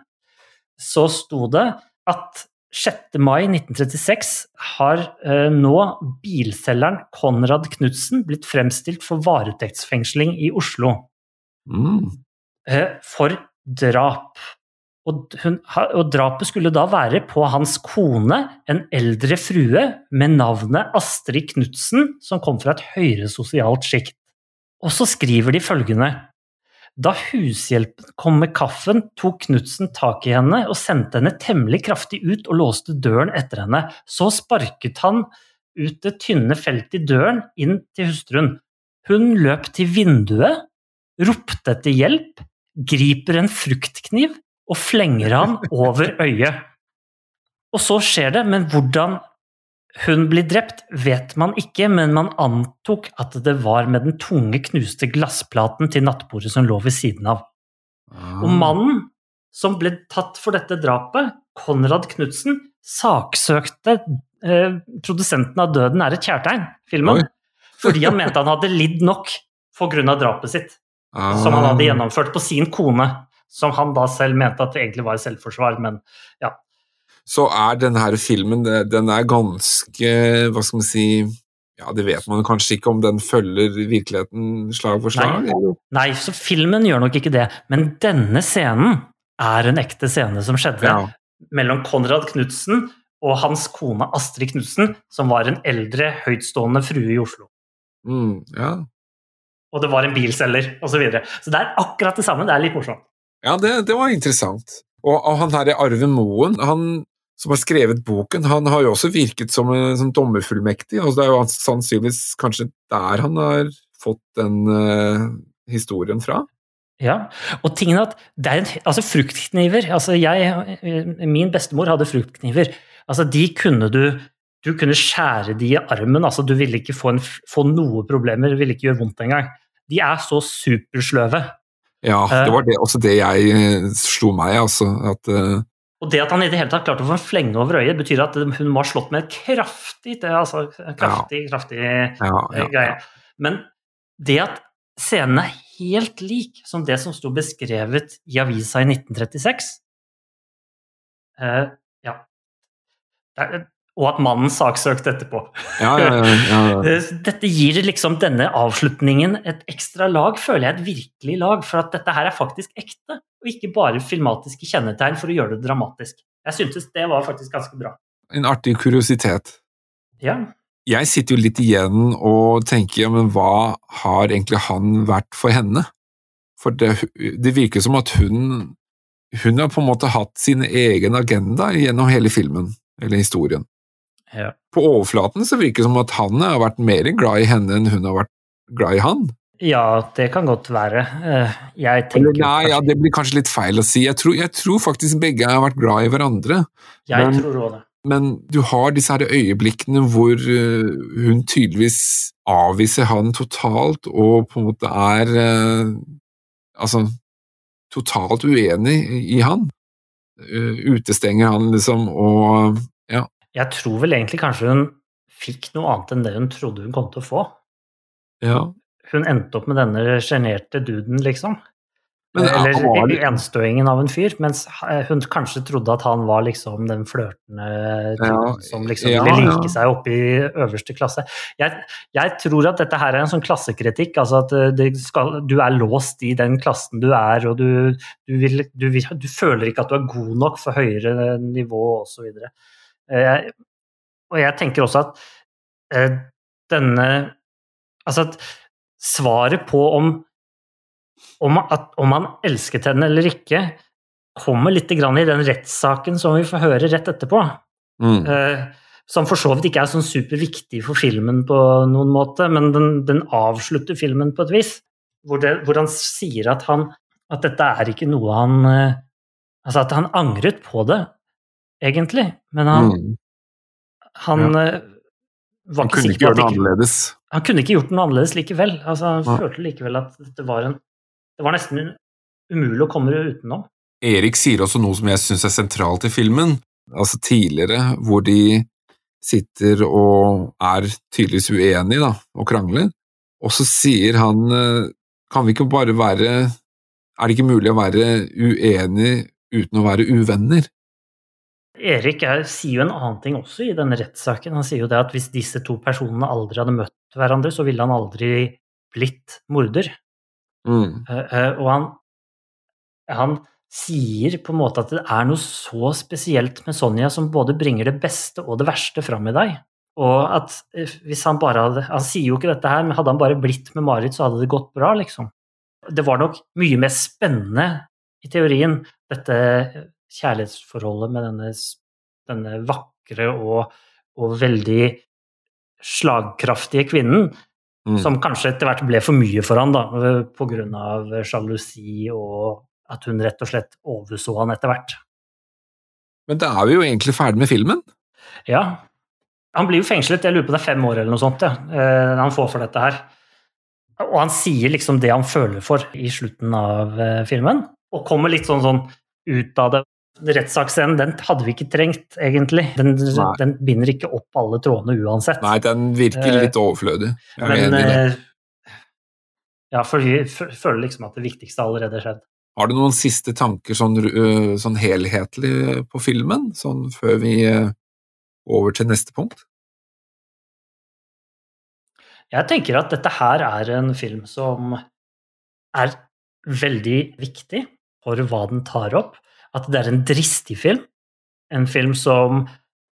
så sto det at 6. mai 1936 har eh, nå bilselgeren Konrad Knutsen blitt fremstilt for varetektsfengsling i Oslo
Mm.
eh, for drap. Og, hun, og drapet skulle da være på hans kone, en eldre frue med navnet Astrid Knutsen, som kom fra et høyere sosialt sjikt. Og så skriver de følgende Da hushjelpen kom med kaffen, tok Knutsen tak i henne og sendte henne temmelig kraftig ut og låste døren etter henne. Så sparket han ut det tynne feltet i døren inn til hustruen. Hun løp til vinduet, ropte etter hjelp, griper en fruktkniv og flenger han over øyet. Og så skjer det, men hvordan hun blir drept, vet man ikke, men man antok at det var med den tunge, knuste glassplaten til nattbordet som lå ved siden av. Og
Ah.
mannen som ble tatt for dette drapet, Konrad Knutsen, saksøkte eh, produsenten av 'Døden er et kjærtegn', filmen,
Oi.
fordi han mente han hadde lidd nok pga. drapet sitt,
Ah.
som han hadde gjennomført på sin kone. Som han da selv mente at det egentlig var selvforsvar, men ja.
så er denne her filmen den er ganske Hva skal man si Ja, det vet man kanskje ikke om den følger virkeligheten slag for slag.
Nei. Nei, så filmen gjør nok ikke det, men denne scenen er en ekte scene som skjedde
Ja.
mellom Konrad Knutsen og hans kone Astrid Knutsen, som var en eldre, høytstående frue i Oslo.
Mm, ja.
Og det var en bilselger, osv. Så, videre. så det er akkurat det samme. Det er litt morsomt.
Ja, det, det var interessant. Og, og han her Arve Moen, han som har skrevet boken, han har jo også virket som som dommerfullmektig. og Det er jo sannsynligvis kanskje der han har fått den uh, historien fra.
Ja, og tingen at det er en, altså fruktkniver altså jeg, eh, Min bestemor hadde fruktkniver. Altså de kunne du Du kunne skjære de i armen. altså Du ville ikke få, en, få noe problemer, det ville ikke gjøre vondt engang. De er så supersløve.
Ja,
Eh.
det var det, også det jeg eh, slo meg, altså. At, uh...
Og det at han i det hele tatt klarte å få en flenge over øyet, betyr at hun må ha slått med et kraftig altså, kraftig, kraftig
ja,
eh,
ja,
greie. Men det at scenen er helt lik som det som sto beskrevet i avisa i 1936 uh, Ja. Det er, og at mannen saksøkte etterpå.
ja, ja, ja,
Dette gir liksom denne avslutningen et ekstra lag, føler jeg, et virkelig lag, for at dette her er faktisk ekte, og ikke bare filmatiske kjennetegn for å gjøre det dramatisk. Jeg syntes det var faktisk ganske bra.
En artig kuriositet.
Ja,
Jeg sitter jo litt igjen og tenker ja, men hva har egentlig han vært for henne? For det, det virker som at hun hun har på en måte hatt sin egen agenda gjennom hele filmen, eller historien.
Ja.
På overflaten så virker det som at han har vært mer glad i henne enn hun har vært glad i han.
ja det kan godt være. Eh, Jeg tenker
nei, ja, det blir kanskje litt feil å si. Jeg tror, jeg tror faktisk begge har vært glad i hverandre.
Jeg
men-
tror også det.
Men du har disse her øyeblikkene hvor eh, hun tydeligvis avviser han totalt, og på en måte er eh, altså totalt uenig i han. Utestenger han, liksom, og ja.
Jeg tror vel egentlig kanskje hun fikk noe annet enn det hun trodde hun kom til å få.
ja.
Hun endte opp med denne sjenerte duden, liksom.
Men var
Eller
litt-
enstøingen av en fyr, mens hun kanskje trodde at han var liksom den flørtende
Ja,
som liksom
ja,
ville
ja.
like seg opp i øverste klasse. Jeg, jeg tror at dette her er en sånn klassekritikk, altså at eh, det skal, du er låst i den klassen du er, og du, du, vil, du, vil, du føler ikke at du er god nok for høyere nivå, osv. Eh, og jeg tenker også at eh, denne Altså at svaret på om om, at, om han elsket henne eller ikke, kommer litt grann i den rettssaken som vi får høre rett etterpå.
Mm.
Eh, som for så vidt ikke er sånn superviktig for filmen på noen måte, men den, den avslutter filmen på et vis. Hvor, det, hvor han sier at, han, at dette er ikke noe han eh, Altså at han angret på det, egentlig, men han,
Mm.
han ja. var
Han
ikke
kunne
sikker
ikke
på
gjøre
at
det
ikke,
annerledes.
han kunne ikke gjort noe annerledes likevel. Altså, han
ja.
følte likevel at det var en Det var nesten umulig å komme utenom.
Erik sier også noe som jeg syns er sentralt i filmen. Altså tidligere, hvor de sitter og er tydeligvis uenige da, og krangler. Og så sier han eh, Kan vi ikke bare være Er det ikke mulig å være uenig uten å være uvenner?
Erik er, sier jo en annen ting også i denne rettssaken. Han sier jo det at hvis disse to personene aldri hadde møtt hverandre, så ville han aldri blitt morder.
Mm.
Eh, eh, og han, han sier på en måte at det er noe så spesielt med Sonja som både bringer det beste og det verste fram i deg. Og at eh, hvis han bare hadde Han sier jo ikke dette her, men hadde han bare blitt med Marit, så hadde det gått bra, liksom. Det var nok mye mer spennende i teorien, dette kjærlighetsforholdet med denne, denne vakre og, og veldig slagkraftige kvinnen,
Mm.
som kanskje etter hvert ble for mye for han da, på grunn av sjalusi og at hun rett og slett overså han etter hvert.
Men da er vi jo egentlig ferdig med filmen.
Ja, han blir jo fengslet, jeg lurer på det er fem år eller noe sånt, ja, eh, han får for dette her. Og han sier liksom det han føler for i slutten av eh, filmen, og kommer litt sånn, sånn ut av det. Rettssaksscenen den hadde vi ikke trengt, egentlig. Den, den binder ikke opp alle trådene uansett.
Nei, den virker
Eh,
litt overflødig. Jeg er
Men
enig i det.
eh, ja, for vi føler liksom at det viktigste allerede har skjedd.
Har du noen siste tanker sånn, øh, sånn helhetlig på filmen, sånn før vi over til neste punkt?
Jeg tenker at dette her er en film som er veldig viktig for hva den tar opp. At det er en dristig film. En film som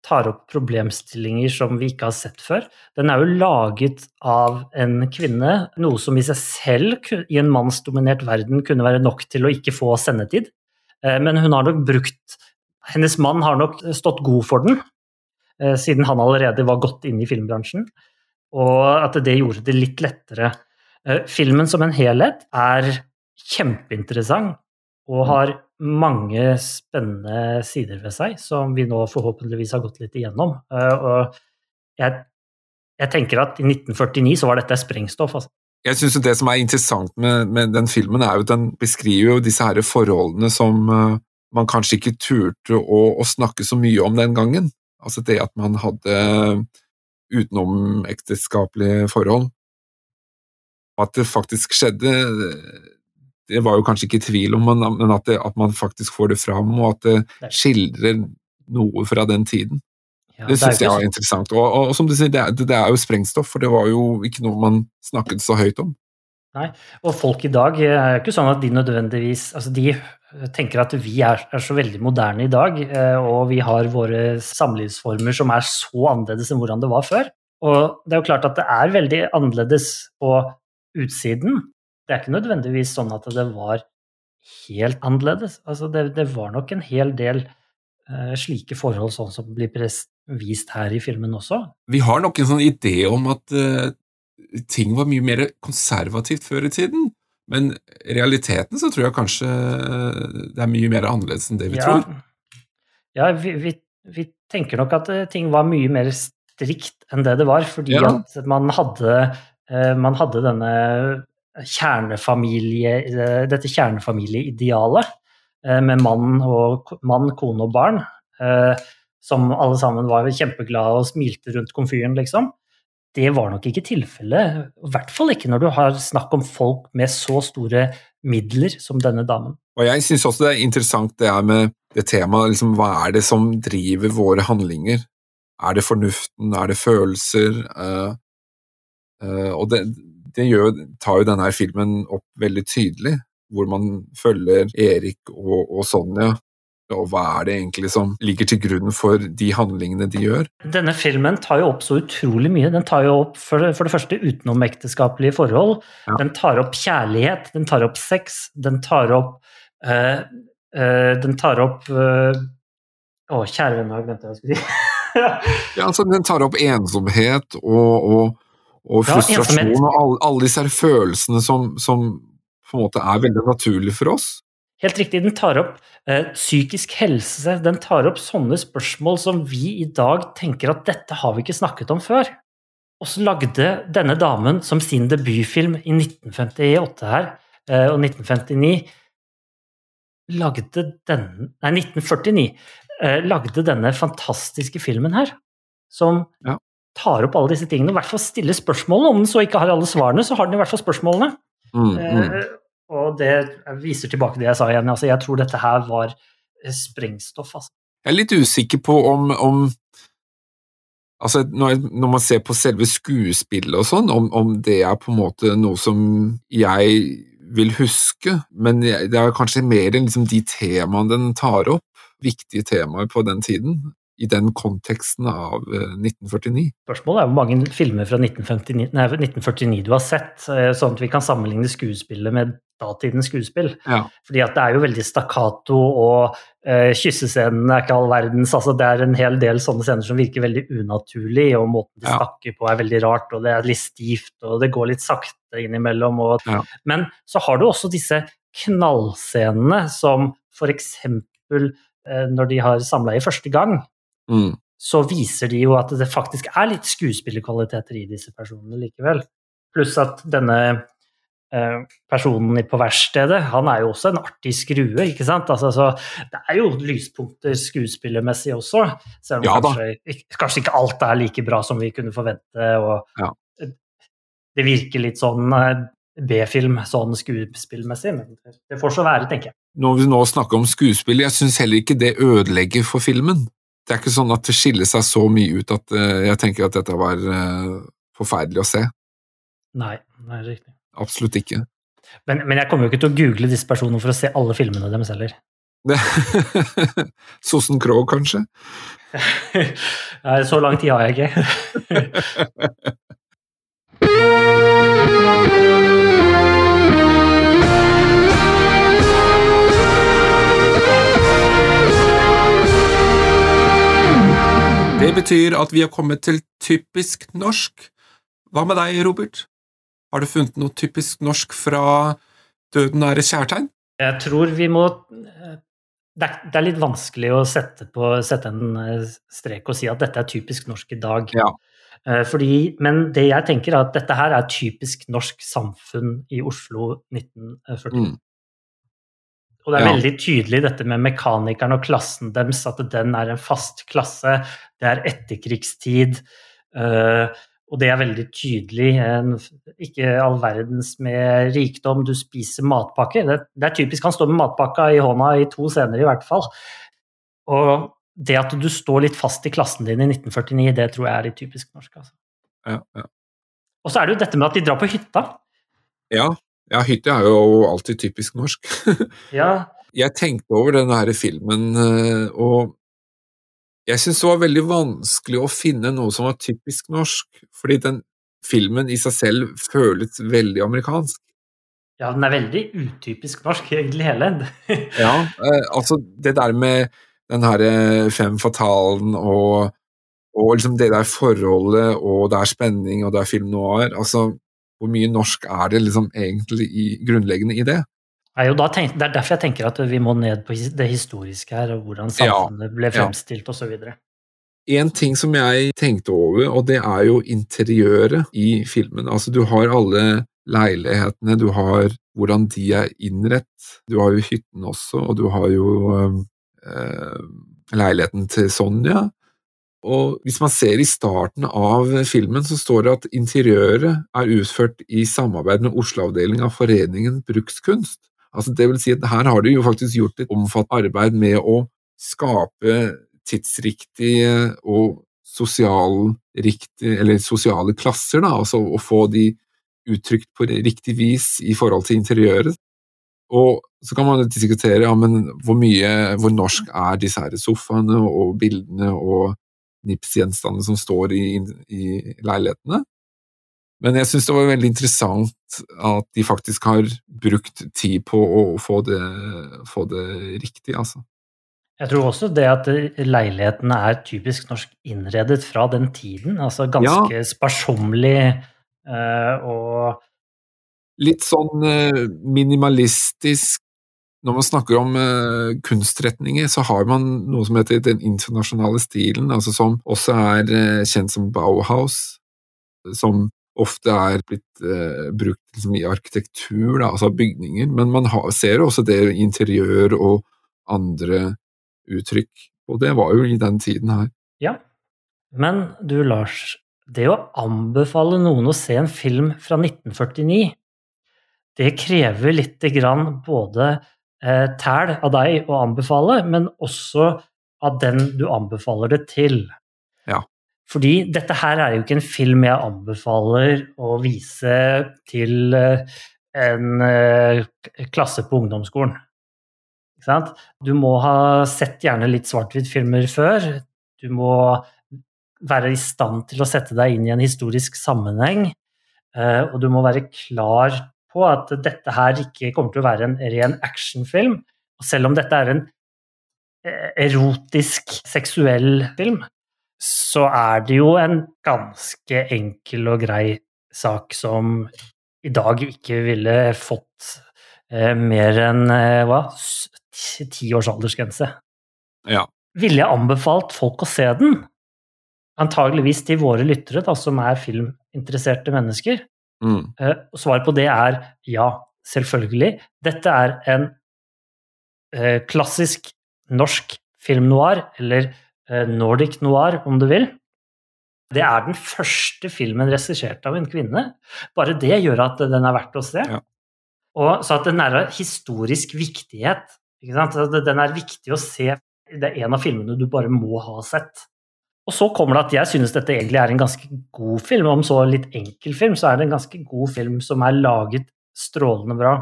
tar opp problemstillinger som vi ikke har sett før. Den er jo laget av en kvinne, noe som i seg selv i en mannsdominert verden kunne være nok til å ikke få sendetid. Eh, men hun har nok brukt Hennes mann har nok stått god for den, eh, siden han allerede var godt inne i filmbransjen. Og at det gjorde det litt lettere. Eh, filmen som en helhet er kjempeinteressant og har mange spennende sider ved seg, som vi nå forhåpentligvis har gått litt igjennom. Eh, og jeg, jeg tenker at i 1949 så var dette sprengstoff. Altså.
Jeg syns det som er interessant med, med, den filmen, er jo at den beskriver jo disse her forholdene som uh, man kanskje ikke turte å, å, snakke så mye om den gangen. Altså det at man hadde utenomekteskapelige forhold. At det faktisk skjedde, det var jo kanskje ikke tvil om, men at, det, at man faktisk får det fram, og at det skildrer noe fra den tiden. Ja, det syns jeg var interessant. Og, og, og, som du sier, det er, det er, jo sprengstoff, for det var jo ikke noe man snakket så høyt om.
Nei, og folk i dag er jo ikke sånn at de nødvendigvis altså De tenker at vi er, er, så veldig moderne i dag, eh, og vi har våre samlivsformer som er så annerledes enn hvordan det var før. Og det er jo klart at det er veldig annerledes på utsiden, det er ikke nødvendigvis sånn at det var helt annerledes. Altså det, det var nok en hel del uh, slike forhold sånn som blir vist her i filmen også.
Vi har nok en sånn idé om at uh, ting var mye mer konservativt før i tiden. Men i realiteten så tror jeg kanskje det er mye mer annerledes enn det vi
ja.
tror.
Ja, vi, vi, vi, tenker nok at eh, ting var mye mer strikt enn det det var, fordi ja. at man hadde, man hadde denne kjernefamilie, eh, dette kjernefamilieidealet eh, med mann, og, mann, kone og barn, eh, som alle sammen var kjempeglade og smilte rundt komfyren, liksom. Det var nok ikke tilfellet, i hvert fall ikke når du har snakk om folk med så store midler som denne damen.
Og Jeg syns også det er interessant det er med det temaet, liksom, hva er det som driver våre handlinger? Er det fornuften, er det følelser? Uh, uh, og det, det gjør, tar jo denne filmen opp veldig tydelig, hvor man følger Erik og, og Sonja. Og hva er det egentlig som ligger til grunn for de handlingene de gjør?
Denne filmen tar jo opp så utrolig mye. Den tar jo opp for, for det første utenomekteskapelige forhold. Ja. Den tar opp kjærlighet, den tar opp sex, den tar opp øh, øh, Den tar opp øh, Å, kjære venn, jeg glemte hva jeg skulle si.
ja, altså, den tar opp ensomhet og, og og frustrasjon og alle, alle disse følelsene som, som, på en måte er veldig naturlige for oss.
Helt riktig, den tar opp eh, psykisk helse, den tar opp sånne spørsmål som vi i dag tenker at dette har vi ikke snakket om før. Og så lagde denne damen som sin debutfilm i 1958 her, eh, og 1959 lagde denne Nei, 1949 eh, lagde denne fantastiske filmen her, som ja tar opp alle disse tingene, i hvert fall stiller spørsmålene. Om den så ikke har alle svarene, så har den i hvert fall spørsmålene. Mm, mm. Eh, og det viser tilbake det jeg sa igjen. Altså, jeg tror dette her var eh, sprengstoff. Altså.
Jeg er litt usikker på om, om Altså, når, når, man ser på selve skuespillet og sånn, om, om, det er på en måte noe som jeg vil huske, men det er kanskje mer enn liksom de temaene den tar opp, viktige temaer på den tiden i den konteksten av 1949. Eh,
Spørsmålet er hvor mange filmer fra 1959, nei, 1949 du har sett, eh, sånn at vi kan sammenligne skuespillet med datidens skuespill. Ja. Fordi at det er jo veldig stakkato, og uh, kyssescenene er ikke all verdens. altså Det er en hel del sånne scener som virker veldig unaturlig, og måten de ja. snakker på er veldig rart, og det er litt stivt, og det går litt sakte innimellom. Og, ja. Men så har du også disse knallscenene som for eksempel når de har samleie første gang, mm. så viser de jo at det faktisk er litt skuespillerkvaliteter i disse personene likevel. Pluss at denne eh, personen på verkstedet, han er jo også en artig skrue, ikke sant? Altså, så det er jo lyspunkter skuespillermessig også, selv om ja, kanskje, kanskje, ikke alt er like bra som vi kunne forvente. og ja. Det virker litt sånn eh, B-film sånn skuespillmessig, men det får så være, tenker jeg.
Når vi nå snakker om skuespill, jeg syns heller ikke det ødelegger for filmen. Det er ikke sånn at det skiller seg så mye ut at eh, jeg tenker at dette var eh, forferdelig å se.
Nei, det er riktig.
Absolutt ikke.
Men, men jeg kommer jo ikke til å google disse personene for å se alle filmene deres heller.
Sossen Krogh, kanskje?
Nei, så lang tid har jeg ikke.
Det betyr at vi har kommet til typisk norsk. Hva med deg, Robert? Har du funnet noe typisk norsk fra Døden et kjærtegn?
Jeg tror vi må Det er, er litt vanskelig å sette, på, sette en eh, strek og si at dette er typisk norsk i dag.
Ja.
Eh, Fordi, men det jeg tenker er at dette her er typisk norsk samfunn i Oslo 1940.
Mm.
Og det er
Ja.
veldig tydelig dette med mekanikeren og klassen deres, at den er en fast klasse. Det er etterkrigstid. eh, og det er veldig tydelig. En, ikke all verdens med rikdom. Du spiser matpakke. Det, det er typisk han står med matpakka i hånda i to scener i hvert fall. Og det at du står litt fast i klassen din i 1949, det tror jeg er litt typisk norsk. Altså.
Ja, ja.
Og så er det jo dette med at de drar på hytta.
ja. Ja, hytte er jo alltid typisk norsk.
Ja,
jeg tenkte over denne her filmen, eh, og jeg syns det var veldig vanskelig å finne noe som var typisk norsk, fordi den filmen i seg selv føles veldig amerikansk.
ja den er veldig utypisk norsk, egentlig hele.
Ja, eh, altså det der med den her eh, fem fatalen og, og liksom det der forholdet, og det er spenning, og det er film noir, altså hvor mye norsk er det liksom egentlig i, grunnleggende i det?
Nei, og da tenk, det er derfor jeg tenker at vi må ned på det historiske her, og hvordan samfunnet ble fremstilt ja. osv.
En ting som jeg tenkte over, og det er jo interiøret i filmen. Altså, du har alle leilighetene, du har hvordan de er innrett, du har jo hytten også, og du har jo øh, leiligheten til Sonja. Og hvis man ser i starten av filmen, så står det at interiøret er utført i samarbeid med Oslo-avdeling av Foreningen Brukskunst. Altså, det vil si at her har de jo faktisk gjort et omfattende arbeid med å skape tidsriktige og sosialriktige, eller sosiale klasser, da, altså å få de uttrykt på riktig vis i forhold til interiøret. Og så kan man diskutere ja, hvor mye, hvor norsk er disse her sofaene og bildene og Nips-gjenstandene som står i, i leilighetene. Men jeg syns det var veldig interessant at de faktisk har brukt tid på å få det, få det riktig, altså.
Jeg tror også det at leilighetene er typisk norsk innredet fra den tiden. Altså ganske sparsommelig eh, og
Litt sånn eh, minimalistisk Når man snakker om uh, kunstretninger, så har man noe som heter den internasjonale stilen, altså som også er uh, kjent som Bauhaus, som ofte er blitt uh, brukt liksom, i arkitektur, da, altså bygninger, men man har, ser også det interiør og andre uttrykk, og det var jo i den tiden her.
Ja. Men du, Lars, det å anbefale noen å se en film fra 1949, det krever lite grann både eh, tæl av deg å anbefale, men også av den du anbefaler det til.
Ja.
Fordi dette her er jo ikke en film jeg anbefaler å vise til eh, en eh, klasse på ungdomsskolen. Ikke sant? Du må ha sett gjerne litt svart-hvitt-filmer før. Du må være i stand til å sette deg inn i en historisk sammenheng. eh, Og du må være klar på at dette her ikke kommer til å være en ren actionfilm. Og selv om dette er en eh, erotisk, seksuell film, så er det jo en ganske enkel og grei sak som i dag ikke ville fått eh, mer enn eh, hva? Ti års aldersgrense.
Ja.
Ville jeg anbefalt folk å se den? Antageligvis til våre lyttere, da, som er filminteresserte mennesker.
Mm.
Eh, Svaret på det er ja, selvfølgelig. Dette er en eh, klassisk norsk film noir, eller eh, Nordic noir, om du vil. Det er den første filmen regissert av en kvinne. Bare det gjør at den er verdt å se.
Ja.
Og så at den er av historisk viktighet. Ikke sant? Den er viktig å se. Det er en av filmene du bare må ha sett. Og så kommer det at jeg synes dette egentlig er en ganske god film. Om så litt enkel film, så er det en ganske god film som er laget strålende bra.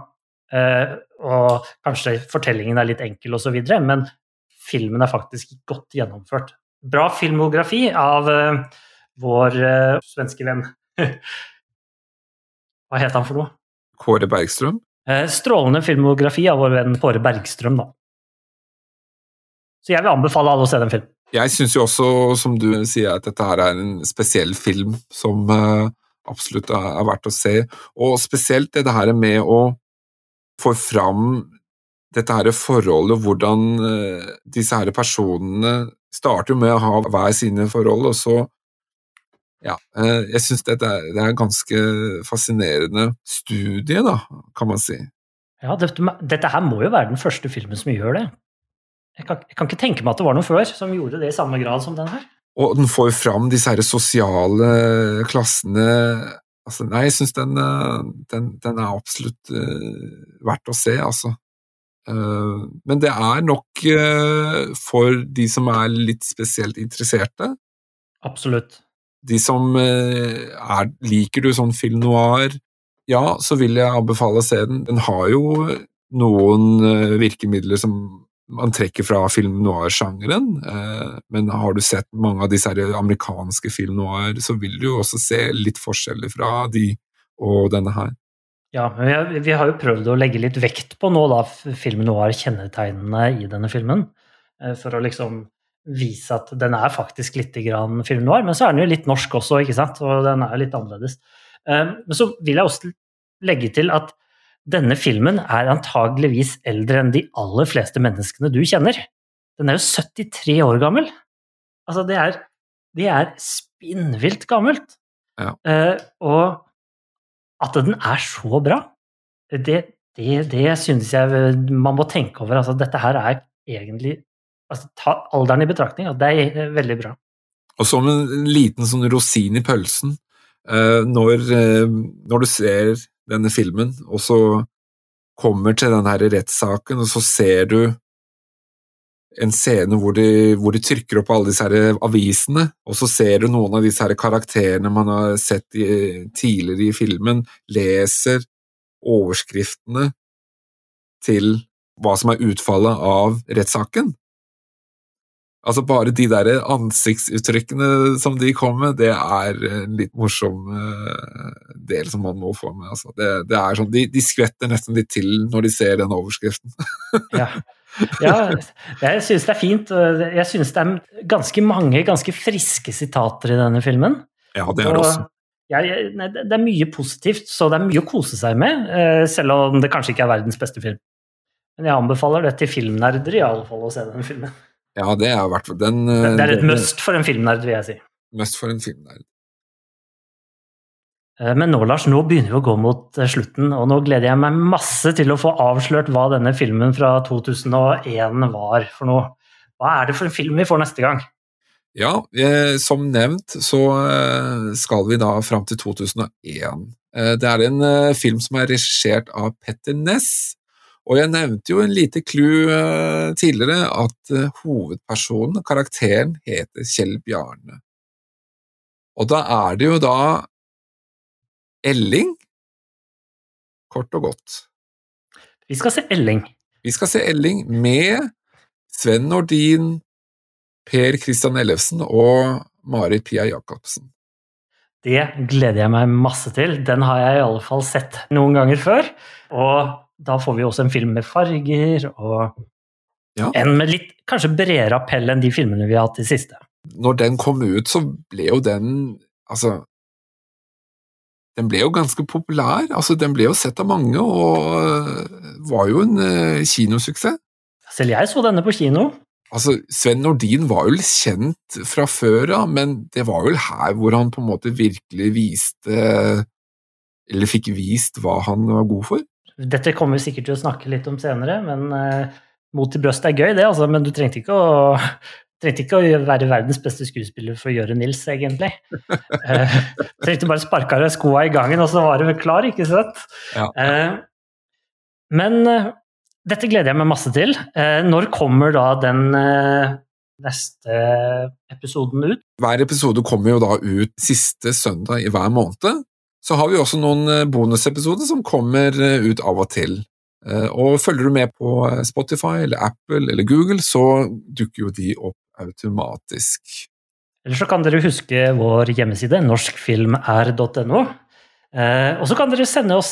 Eh, og kanskje fortellingen er litt enkel osv., men filmen er faktisk godt gjennomført. Bra filmografi av eh, vår eh, svenske venn. Hva het han for noe?
Kåre Bergstrøm.
Eh, strålende filmografi av vår venn Kåre Bergstrøm, da. Så jeg vil anbefale alle å se den filmen.
Jeg syns jo også, som du sier, at dette her er en spesiell film som eh, absolutt er, er verdt å se. Og spesielt det her med å få fram dette her forholdet, hvordan eh, disse her personene starter med å ha hver sine forhold, og så ja, eh, jeg syns det, er, det er en ganske fascinerende studie, da, kan man si.
Ja, dette, dette her må jo være den første filmen som gjør det. Jeg kan, jeg kan ikke tenke meg at det var noen før som gjorde det i samme grad som den her.
Og den får jo fram disse her sosiale klassene altså, Nei, jeg syns den, eh, den, den, er absolutt uh, verdt å se, altså. Uh, men det er nok uh, for de som er litt spesielt interesserte.
Absolutt.
De som er Liker du sånn film noir, ja, så vil jeg anbefale å se den. Den har jo noen virkemidler som man trekker fra film noir-sjangeren, eh, men har du sett mange av disse amerikanske film noir, så vil du jo også se litt forskjeller fra de og denne her.
Ja, vi har jo prøvd å legge litt vekt på nå da film noir-kjennetegnene i denne filmen, eh, for å liksom vise at den er faktisk litt grann film noir, men så er den jo litt norsk også, ikke sant, og den er litt annerledes. Eh, men så vil jeg også legge til at denne filmen er antageligvis eldre enn de aller fleste menneskene du kjenner. Den er jo 73 år gammel. Altså, det er, det er spinnvilt gammelt.
Ja.
Uh, og at den er så bra, det, det, det synes jeg man må tenke over. Altså, dette her er egentlig altså, Ta alderen i betraktning, og det er veldig bra.
Og som en liten sånn rosin i pølsen, uh, når, uh, når du ser denne filmen, og så kommer til den her rettssaken, og så ser du en scene hvor de, hvor de, trykker opp alle disse avisene, og så ser du noen av disse karakterene man har sett i, tidligere i filmen, leser overskriftene til hva som er utfallet av rettssaken. Altså Bare de der ansiktsuttrykkene som de kom med, det er en litt morsom uh, del som man må få med. Altså. Det, det, er sånn, de, de, skvetter nesten litt til når de ser den overskriften.
ja. ja. jeg synes det er fint. Jeg synes det er ganske mange ganske friske sitater i denne filmen.
Ja, det er det også.
Ja, det er mye positivt, så det er mye å kose seg med, eh, selv om det kanskje ikke er verdens beste film. Men jeg anbefaler det til filmnerder i alle fall å se den filmen.
Ja, det er i hvert fall den
Det er et must for en filmnerd, vil jeg si.
Must for en filmnerd.
Eh, men nå, Lars, nå begynner vi å gå mot eh, slutten, og nå gleder jeg meg masse til å få avslørt hva denne filmen fra 2001 var for noe. Hva er det for en film vi får neste gang?
Ja, eh, som nevnt så skal vi da fram til 2001. Det er en film som er regissert av Petter Ness, og jeg nevnte jo en lite clou uh, tidligere, at uh, hovedpersonen, karakteren, heter Kjell Bjarne. Og da er det jo da Elling, kort og godt.
Vi skal se Elling.
Vi skal se Elling med Sven Nordin, Per Christian Ellefsen og Marit Pia Jacobsen.
Det gleder jeg meg masse til. Den har jeg i alle fall sett noen ganger før. Og da får vi også en film med farger og ja. en med litt kanskje bredere appell enn de filmene vi har hatt i siste.
Når den kom ut, så ble jo den Altså Den ble jo ganske populær. Altså, den ble jo sett av mange, og øh, var jo en uh, kinosuksess.
Selv jeg så denne på kino.
Altså, Sven Nordin var jo kjent fra før av, men det var vel her hvor han på en måte virkelig viste Eller fikk vist hva han var god for.
Dette kommer vi sikkert til å snakke litt om senere, men uh, mot i brøstet er gøy, det, altså. Men du trengte ikke å trengte ikke å være verdens beste skuespiller for å gjøre Nils, egentlig. Eh, trengte bare sparke av deg skoa i gangen, og så var du klar, ikke sant?
Ja.
Eh, men eh, dette gleder jeg meg masse til. Eh, når kommer da den eh, neste episoden ut?
Hver episode kommer jo da ut siste søndag i hver måned. Så har vi også noen eh, bonusepisoder som kommer eh, ut av og til. Eh, Og følger du med på Spotify eller Apple eller Google, så dukker jo de opp automatisk.
Eller så kan dere huske vår hjemmeside, norskfilmr.no. Og så kan dere sende oss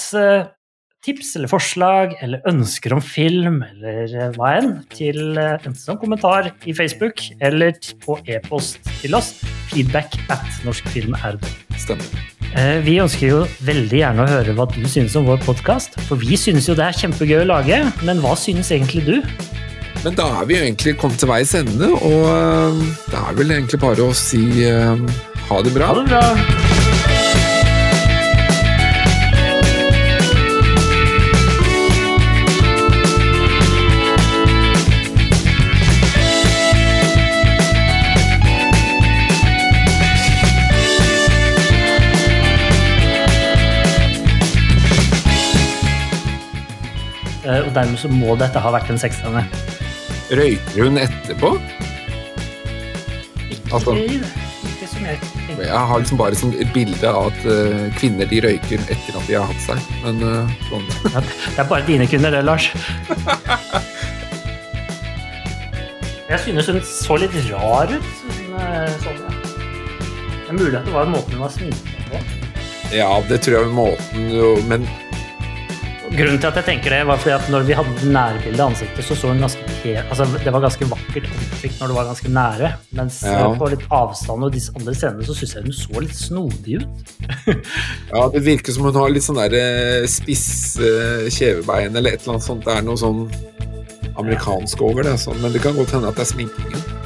tips eller forslag eller ønsker om film eller eh, hva enn til eh, enten som kommentar i Facebook eller på e-post til oss. Feedback at norskfilmr.no.
Stemmer.
Eh, Vi ønsker jo veldig gjerne å høre hva du synes om vår podkast. For vi synes jo det er kjempegøy å lage, men hva synes egentlig du?
Men da er vi jo egentlig kommet til veis ende, og eh, det er vel egentlig bare å si eh, ha det bra.
Ha det bra! Og dermed så må dette ha vært en seksterne.
Røyker hun etterpå? Altså-
Ikke, ikke som jeg tenker.
Jeg har liksom bare sånn et bilde av at eh, kvinner de røyker etter at de har hatt seg, men eh, sånn.
Det er bare dine kvinner, det, Lars. Jeg synes hun så litt rar ut. Sånn, eh, ja. Det er mulig at det var måten hun var sminket på.
Ja, det tror jeg måten Men
Grunnen til at jeg tenker det, var fordi at når vi hadde nærbilde av ansiktet, så så hun ganske altså, Det var ganske vakkert ansikt når det var ganske nære. Mens
Ja.
på litt avstand og disse andre scenene så syns jeg hun så litt snodig ut.
ja, det virker som hun har litt sånn der eh, spiss eh, kjevebein eller et eller annet sånt. Det er noe sånn amerikansk over det, altså. men det kan godt hende at det er sminkingen.